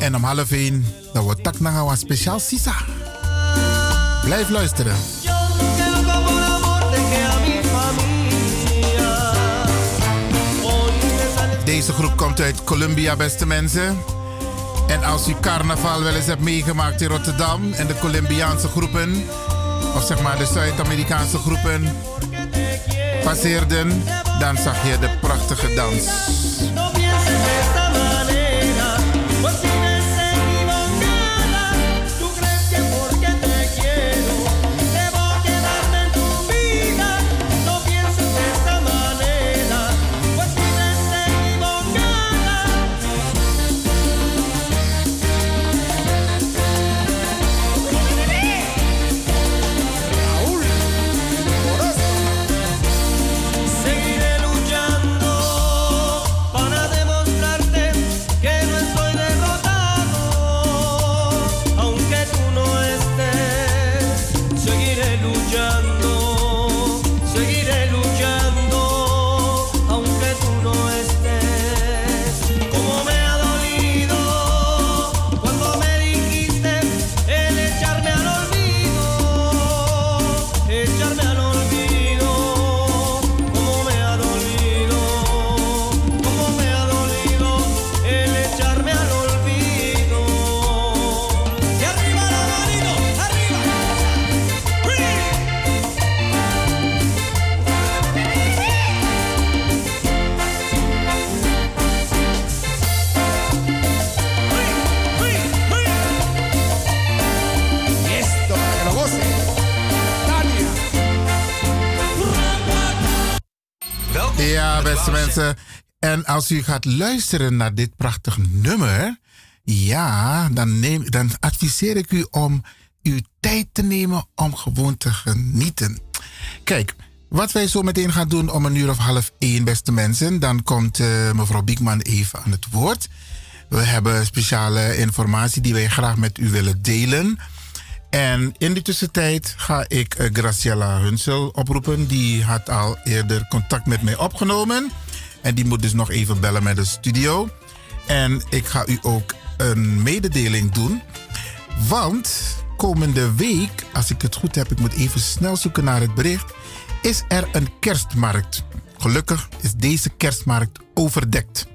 En om half één, dan wordt tak speciaal Sisa. Blijf luisteren. Deze groep komt uit Colombia, beste mensen. En als u carnaval wel eens hebt meegemaakt in Rotterdam en de Colombiaanse groepen, of zeg maar de Zuid-Amerikaanse groepen, passeerden, dan zag je de prachtige dans. En als u gaat luisteren naar dit prachtige nummer, ja, dan, neem, dan adviseer ik u om uw tijd te nemen om gewoon te genieten. Kijk, wat wij zo meteen gaan doen om een uur of half één, beste mensen, dan komt uh, mevrouw Biekman even aan het woord. We hebben speciale informatie die wij graag met u willen delen. En in de tussentijd ga ik uh, Graciela Hunsel oproepen. Die had al eerder contact met mij opgenomen. En die moet dus nog even bellen met de studio. En ik ga u ook een mededeling doen. Want komende week, als ik het goed heb, ik moet even snel zoeken naar het bericht, is er een kerstmarkt. Gelukkig is deze kerstmarkt overdekt.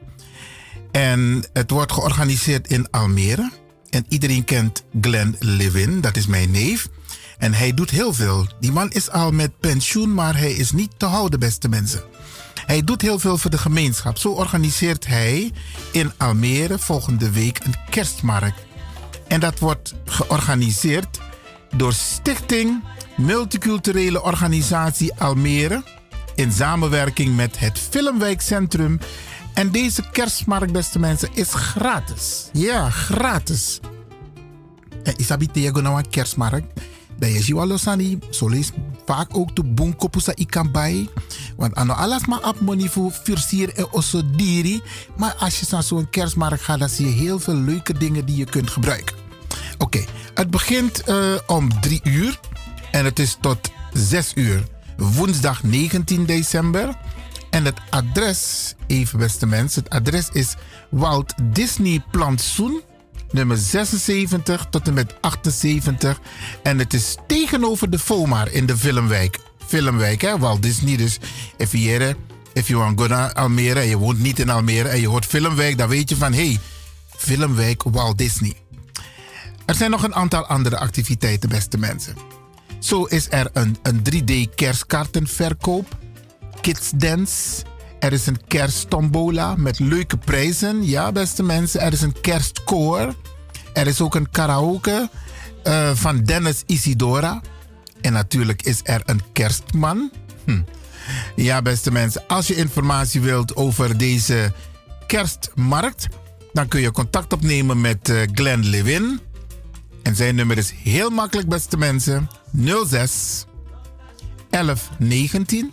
En het wordt georganiseerd in Almere. En iedereen kent Glenn Levin, dat is mijn neef. En hij doet heel veel. Die man is al met pensioen, maar hij is niet te houden, beste mensen. Hij doet heel veel voor de gemeenschap. Zo organiseert hij in Almere volgende week een kerstmarkt. En dat wordt georganiseerd door Stichting Multiculturele Organisatie Almere in samenwerking met het Filmwijkcentrum. En deze kerstmarkt, beste mensen, is gratis. Ja, gratis. En isabi tego nou een kerstmarkt. Is je losani. Zo lees vaak ook de boenkopusa ikan bij. Want ano alles maar op money voor versier en osso diri. Maar als je naar zo'n kerstmarkt gaat, dan zie je heel veel leuke dingen die je kunt gebruiken. Oké, het begint uh, om 3 uur en het is tot 6 uur. Woensdag 19 december. En het adres, even beste mensen, het adres is Walt Disney Plantsoen, nummer 76 tot en met 78. En het is tegenover de FOMAR in de Filmwijk. Filmwijk, hè, Walt Disney. Dus if je, if you want go Almere en je woont niet in Almere en je hoort Filmwijk, dan weet je van hé, hey, Filmwijk Walt Disney. Er zijn nog een aantal andere activiteiten, beste mensen. Zo is er een, een 3D kerstkaartenverkoop, Kids Dance. Er is een kersttombola met leuke prijzen. Ja, beste mensen. Er is een kerstkoor. Er is ook een karaoke uh, van Dennis Isidora. En natuurlijk is er een kerstman. Hm. Ja, beste mensen. Als je informatie wilt over deze kerstmarkt, dan kun je contact opnemen met uh, Glenn Lewin. En zijn nummer is heel makkelijk, beste mensen. 06 1119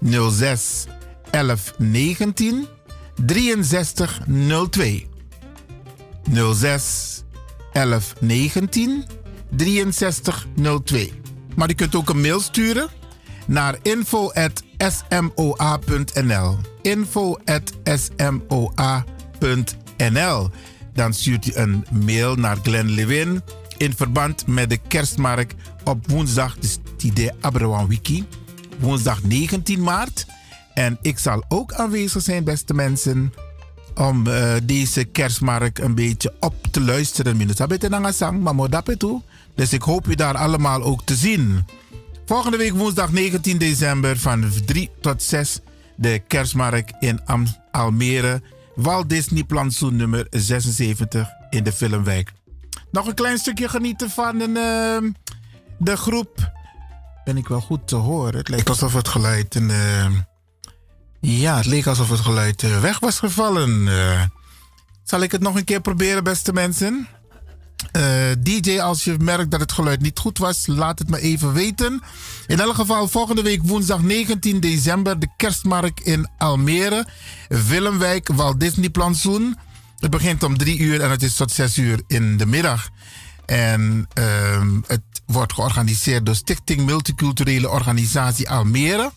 06 1119 6302 06 1119 6302. Maar u kunt ook een mail sturen naar info.smoa.nl info.smoa.nl Dan stuurt u een mail naar Glenn Lewin in verband met de kerstmarkt op woensdag, dus die Abrawan Wiki, woensdag 19 maart. En ik zal ook aanwezig zijn, beste mensen, om uh, deze kerstmarkt een beetje op te luisteren. Dus ik hoop u daar allemaal ook te zien. Volgende week woensdag 19 december van 3 tot 6 de kerstmarkt in Almere. Walt Disney plantsoen nummer 76 in de Filmwijk. Nog een klein stukje genieten van een, uh, de groep. Ben ik wel goed te horen? Het leek alsof het geluid. Een, uh, ja, het leek alsof het geluid uh, weg was gevallen. Eh, zal ik het nog een keer proberen, beste mensen? DJ, als je merkt dat het geluid niet goed was, laat het me even weten. In elk geval, volgende week woensdag 19 december, de kerstmarkt in Almere, Willemwijk, Walt Disney Plantsoen. Het begint om drie uur en het is tot zes uur in de middag. En uh, het wordt georganiseerd door Stichting Multiculturele Organisatie Almere.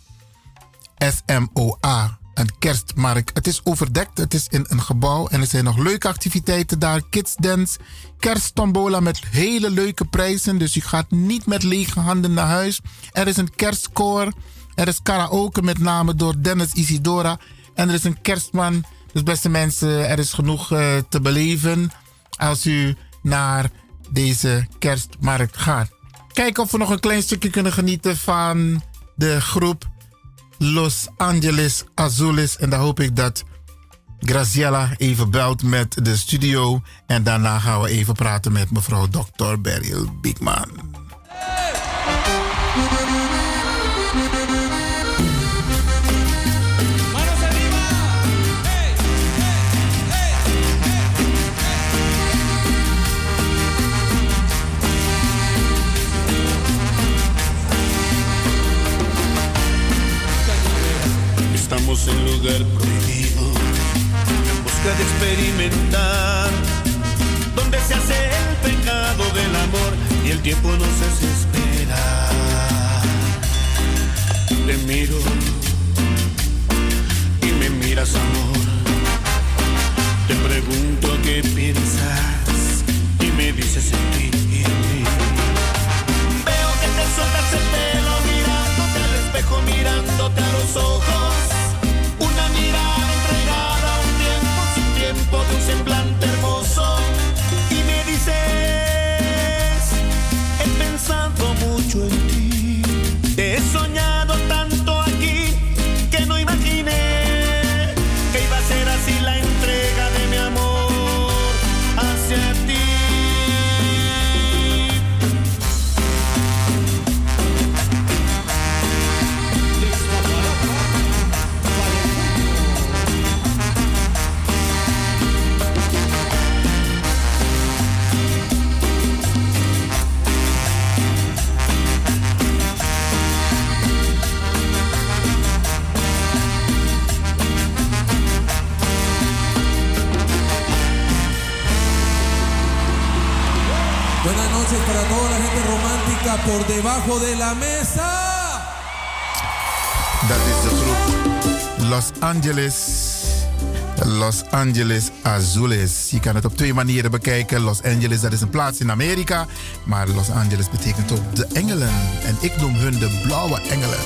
SMOA. Een kerstmarkt. Het is overdekt. Het is in een gebouw. En er zijn nog leuke activiteiten daar. Kids Dance. Kersttombola met hele leuke prijzen. Dus je gaat niet met lege handen naar huis. Er is een kerstkoor. Er is karaoke met name door Dennis Isidora. En er is een kerstman dus beste mensen, er is genoeg uh, te beleven als u naar deze kerstmarkt gaat. Kijken of we nog een klein stukje kunnen genieten van de groep Los Angeles Azules. En dan hoop ik dat Graciela even belt met de studio. En daarna gaan we even praten met mevrouw Dr. Beryl Bigman. Estamos en lugar prohibido, en busca de experimentar, donde se hace el pecado del amor y el tiempo nos hace esperar. Te miro y me miras amor, te pregunto qué piensas y me dices en ti. Veo que te sueltas el pelo mirándote al espejo, mirándote a los ojos. Por debajo de la mesa. Dat is de groep Los Angeles. Los Angeles Azules. Je kan het op twee manieren bekijken. Los Angeles, dat is een plaats in Amerika. Maar Los Angeles betekent ook de engelen. En ik noem hun de blauwe engelen.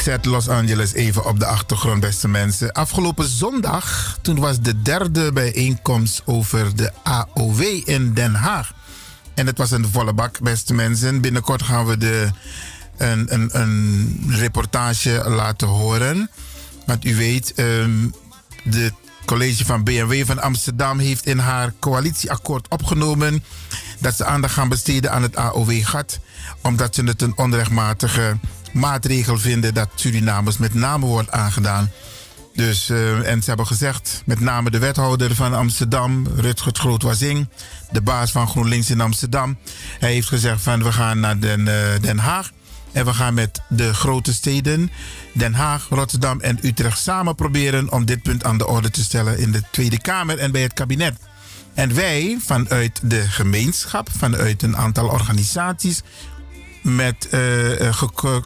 Zet Los Angeles even op de achtergrond, beste mensen. Afgelopen zondag, toen was de derde bijeenkomst over de AOW in Den Haag. En het was een volle bak, beste mensen. Binnenkort gaan we de, een, een, een reportage laten horen. Want u weet, ehm de college van BMW van Amsterdam heeft in haar coalitieakkoord opgenomen dat ze aandacht gaan besteden aan het AOW-gat, omdat ze het een onrechtmatige maatregel vinden dat Surinamers met name wordt aangedaan. Dus, eh, en ze hebben gezegd, met name de wethouder van Amsterdam, Rutgert Groot-Wazing, de baas van GroenLinks in Amsterdam, hij heeft gezegd van we gaan naar Den, eh, Den Haag en we gaan met de grote steden, Den Haag, Rotterdam en Utrecht samen proberen om dit punt aan de orde te stellen in de Tweede Kamer en bij het kabinet. En wij vanuit de gemeenschap, vanuit een aantal organisaties, met, geko-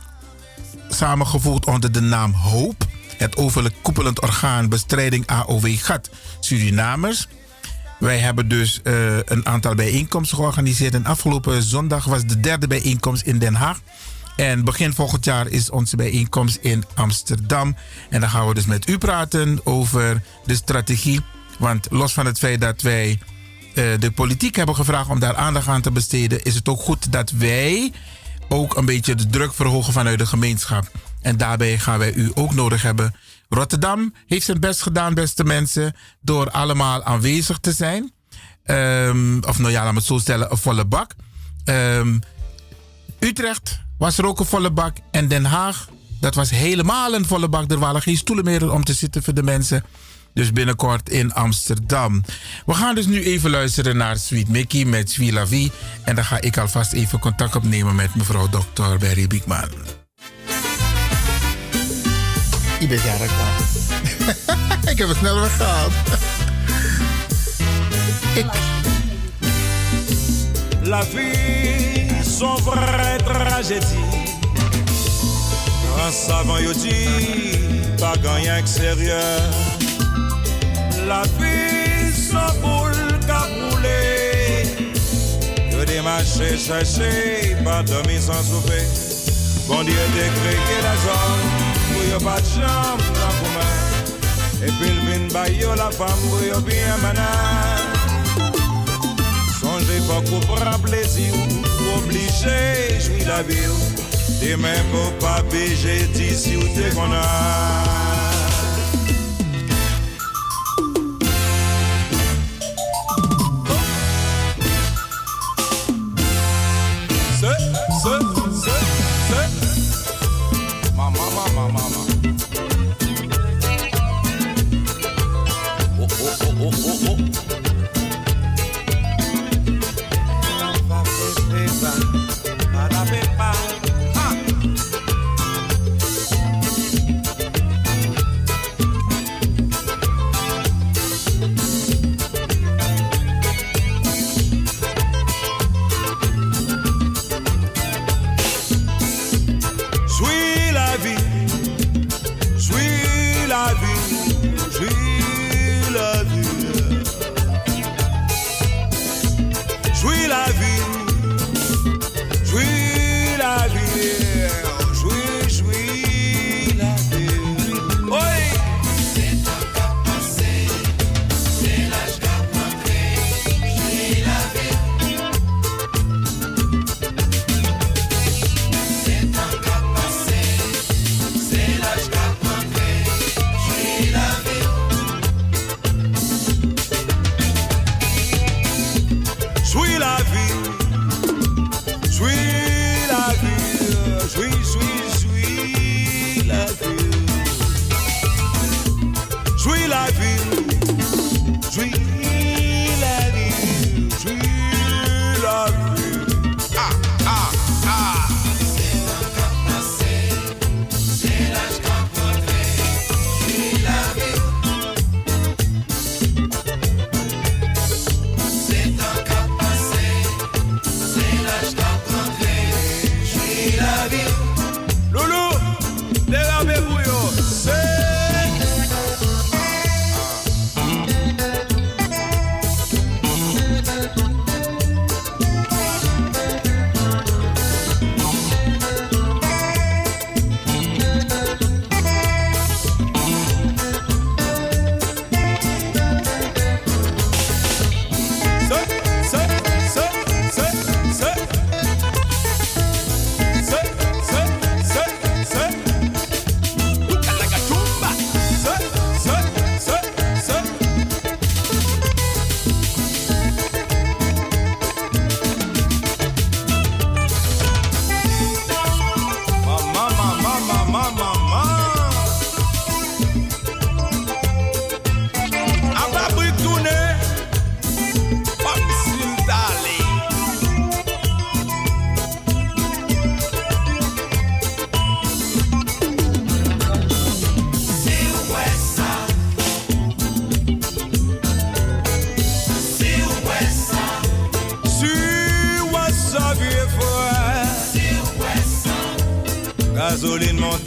samengevoegd onder de naam HOOP, het overkoepelend orgaan bestrijding AOW-gat Surinamers. Wij hebben dus eh, een aantal bijeenkomsten georganiseerd. En afgelopen zondag was de derde bijeenkomst in Den Haag. En begin volgend jaar is onze bijeenkomst in Amsterdam. En dan gaan we dus met u praten over de strategie. Want los van het feit dat wij eh, de politiek hebben gevraagd om daar aandacht aan te besteden, is het ook goed dat wij ook een beetje de druk verhogen vanuit de gemeenschap. En daarbij gaan wij u ook nodig hebben. Rotterdam heeft zijn best gedaan, beste mensen, door allemaal aanwezig te zijn. Ehm, of nou ja, laat me het zo stellen, een volle bak. Ehm, Utrecht was er ook een volle bak. En Den Haag, dat was helemaal een volle bak. Er waren geen stoelen meer om te zitten voor de mensen. Dus binnenkort in Amsterdam. We gaan dus nu even luisteren naar Sweet Mickey met Sweet La Vie. En dan ga ik alvast even contact opnemen met mevrouw Dr. Berry Biekman. Ik ben jarig Ik heb het snel weggehaald. Ik. La vie, son vraie tragédie. Un savant yo dit, pas gagné extérieur. la pis an boul ka poule Yo demache chache, pa domi san soupe Bon diye te kreke la zon, pou yo pat chanm nan pouman E pil vin bay yo oh, la fam, pou yo bien manan Sonje fok ou pran plezi ou, ou oblige jwi la vi ou Demen pou pa beje disi ou te konan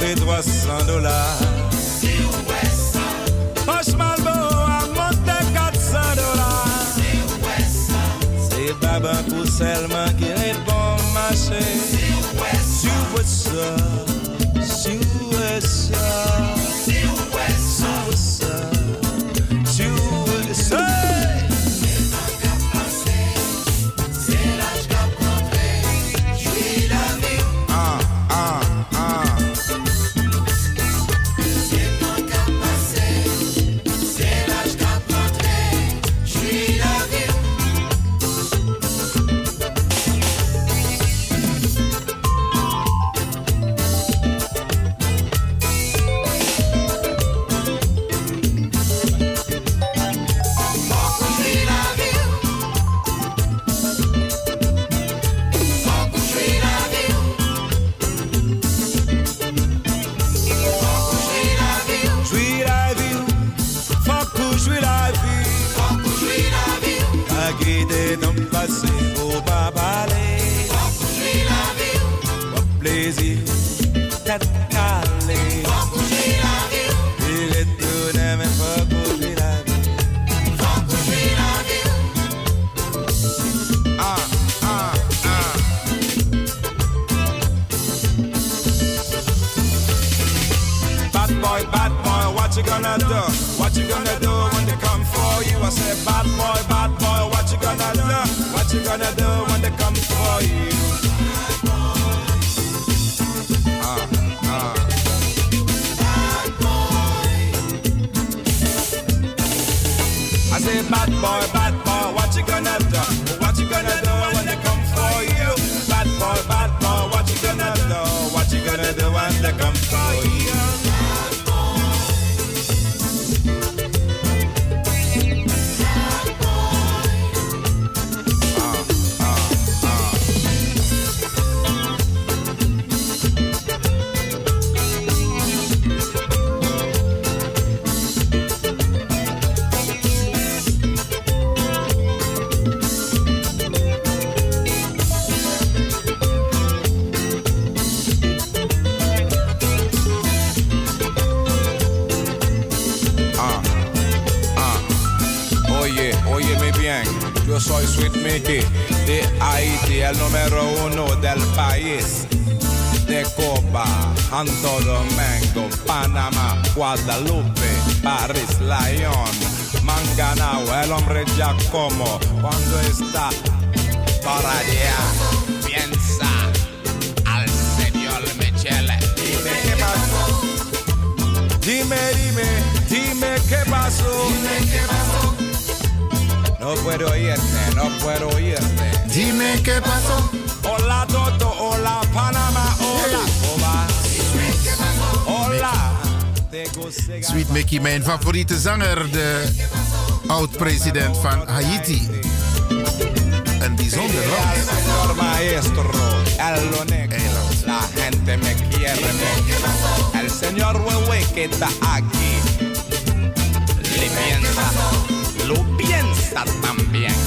et 300 dollars. hombre Giacomo quando está para allá piensa al señor Michele. Dime che pasó. Dime, dime, dime che pasó. Dime qué pasó. No puedo oírte, no puedo oírte. Dime che pasó. Hola Toto, hola Panama hola. Hola. Hola. Sweet Mickey, mijn favoriete zanger, de oud-president van Haiti. Een bijzonder land. La gente me quiere. El señor Wewe que está aquí, le piensa, lo piensa también.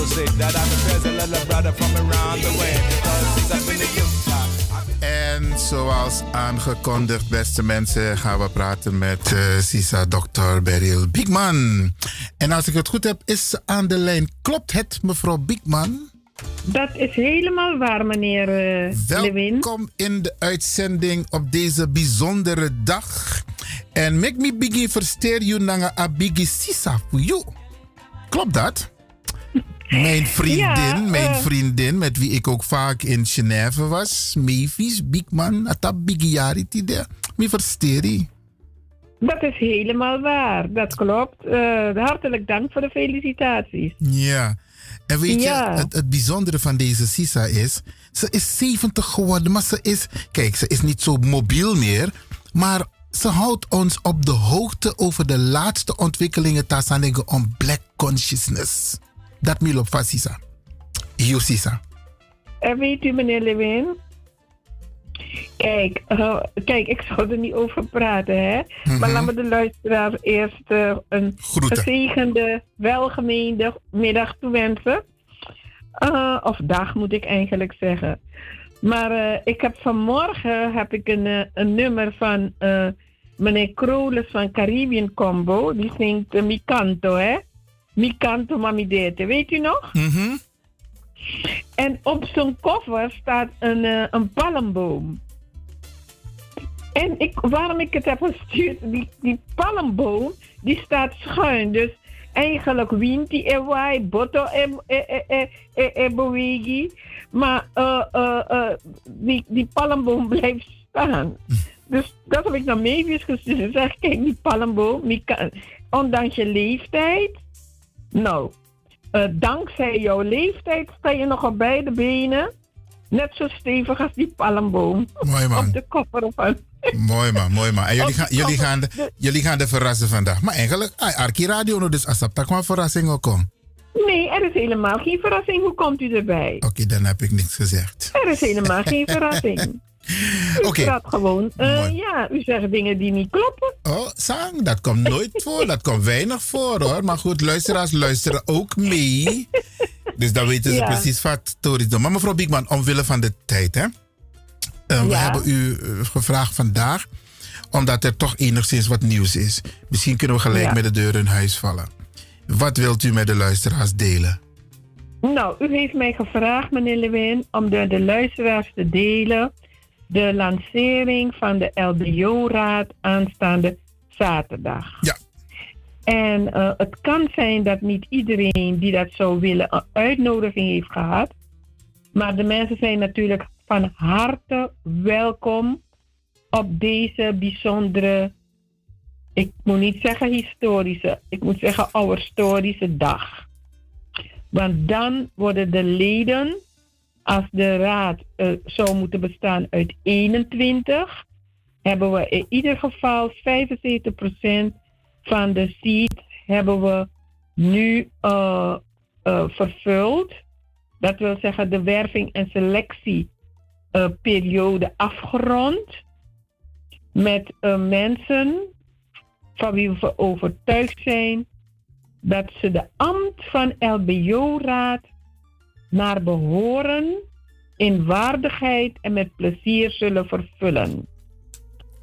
That I'm brother from around the way. En zoals aangekondigd, beste mensen, gaan we praten met eh, Sisa Dr. Beryl Biekman. En als ik het goed heb, is ze aan de lijn. Klopt het, mevrouw Biekman? Dat is helemaal waar, meneer eh Lewin. Welkom in de uitzending op deze bijzondere dag. En make me biggie versteer you nanga a biggie Sisa voor you. Klopt dat? Mijn vriendin, Ja, mijn eh. vriendin, met wie ik ook vaak in Genève was, Mavis Biekman, atap Bigiari tide. Me versteer Dat is helemaal waar, dat klopt. Eh, hartelijk dank voor de felicitaties. Ja. En weet Ja. je, het, het bijzondere van deze Sisa is, ze is 70 geworden, maar ze is, kijk, ze is niet zo mobiel meer, maar ze houdt ons op de hoogte over de laatste ontwikkelingen tasanego om black consciousness. Dat milo van Sisa. Hier Sisa. En weet u, meneer Lewin? Kijk, eh, kijk, ik zou er niet over praten, hè? Maar Mhm. laten we de luisteraar eerst eh, een Groeten. gezegende, welgemeende middag toewensen. Eh, of dag moet ik eigenlijk zeggen. Maar ik heb vanmorgen heb ik een, een nummer van meneer Kroles van Caribbean Combo. Die zingt eh, Micanto Mamidete, weet u nog? Mhm. En op zo'n koffer staat een, eh, een palmboom. En ik, waarom ik het heb gestuurd, die, die palmboom, die staat schuin. Dus eigenlijk wint die en waai, botto en e, e, e, e, bewegi. Maar eh, eh, die, die palmboom blijft staan. Dus dat heb ik naar Mavis gestuurd. Zeg, kijk, die palmboom, ondanks je leeftijd, nou, eh, dankzij jouw leeftijd sta je nog op beide benen. Net zo stevig als die palmboom. Mooi man. Op de koffer van. Mooi man, mooi man. En jullie gaan, de jullie gaan, de, jullie gaan de verrassen vandaag. Maar eigenlijk, ah, Arki Radio, dus als dat maar verrassing ook komt. Nee, er is helemaal geen verrassing. Hoe komt u erbij? Oké, dan heb ik niks gezegd. Er is helemaal geen verrassing. Oké. gewoon. eh, ja, u zegt dingen die niet kloppen. Oh, Sang, dat komt nooit voor. Dat komt weinig voor hoor. Maar goed, luisteraars luisteren ook mee. Dus dan weten ze Ja. precies wat Tories doen. Maar mevrouw Biekman, omwille van de tijd, hè? Eh, We hebben u eh, gevraagd vandaag, omdat er toch enigszins wat nieuws is. Misschien kunnen we gelijk Ja. met de deur in huis vallen. Wat wilt u met de luisteraars delen? Nou, u heeft mij gevraagd, meneer Lewin, om de, de luisteraars te delen. De lancering van de LBO-raad aanstaande zaterdag. Ja. En eh, het kan zijn dat niet iedereen die dat zou willen een uitnodiging heeft gehad. Maar de mensen zijn natuurlijk van harte welkom op deze bijzondere, ik moet niet zeggen historische, ik moet zeggen ouderhistorische dag. Want dan worden de leden, als de raad eh, zou moeten bestaan uit 21, hebben we in ieder geval 75% van de seats hebben we nu eh, eh, vervuld. Dat wil zeggen de werving- en selectieperiode afgerond. Met mensen van wie we overtuigd zijn dat ze de ambt van LBO-raad naar behoren in waardigheid en met plezier zullen vervullen.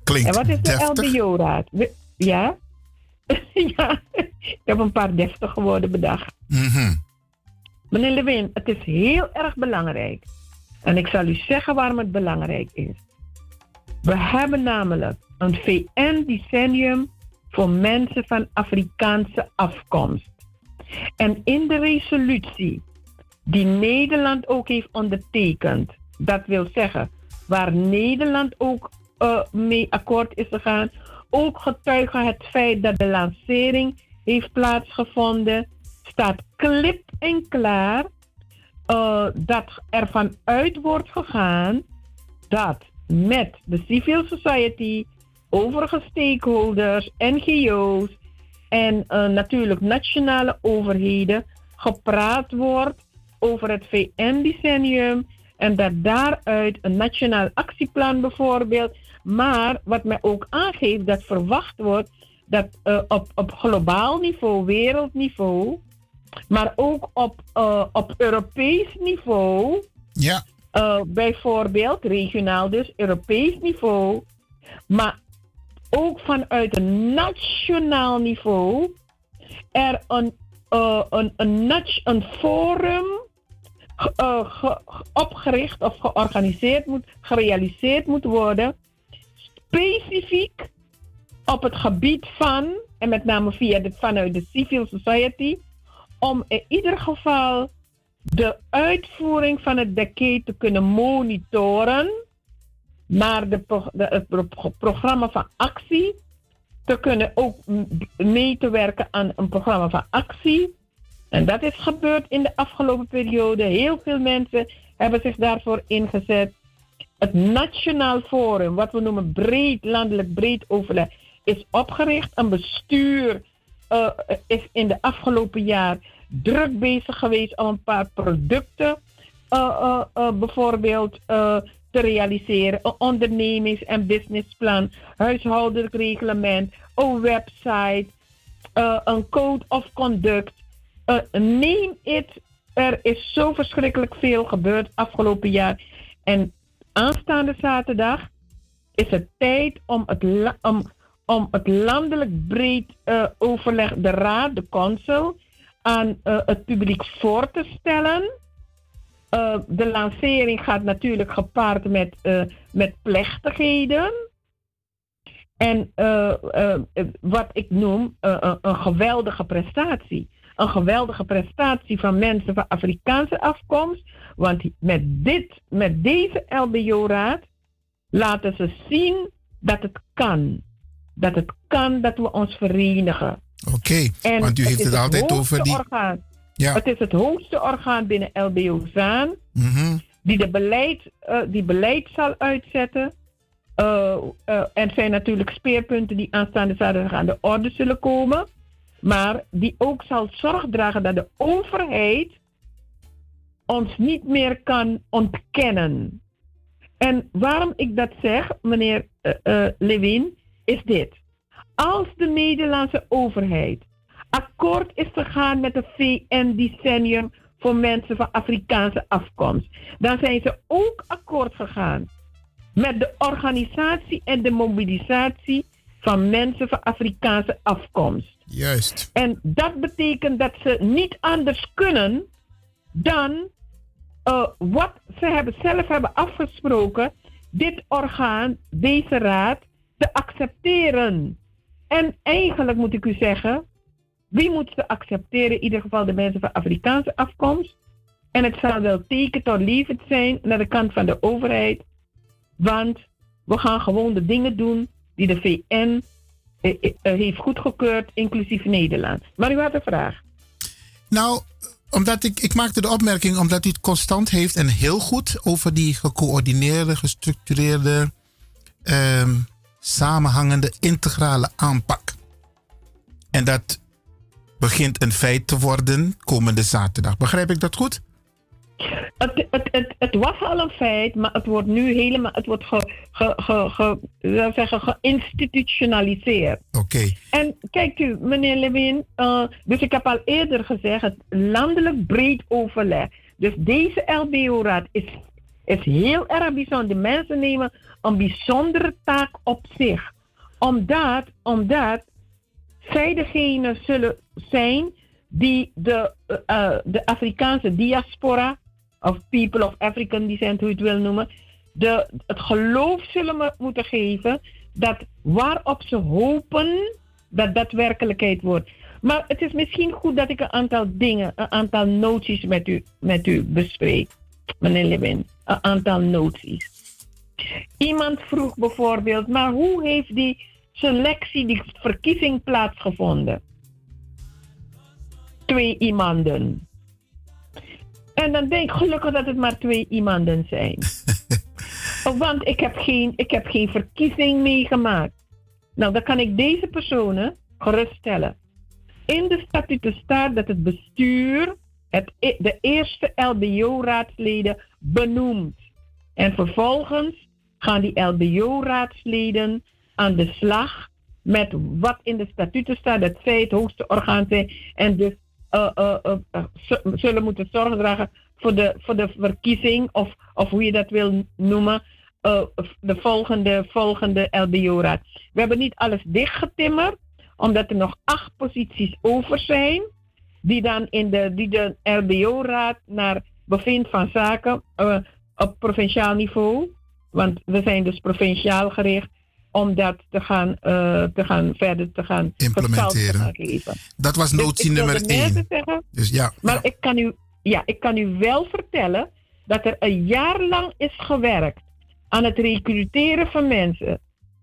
Klinkt en wat is de. LBO-raad? Ja? ja, ik heb een paar deftige woorden bedacht. Mhm. Meneer Lewin, het is heel erg belangrijk. En ik zal u zeggen waarom het belangrijk is. We hebben namelijk een VN-decennium voor mensen van Afrikaanse afkomst. En in de resolutie die Nederland ook heeft ondertekend, dat wil zeggen waar Nederland ook eh, mee akkoord is gegaan, ook getuigen het feit dat de lancering heeft plaatsgevonden. Staat klip en klaar uh, dat ervan uit wordt gegaan dat met de civil society, overige stakeholders, NGO's en uh, natuurlijk nationale overheden gepraat wordt over het VN-decennium en dat daaruit een nationaal actieplan bijvoorbeeld, maar wat mij ook aangeeft dat verwacht wordt dat uh, op, op globaal niveau, wereldniveau, maar ook op, uh, op Europees niveau, ja. Uh, bijvoorbeeld regionaal dus, Europees niveau, maar ook vanuit een nationaal niveau, er een, een, een, een forum uh, opgericht of georganiseerd moet, gerealiseerd moet worden, specifiek op het gebied van, en met name via de, vanuit de civil society, om in ieder geval de uitvoering van het decade te kunnen monitoren, maar de, het programma van actie te kunnen ook mee te werken aan een programma van actie. En dat is gebeurd in de afgelopen periode. Heel veel mensen hebben zich daarvoor ingezet. Het Nationaal Forum, wat we noemen breed, landelijk breed overleg, is opgericht. Een bestuur uh, is in de afgelopen jaar druk bezig geweest om een paar producten uh, uh, bijvoorbeeld te realiseren. Een ondernemings- en businessplan, huishoudelijk reglement, een website, een code of conduct. Neem het. Er is zo verschrikkelijk veel gebeurd afgelopen jaar. En aanstaande zaterdag is het tijd om het, om om het landelijk breed uh, overleg, de raad, de council, aan uh, het publiek voor te stellen. De lancering gaat natuurlijk gepaard met, met plechtigheden. En wat ik noem een geweldige prestatie. Een geweldige prestatie van mensen van Afrikaanse afkomst. Want met, dit, met deze LBO-raad laten ze zien dat het kan dat het kan dat we ons verenigen. Oké, okay, want u heeft het, het altijd over die... Orgaan. Ja. Het is het hoogste orgaan binnen LBO-ZAAN mm -hmm. die, de beleid, uh, die beleid zal uitzetten. Uh, uh, en zijn natuurlijk speerpunten die aanstaande zaterdag aan de orde zullen komen. Maar die ook zal zorg dragen dat de overheid ons niet meer kan ontkennen. En waarom ik dat zeg, meneer Lewin, is dit. Als de Nederlandse overheid akkoord is gegaan met het VN-decennium voor mensen van Afrikaanse afkomst, dan zijn ze ook akkoord gegaan met de organisatie en de mobilisatie van mensen van Afrikaanse afkomst. Juist. En dat betekent dat ze niet anders kunnen dan uh, wat ze hebben, zelf hebben afgesproken, dit orgaan, deze raad, te accepteren. En eigenlijk moet ik u zeggen, wie moet ze accepteren? In ieder geval de mensen van Afrikaanse afkomst. En het zal wel teken tot liefde zijn naar de kant van de overheid. Want we gaan gewoon de dingen doen die de VN eh, eh, eh, heeft goedgekeurd, inclusief Nederland. Maar u had een vraag. Nou, omdat ik, ik maakte de opmerking omdat u het constant heeft en heel goed over die gecoördineerde, gestructureerde ehm, samenhangende integrale aanpak. En dat begint een feit te worden komende zaterdag. Begrijp ik dat goed? Het, het, het, het was al een feit, maar het wordt nu helemaal het wordt ge, ge, ge, ge zeggen, geïnstitutionaliseerd. Oké. En kijkt u, meneer Lewin, uh, dus ik heb al eerder gezegd, het landelijk breed overleg. Dus deze LBO-raad is, is heel erg bijzonder. De mensen nemen een bijzondere taak op zich. Omdat, omdat zij degene zullen zijn die de, uh, de Afrikaanse diaspora, of people of African descent, hoe je het wil noemen, de, het geloof zullen moeten geven dat waarop ze hopen dat dat werkelijkheid wordt. Maar het is misschien goed dat ik een aantal dingen, een aantal noties met u, met u bespreek, meneer Lewin. Een aantal noties. Iemand vroeg bijvoorbeeld, maar hoe heeft die selectie, die verkiezing plaatsgevonden. Twee iemanden. En dan denk ik gelukkig dat het maar twee iemanden zijn. Want ik heb, geen, ik heb geen verkiezing meegemaakt. Nou, dan kan ik deze personen geruststellen. In de statuten staat dat het bestuur het, e- de eerste LBO-raadsleden benoemt. En vervolgens gaan die LBO-raadsleden aan de slag met wat in de statuten staat, dat zij het hoogste orgaan zijn en dus uh, uh, uh, zullen moeten zorgen dragen voor de, voor de verkiezing, of, of hoe je dat wil noemen, de volgende, volgende LBO-raad. We hebben niet alles dichtgetimmerd, omdat er nog acht posities over zijn, die dan in de, die de LBO-raad naar bevindt van zaken op provinciaal niveau. Want we zijn dus provinciaal gericht om dat te gaan, uh, te gaan verder te gaan implementeren. Dat was notie nummer één. Zeggen, Dus ja, maar ik, kan u, ja, ik kan u wel vertellen dat er een jaar lang is gewerkt aan het recruteren van mensen.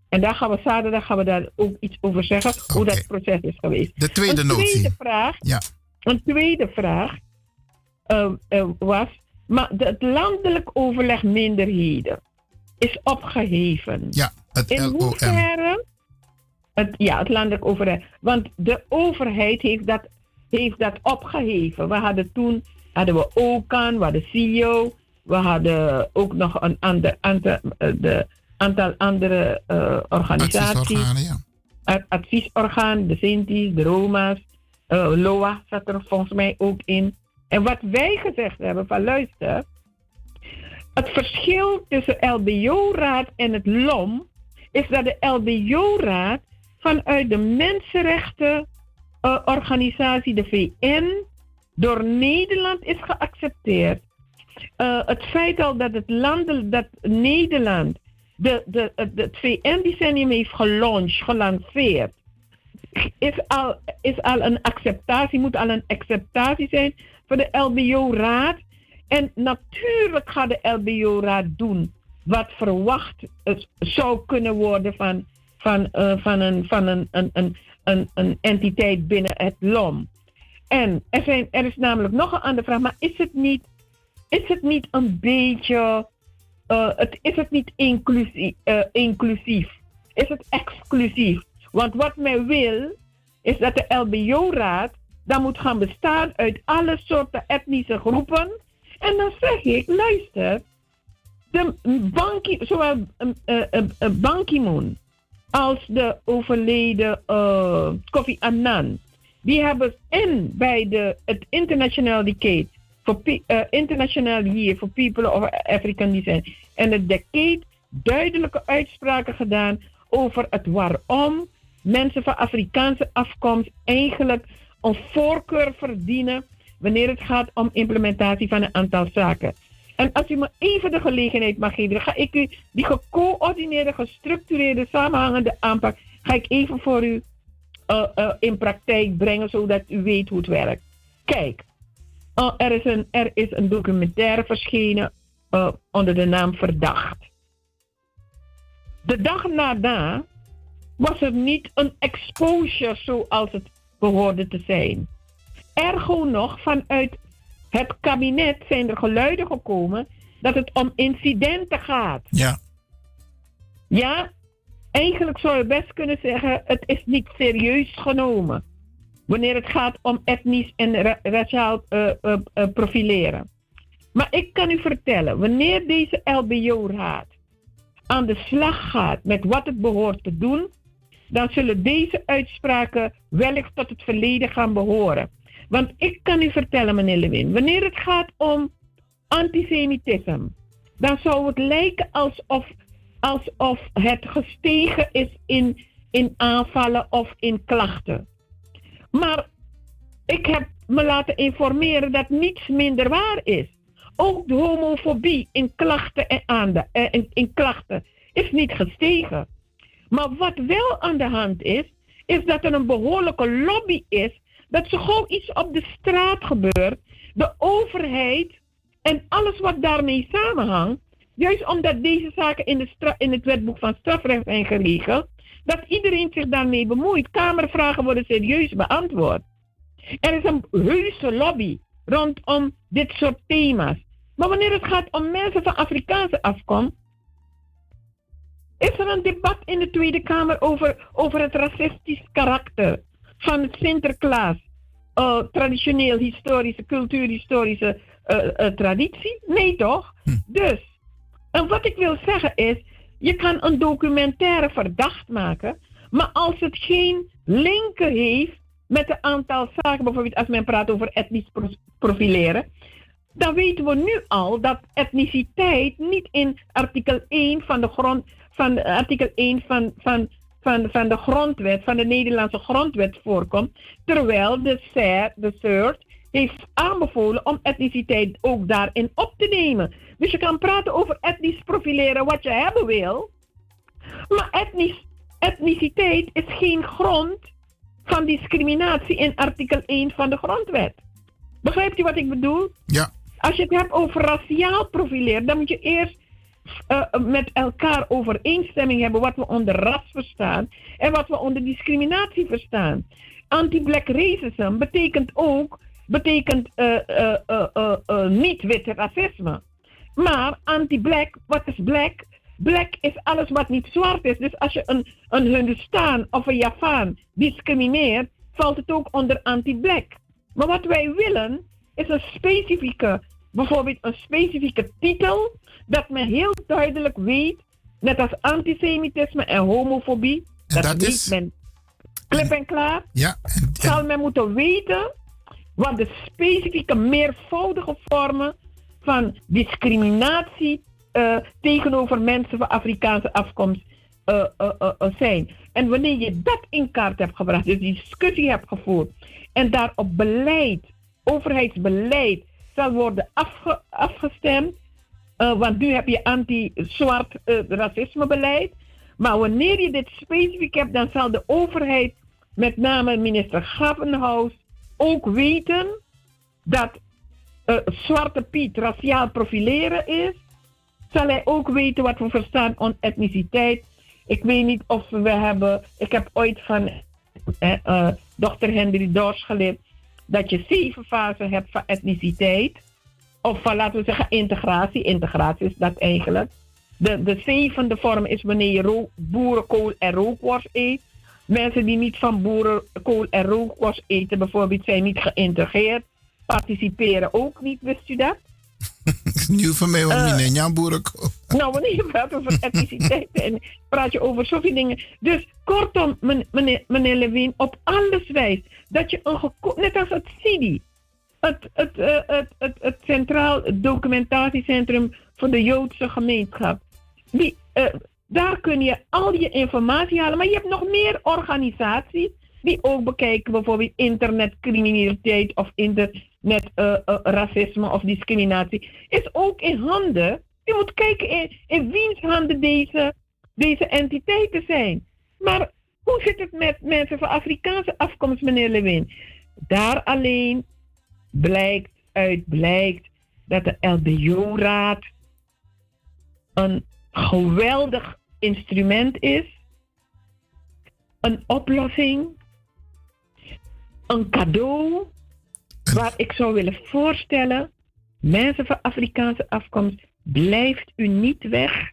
En daar gaan we zaterdag gaan we daar ook iets over zeggen, hoe dat proces is geweest. De tweede een notie. Tweede vraag, ja. Een tweede vraag eh, eh, was, maar het landelijk overleg minderheden is opgeheven. Ja, het In LOM. hoeverre? Het, ja, het landelijk overleg. Want de overheid heeft dat, heeft dat opgeheven. We hadden toen hadden we OCAN, we hadden CIO, we hadden ook nog een ander, aantal, eh, de, aantal andere eh, organisaties. Adviesorganen, ja. Het adviesorgaan, de Sinti's, de Roma's, eh, LOA zat er volgens mij ook in. En wat wij gezegd hebben van luister, het verschil tussen LBO-raad en het LOM is dat de LBO-raad vanuit de mensenrechtenorganisatie, de VN, door Nederland is geaccepteerd. Eh, het feit al dat het land, dat Nederland de, de, het, het VN-decennium heeft gelaunched, gelanceerd, is al, is al een acceptatie, moet al een acceptatie zijn voor de LBO-raad. En natuurlijk gaat de LBO-raad doen wat verwacht zou kunnen worden van, van, eh, van, een, van een, een, een, een, een entiteit binnen het LOM. En er, zijn, er is namelijk nog een andere vraag, maar is het niet, is het niet een beetje, eh, het, is het niet inclusief, eh, inclusief? Is het exclusief? Want wat men wil, is dat de LBO-raad dan moet gaan bestaan uit alle soorten etnische groepen. En dan zeg ik, luister, de Banki, zowel uh, uh, Ban Ki-moon als de overleden uh, Kofi Annan, die hebben en bij de, het International Decade, voor uh, Year for People of African Descent en het Decade duidelijke uitspraken gedaan over het waarom mensen van Afrikaanse afkomst eigenlijk een voorkeur verdienen wanneer het gaat om implementatie van een aantal zaken. En als u me even de gelegenheid mag geven, ga ik u die gecoördineerde, gestructureerde, samenhangende aanpak, ga ik even voor u uh, uh, in praktijk brengen, zodat u weet hoe het werkt. Kijk, uh, er, is een, er is een documentaire verschenen onder de naam Verdacht. De dag daarna was er niet een exposure zoals het behoorde te zijn. Ergo nog, vanuit het kabinet zijn er geluiden gekomen dat het om incidenten gaat. Ja. Ja, eigenlijk zou je best kunnen zeggen, het is niet serieus genomen. Wanneer het gaat om etnisch en ra raciaal uh, uh, uh, profileren. Maar ik kan u vertellen, wanneer deze LBO-raad aan de slag gaat met wat het behoort te doen, dan zullen deze uitspraken wellicht tot het verleden gaan behoren. Want ik kan u vertellen, meneer Lewin, wanneer het gaat om antisemitisme, dan zou het lijken alsof, alsof het gestegen is in, in aanvallen of in klachten. Maar ik heb me laten informeren dat niets minder waar is. Ook de homofobie in klachten, en aan de, eh, in, in klachten is niet gestegen. Maar wat wel aan de hand is, is dat er een behoorlijke lobby is dat zo gauw iets op de straat gebeurt, de overheid en alles wat daarmee samenhangt, juist omdat deze zaken in, de in het wetboek van strafrecht zijn geregeld, dat iedereen zich daarmee bemoeit. Kamervragen worden serieus beantwoord. Er is een heuse lobby rondom dit soort thema's. Maar wanneer het gaat om mensen van Afrikaanse afkomst, is er een debat in de Tweede Kamer over, over het racistisch karakter van het Sinterklaas. Uh, traditioneel historische, cultuurhistorische uh, traditie? Nee toch? Dus, en wat ik wil zeggen is, je kan een documentaire verdacht maken, maar als het geen linken heeft met een aantal zaken, bijvoorbeeld als men praat over etnisch profileren, dan weten we nu al dat etniciteit niet in artikel 1 van de grond, van artikel 1 van, van, van, van de grondwet, van de Nederlandse grondwet voorkomt, terwijl de CER, de CERT, heeft aanbevolen om etniciteit ook daarin op te nemen. Dus je kan praten over etnisch profileren wat je hebben wil, maar etnisch, etniciteit is geen grond van discriminatie in artikel 1 van de grondwet. Begrijpt u wat ik bedoel? Ja. Als je het hebt over raciaal profileren, dan moet je eerst uh, met elkaar overeenstemming hebben wat we onder ras verstaan en wat we onder discriminatie verstaan. Anti-black racism betekent ook betekent, uh, uh, niet-witte racisme. Maar anti-black, wat is black? Black is alles wat niet zwart is. Dus als je een, een Hindustan of een Javaan discrimineert, valt het ook onder anti-black. Maar wat wij willen is een specifieke, bijvoorbeeld een specifieke titel, dat men heel duidelijk weet, net als antisemitisme en homofobie, en dat, dat is men klip en klaar, ja, en, zal men moeten weten wat de specifieke meervoudige vormen van discriminatie uh, tegenover mensen van Afrikaanse afkomst uh, uh, zijn. En wanneer je dat in kaart hebt gebracht, dus die discussie hebt gevoerd en daarop beleid, overheidsbeleid, zal worden afge, afgestemd, want nu heb je anti-zwart racismebeleid. Maar wanneer je dit specifiek hebt, dan zal de overheid, met name minister Gavenhuis, ook weten dat Zwarte Piet raciaal profileren is zal hij ook weten wat we verstaan onder etniciteit. Ik weet niet of we hebben. Ik heb ooit van eh, dokter Henry Dors geleerd dat je zeven fasen hebt van etniciteit. Of van laten we zeggen integratie. Integratie is dat eigenlijk. De, de zevende vorm is wanneer je rook, boerenkool en rookworst eet. Mensen die niet van boerenkool en rookworst eten, bijvoorbeeld, zijn niet geïntegreerd. Participeren ook niet, wist u dat? Nieuw van mij, want uh, mijn boerenkool. Nou, wanneer je praat over etniciteit en praat je over zoveel dingen. Dus kortom, meneer, meneer Lewin, op alles wijst dat je een net als het CIDI, het, het, uh, het, het, het Centraal Documentatiecentrum voor de Joodse Gemeenschap, die, uh, daar kun je al je informatie halen. Maar je hebt nog meer organisaties die ook bekijken, bijvoorbeeld internetcriminaliteit of internetracisme uh, of discriminatie. Is ook in handen je moet kijken in, in wiens handen deze, deze entiteiten zijn. Maar hoe zit het met mensen van Afrikaanse afkomst, meneer Lewin? Daar alleen blijkt uit blijkt dat de LBO-raad een geweldig instrument is, een oplossing, een cadeau waar ik zou willen voorstellen, mensen van Afrikaanse afkomst, Blijft u niet weg.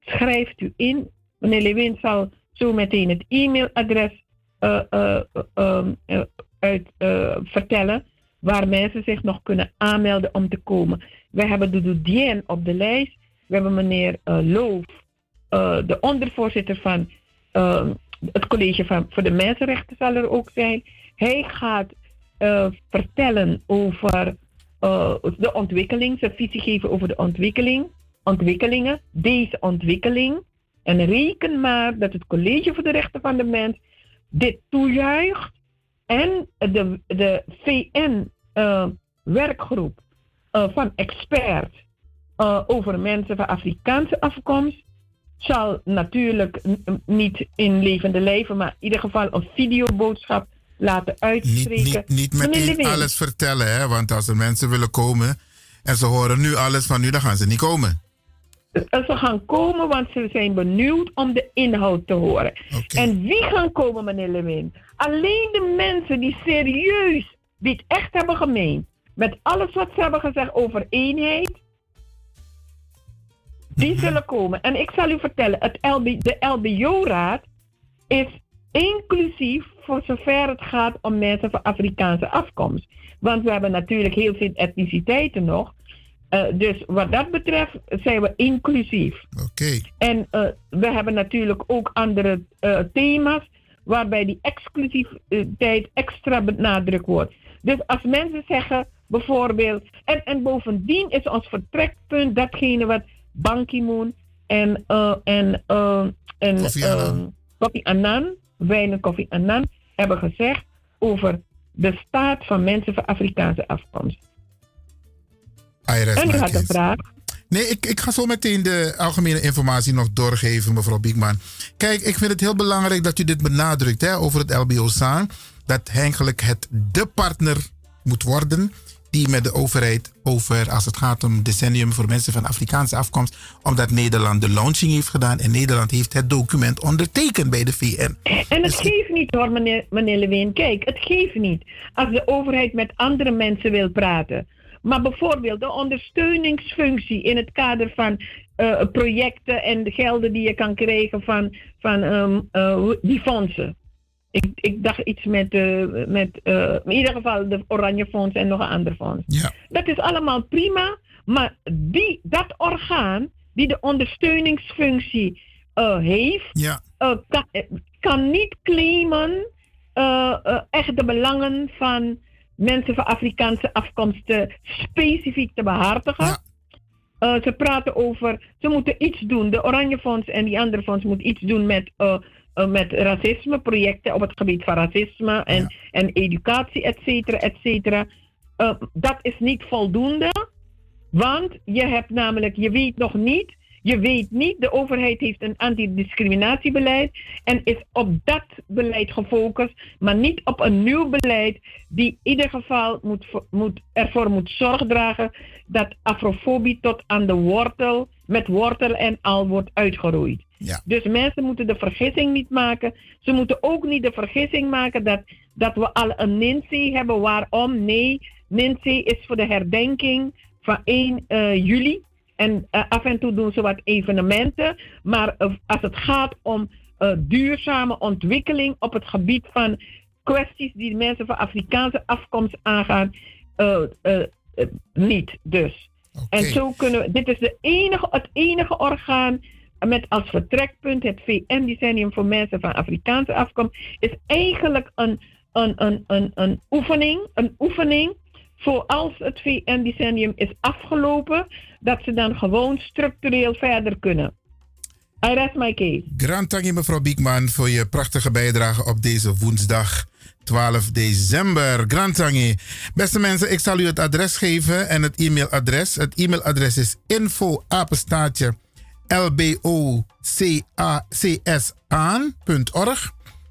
Schrijft u in. Meneer Lewin zal zo meteen het e-mailadres uh, vertellen. Waar mensen zich nog kunnen aanmelden om te komen. We hebben de Doudien op de lijst. We hebben meneer Loof, de ondervoorzitter van het college van, voor de mensenrechten zal er ook zijn. Hij gaat vertellen over de ontwikkeling, zijn visie geven over de ontwikkeling, ontwikkelingen, deze ontwikkeling. En reken maar dat het College voor de Rechten van de Mens dit toejuicht en de, de VN-werkgroep uh, uh, van experts uh, over mensen van Afrikaanse afkomst zal natuurlijk niet in levende leven, maar in ieder geval een videoboodschap laten uitspreken. Niet, niet, niet meteen alles vertellen, hè? want als er mensen willen komen en ze horen nu alles van u, dan gaan ze niet komen. Ze gaan komen, want ze zijn benieuwd om de inhoud te horen. En wie gaan komen, meneer Lewin? Alleen de mensen die serieus, die het echt hebben gemeend, met alles wat ze hebben gezegd over eenheid, die zullen komen. En ik zal u vertellen, het LB, de LBO-raad is inclusief voor zover het gaat om mensen van Afrikaanse afkomst. Want we hebben natuurlijk heel veel etniciteiten nog. Uh, dus wat dat betreft zijn we inclusief. Oké. En uh, we hebben natuurlijk ook andere uh, thema's waarbij die exclusiviteit extra benadrukt wordt. Dus als mensen zeggen bijvoorbeeld, en, en bovendien is ons vertrekpunt datgene wat Ban Ki-moon en, en, en Kofi Annan. Kofi Annan, Wijn en Kofi Annan, hebben gezegd over de staat van mensen van Afrikaanse afkomst. En u had een vraag. Nee, ik, ik ga zo meteen de algemene informatie nog doorgeven, mevrouw Biekman. Kijk, ik vind het heel belangrijk dat u dit benadrukt hè, over het LBO-SAAN. Dat eigenlijk het de partner moet worden die met de overheid over, als het gaat om decennium voor mensen van Afrikaanse afkomst, omdat Nederland de launching heeft gedaan en Nederland heeft het document ondertekend bij de VN. En het geeft niet hoor, meneer, meneer Lewin. Kijk, het geeft niet als de overheid met andere mensen wil praten. Maar bijvoorbeeld de ondersteuningsfunctie in het kader van uh, projecten en de gelden die je kan krijgen van, van um, uh, die fondsen. Ik, ik dacht iets met, uh, met in ieder geval de Oranje Fonds en nog een ander fonds. Ja. Dat is allemaal prima, maar die, dat orgaan die de ondersteuningsfunctie heeft, ja. kan, kan niet claimen echt de belangen van mensen van Afrikaanse afkomsten specifiek te behartigen. Uh, ze praten over, ze moeten iets doen. De Oranje Fonds en die andere fonds moeten iets doen met, uh, uh, met racisme, projecten op het gebied van racisme en, ja. en educatie, et cetera, et cetera. dat is niet voldoende, want je hebt namelijk, je weet nog niet je weet niet, de overheid heeft een antidiscriminatiebeleid en is op dat beleid gefocust, maar niet op een nieuw beleid die in ieder geval moet, moet, ervoor moet zorg dragen dat afrofobie tot aan de wortel, met wortel en al wordt uitgeroeid. Ja. Dus mensen moeten de vergissing niet maken. Ze moeten ook niet de vergissing maken dat, dat we al een NINSEE hebben. Waarom? Nee, NINSEE is voor de herdenking van 1 uh, juli. En uh, af en toe doen ze wat evenementen. Maar uh, als het gaat om uh, duurzame ontwikkeling op het gebied van kwesties die mensen van Afrikaanse afkomst aangaan, niet dus. Okay. En zo kunnen we, dit is de enige, het enige orgaan met als vertrekpunt het VN-decennium voor mensen van Afrikaanse afkomst, is eigenlijk een, een, een, een, een oefening, een oefening voor als het VN-decennium is afgelopen, dat ze dan gewoon structureel verder kunnen. I rest my case. Grand mevrouw Biekman voor je prachtige bijdrage op deze woensdag 12 december. Grand dank je. Beste mensen, ik zal u het adres geven en het e-mailadres. Het e-mailadres is info apenstaatje.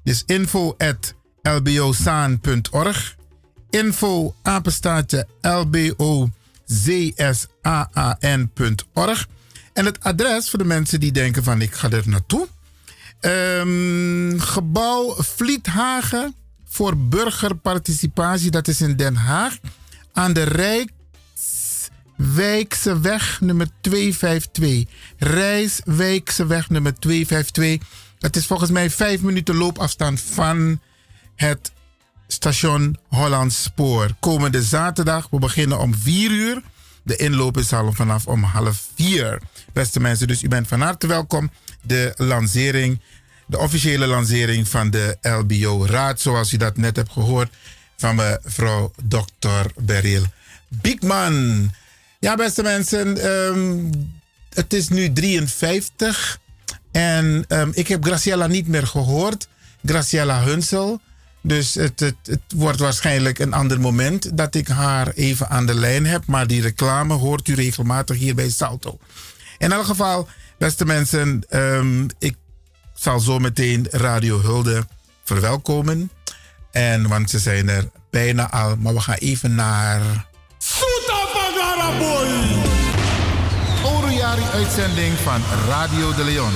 Dus info at info apenstaatje lbozsaan.org. En het adres voor de mensen die denken van ik ga er naartoe. Um, gebouw Vliethagen voor burgerparticipatie. Dat is in Den Haag. Aan de Rijkswijkse weg nummer 252. Rijkswijkse weg nummer 252. Dat is volgens mij vijf minuten loopafstand van het station Hollands Spoor. Komende zaterdag, we beginnen om 4 uur. De inloop is al vanaf om half 4. Beste mensen, dus u bent van harte welkom. De lancering, de officiële lancering van de LBO-raad, zoals u dat net hebt gehoord van mevrouw Dr. Beryl Biekman. Ja, beste mensen, um, het is nu 53 en um, ik heb Graciela niet meer gehoord. Graciela Hunsel. Dus het, het, het, wordt waarschijnlijk een ander moment dat ik haar even aan de lijn heb. Maar die reclame hoort u regelmatig hier bij Salto. In elk geval, beste mensen, um, ik zal zo meteen Radio Hulde verwelkomen. En, want ze zijn er bijna al. Maar we gaan even naar... Boy! nieuwjaari-uitzending van Radio de Leon.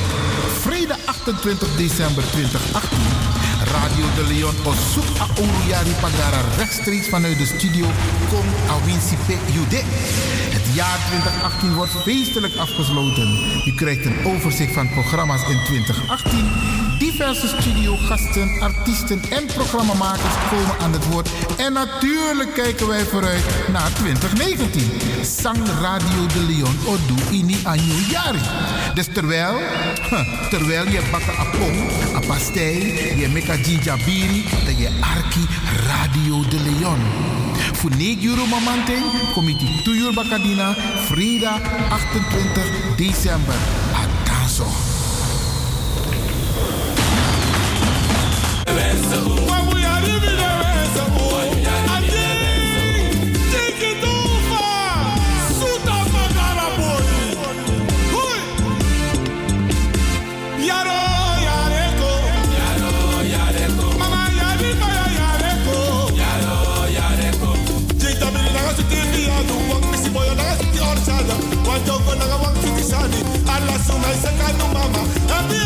Vrijdag 28 december 2018. Radio de Leon a Ouruyari Pagara rechtstreeks vanuit de studio Kong Awinsipe Jude. Het jaar 2018 wordt feestelijk afgesloten. U krijgt een overzicht van programma's in 2018. Diverse studiogasten, artiesten en programmamakers komen aan het woord. En natuurlijk kijken wij vooruit naar 2019. Sang Radio de Leon Odu Ini Anyu. Dus terwijl, terwijl je bakken apong, a pastei, je meka jinjabiri, dat je arki Radio de Leon. Voor 9 euro mamante, kom je 2 uur bakadina, vrijdag 28 december. Atanzo. Alla suma sekanu mama, abi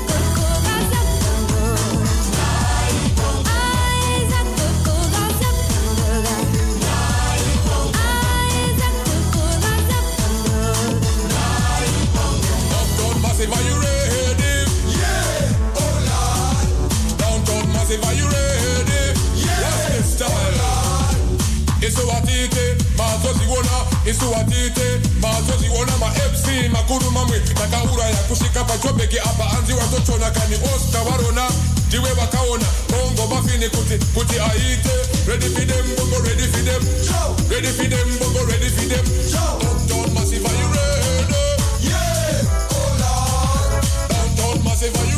Mazoziona isuwatite mazoziona ma-fc makuru mamwe takauraya kusvika pachobheki apa anzi watochona kani osta varona ndiwe vakaona bongo mafini kuti kuti aite. Ready for them bongo ready for them. Ready for them bongo ready for them. Downtown massive are you ready yeah oh lord downtown massive are you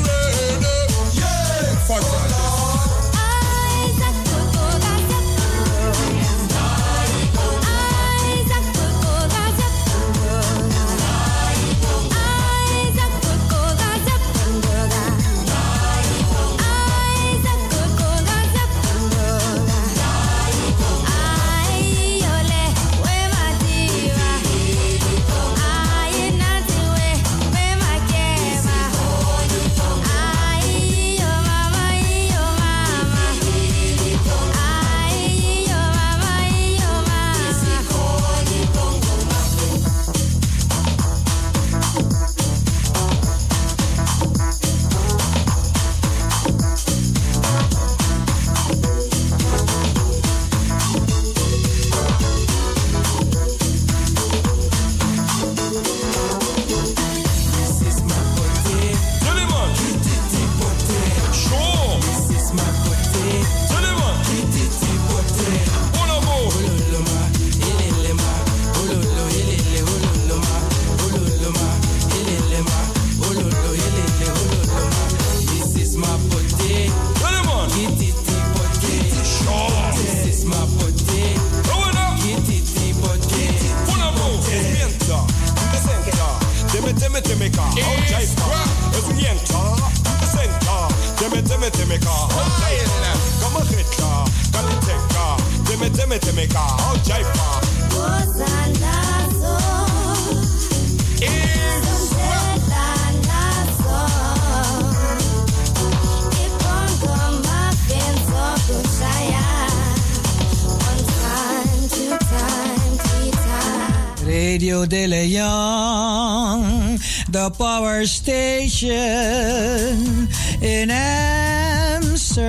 station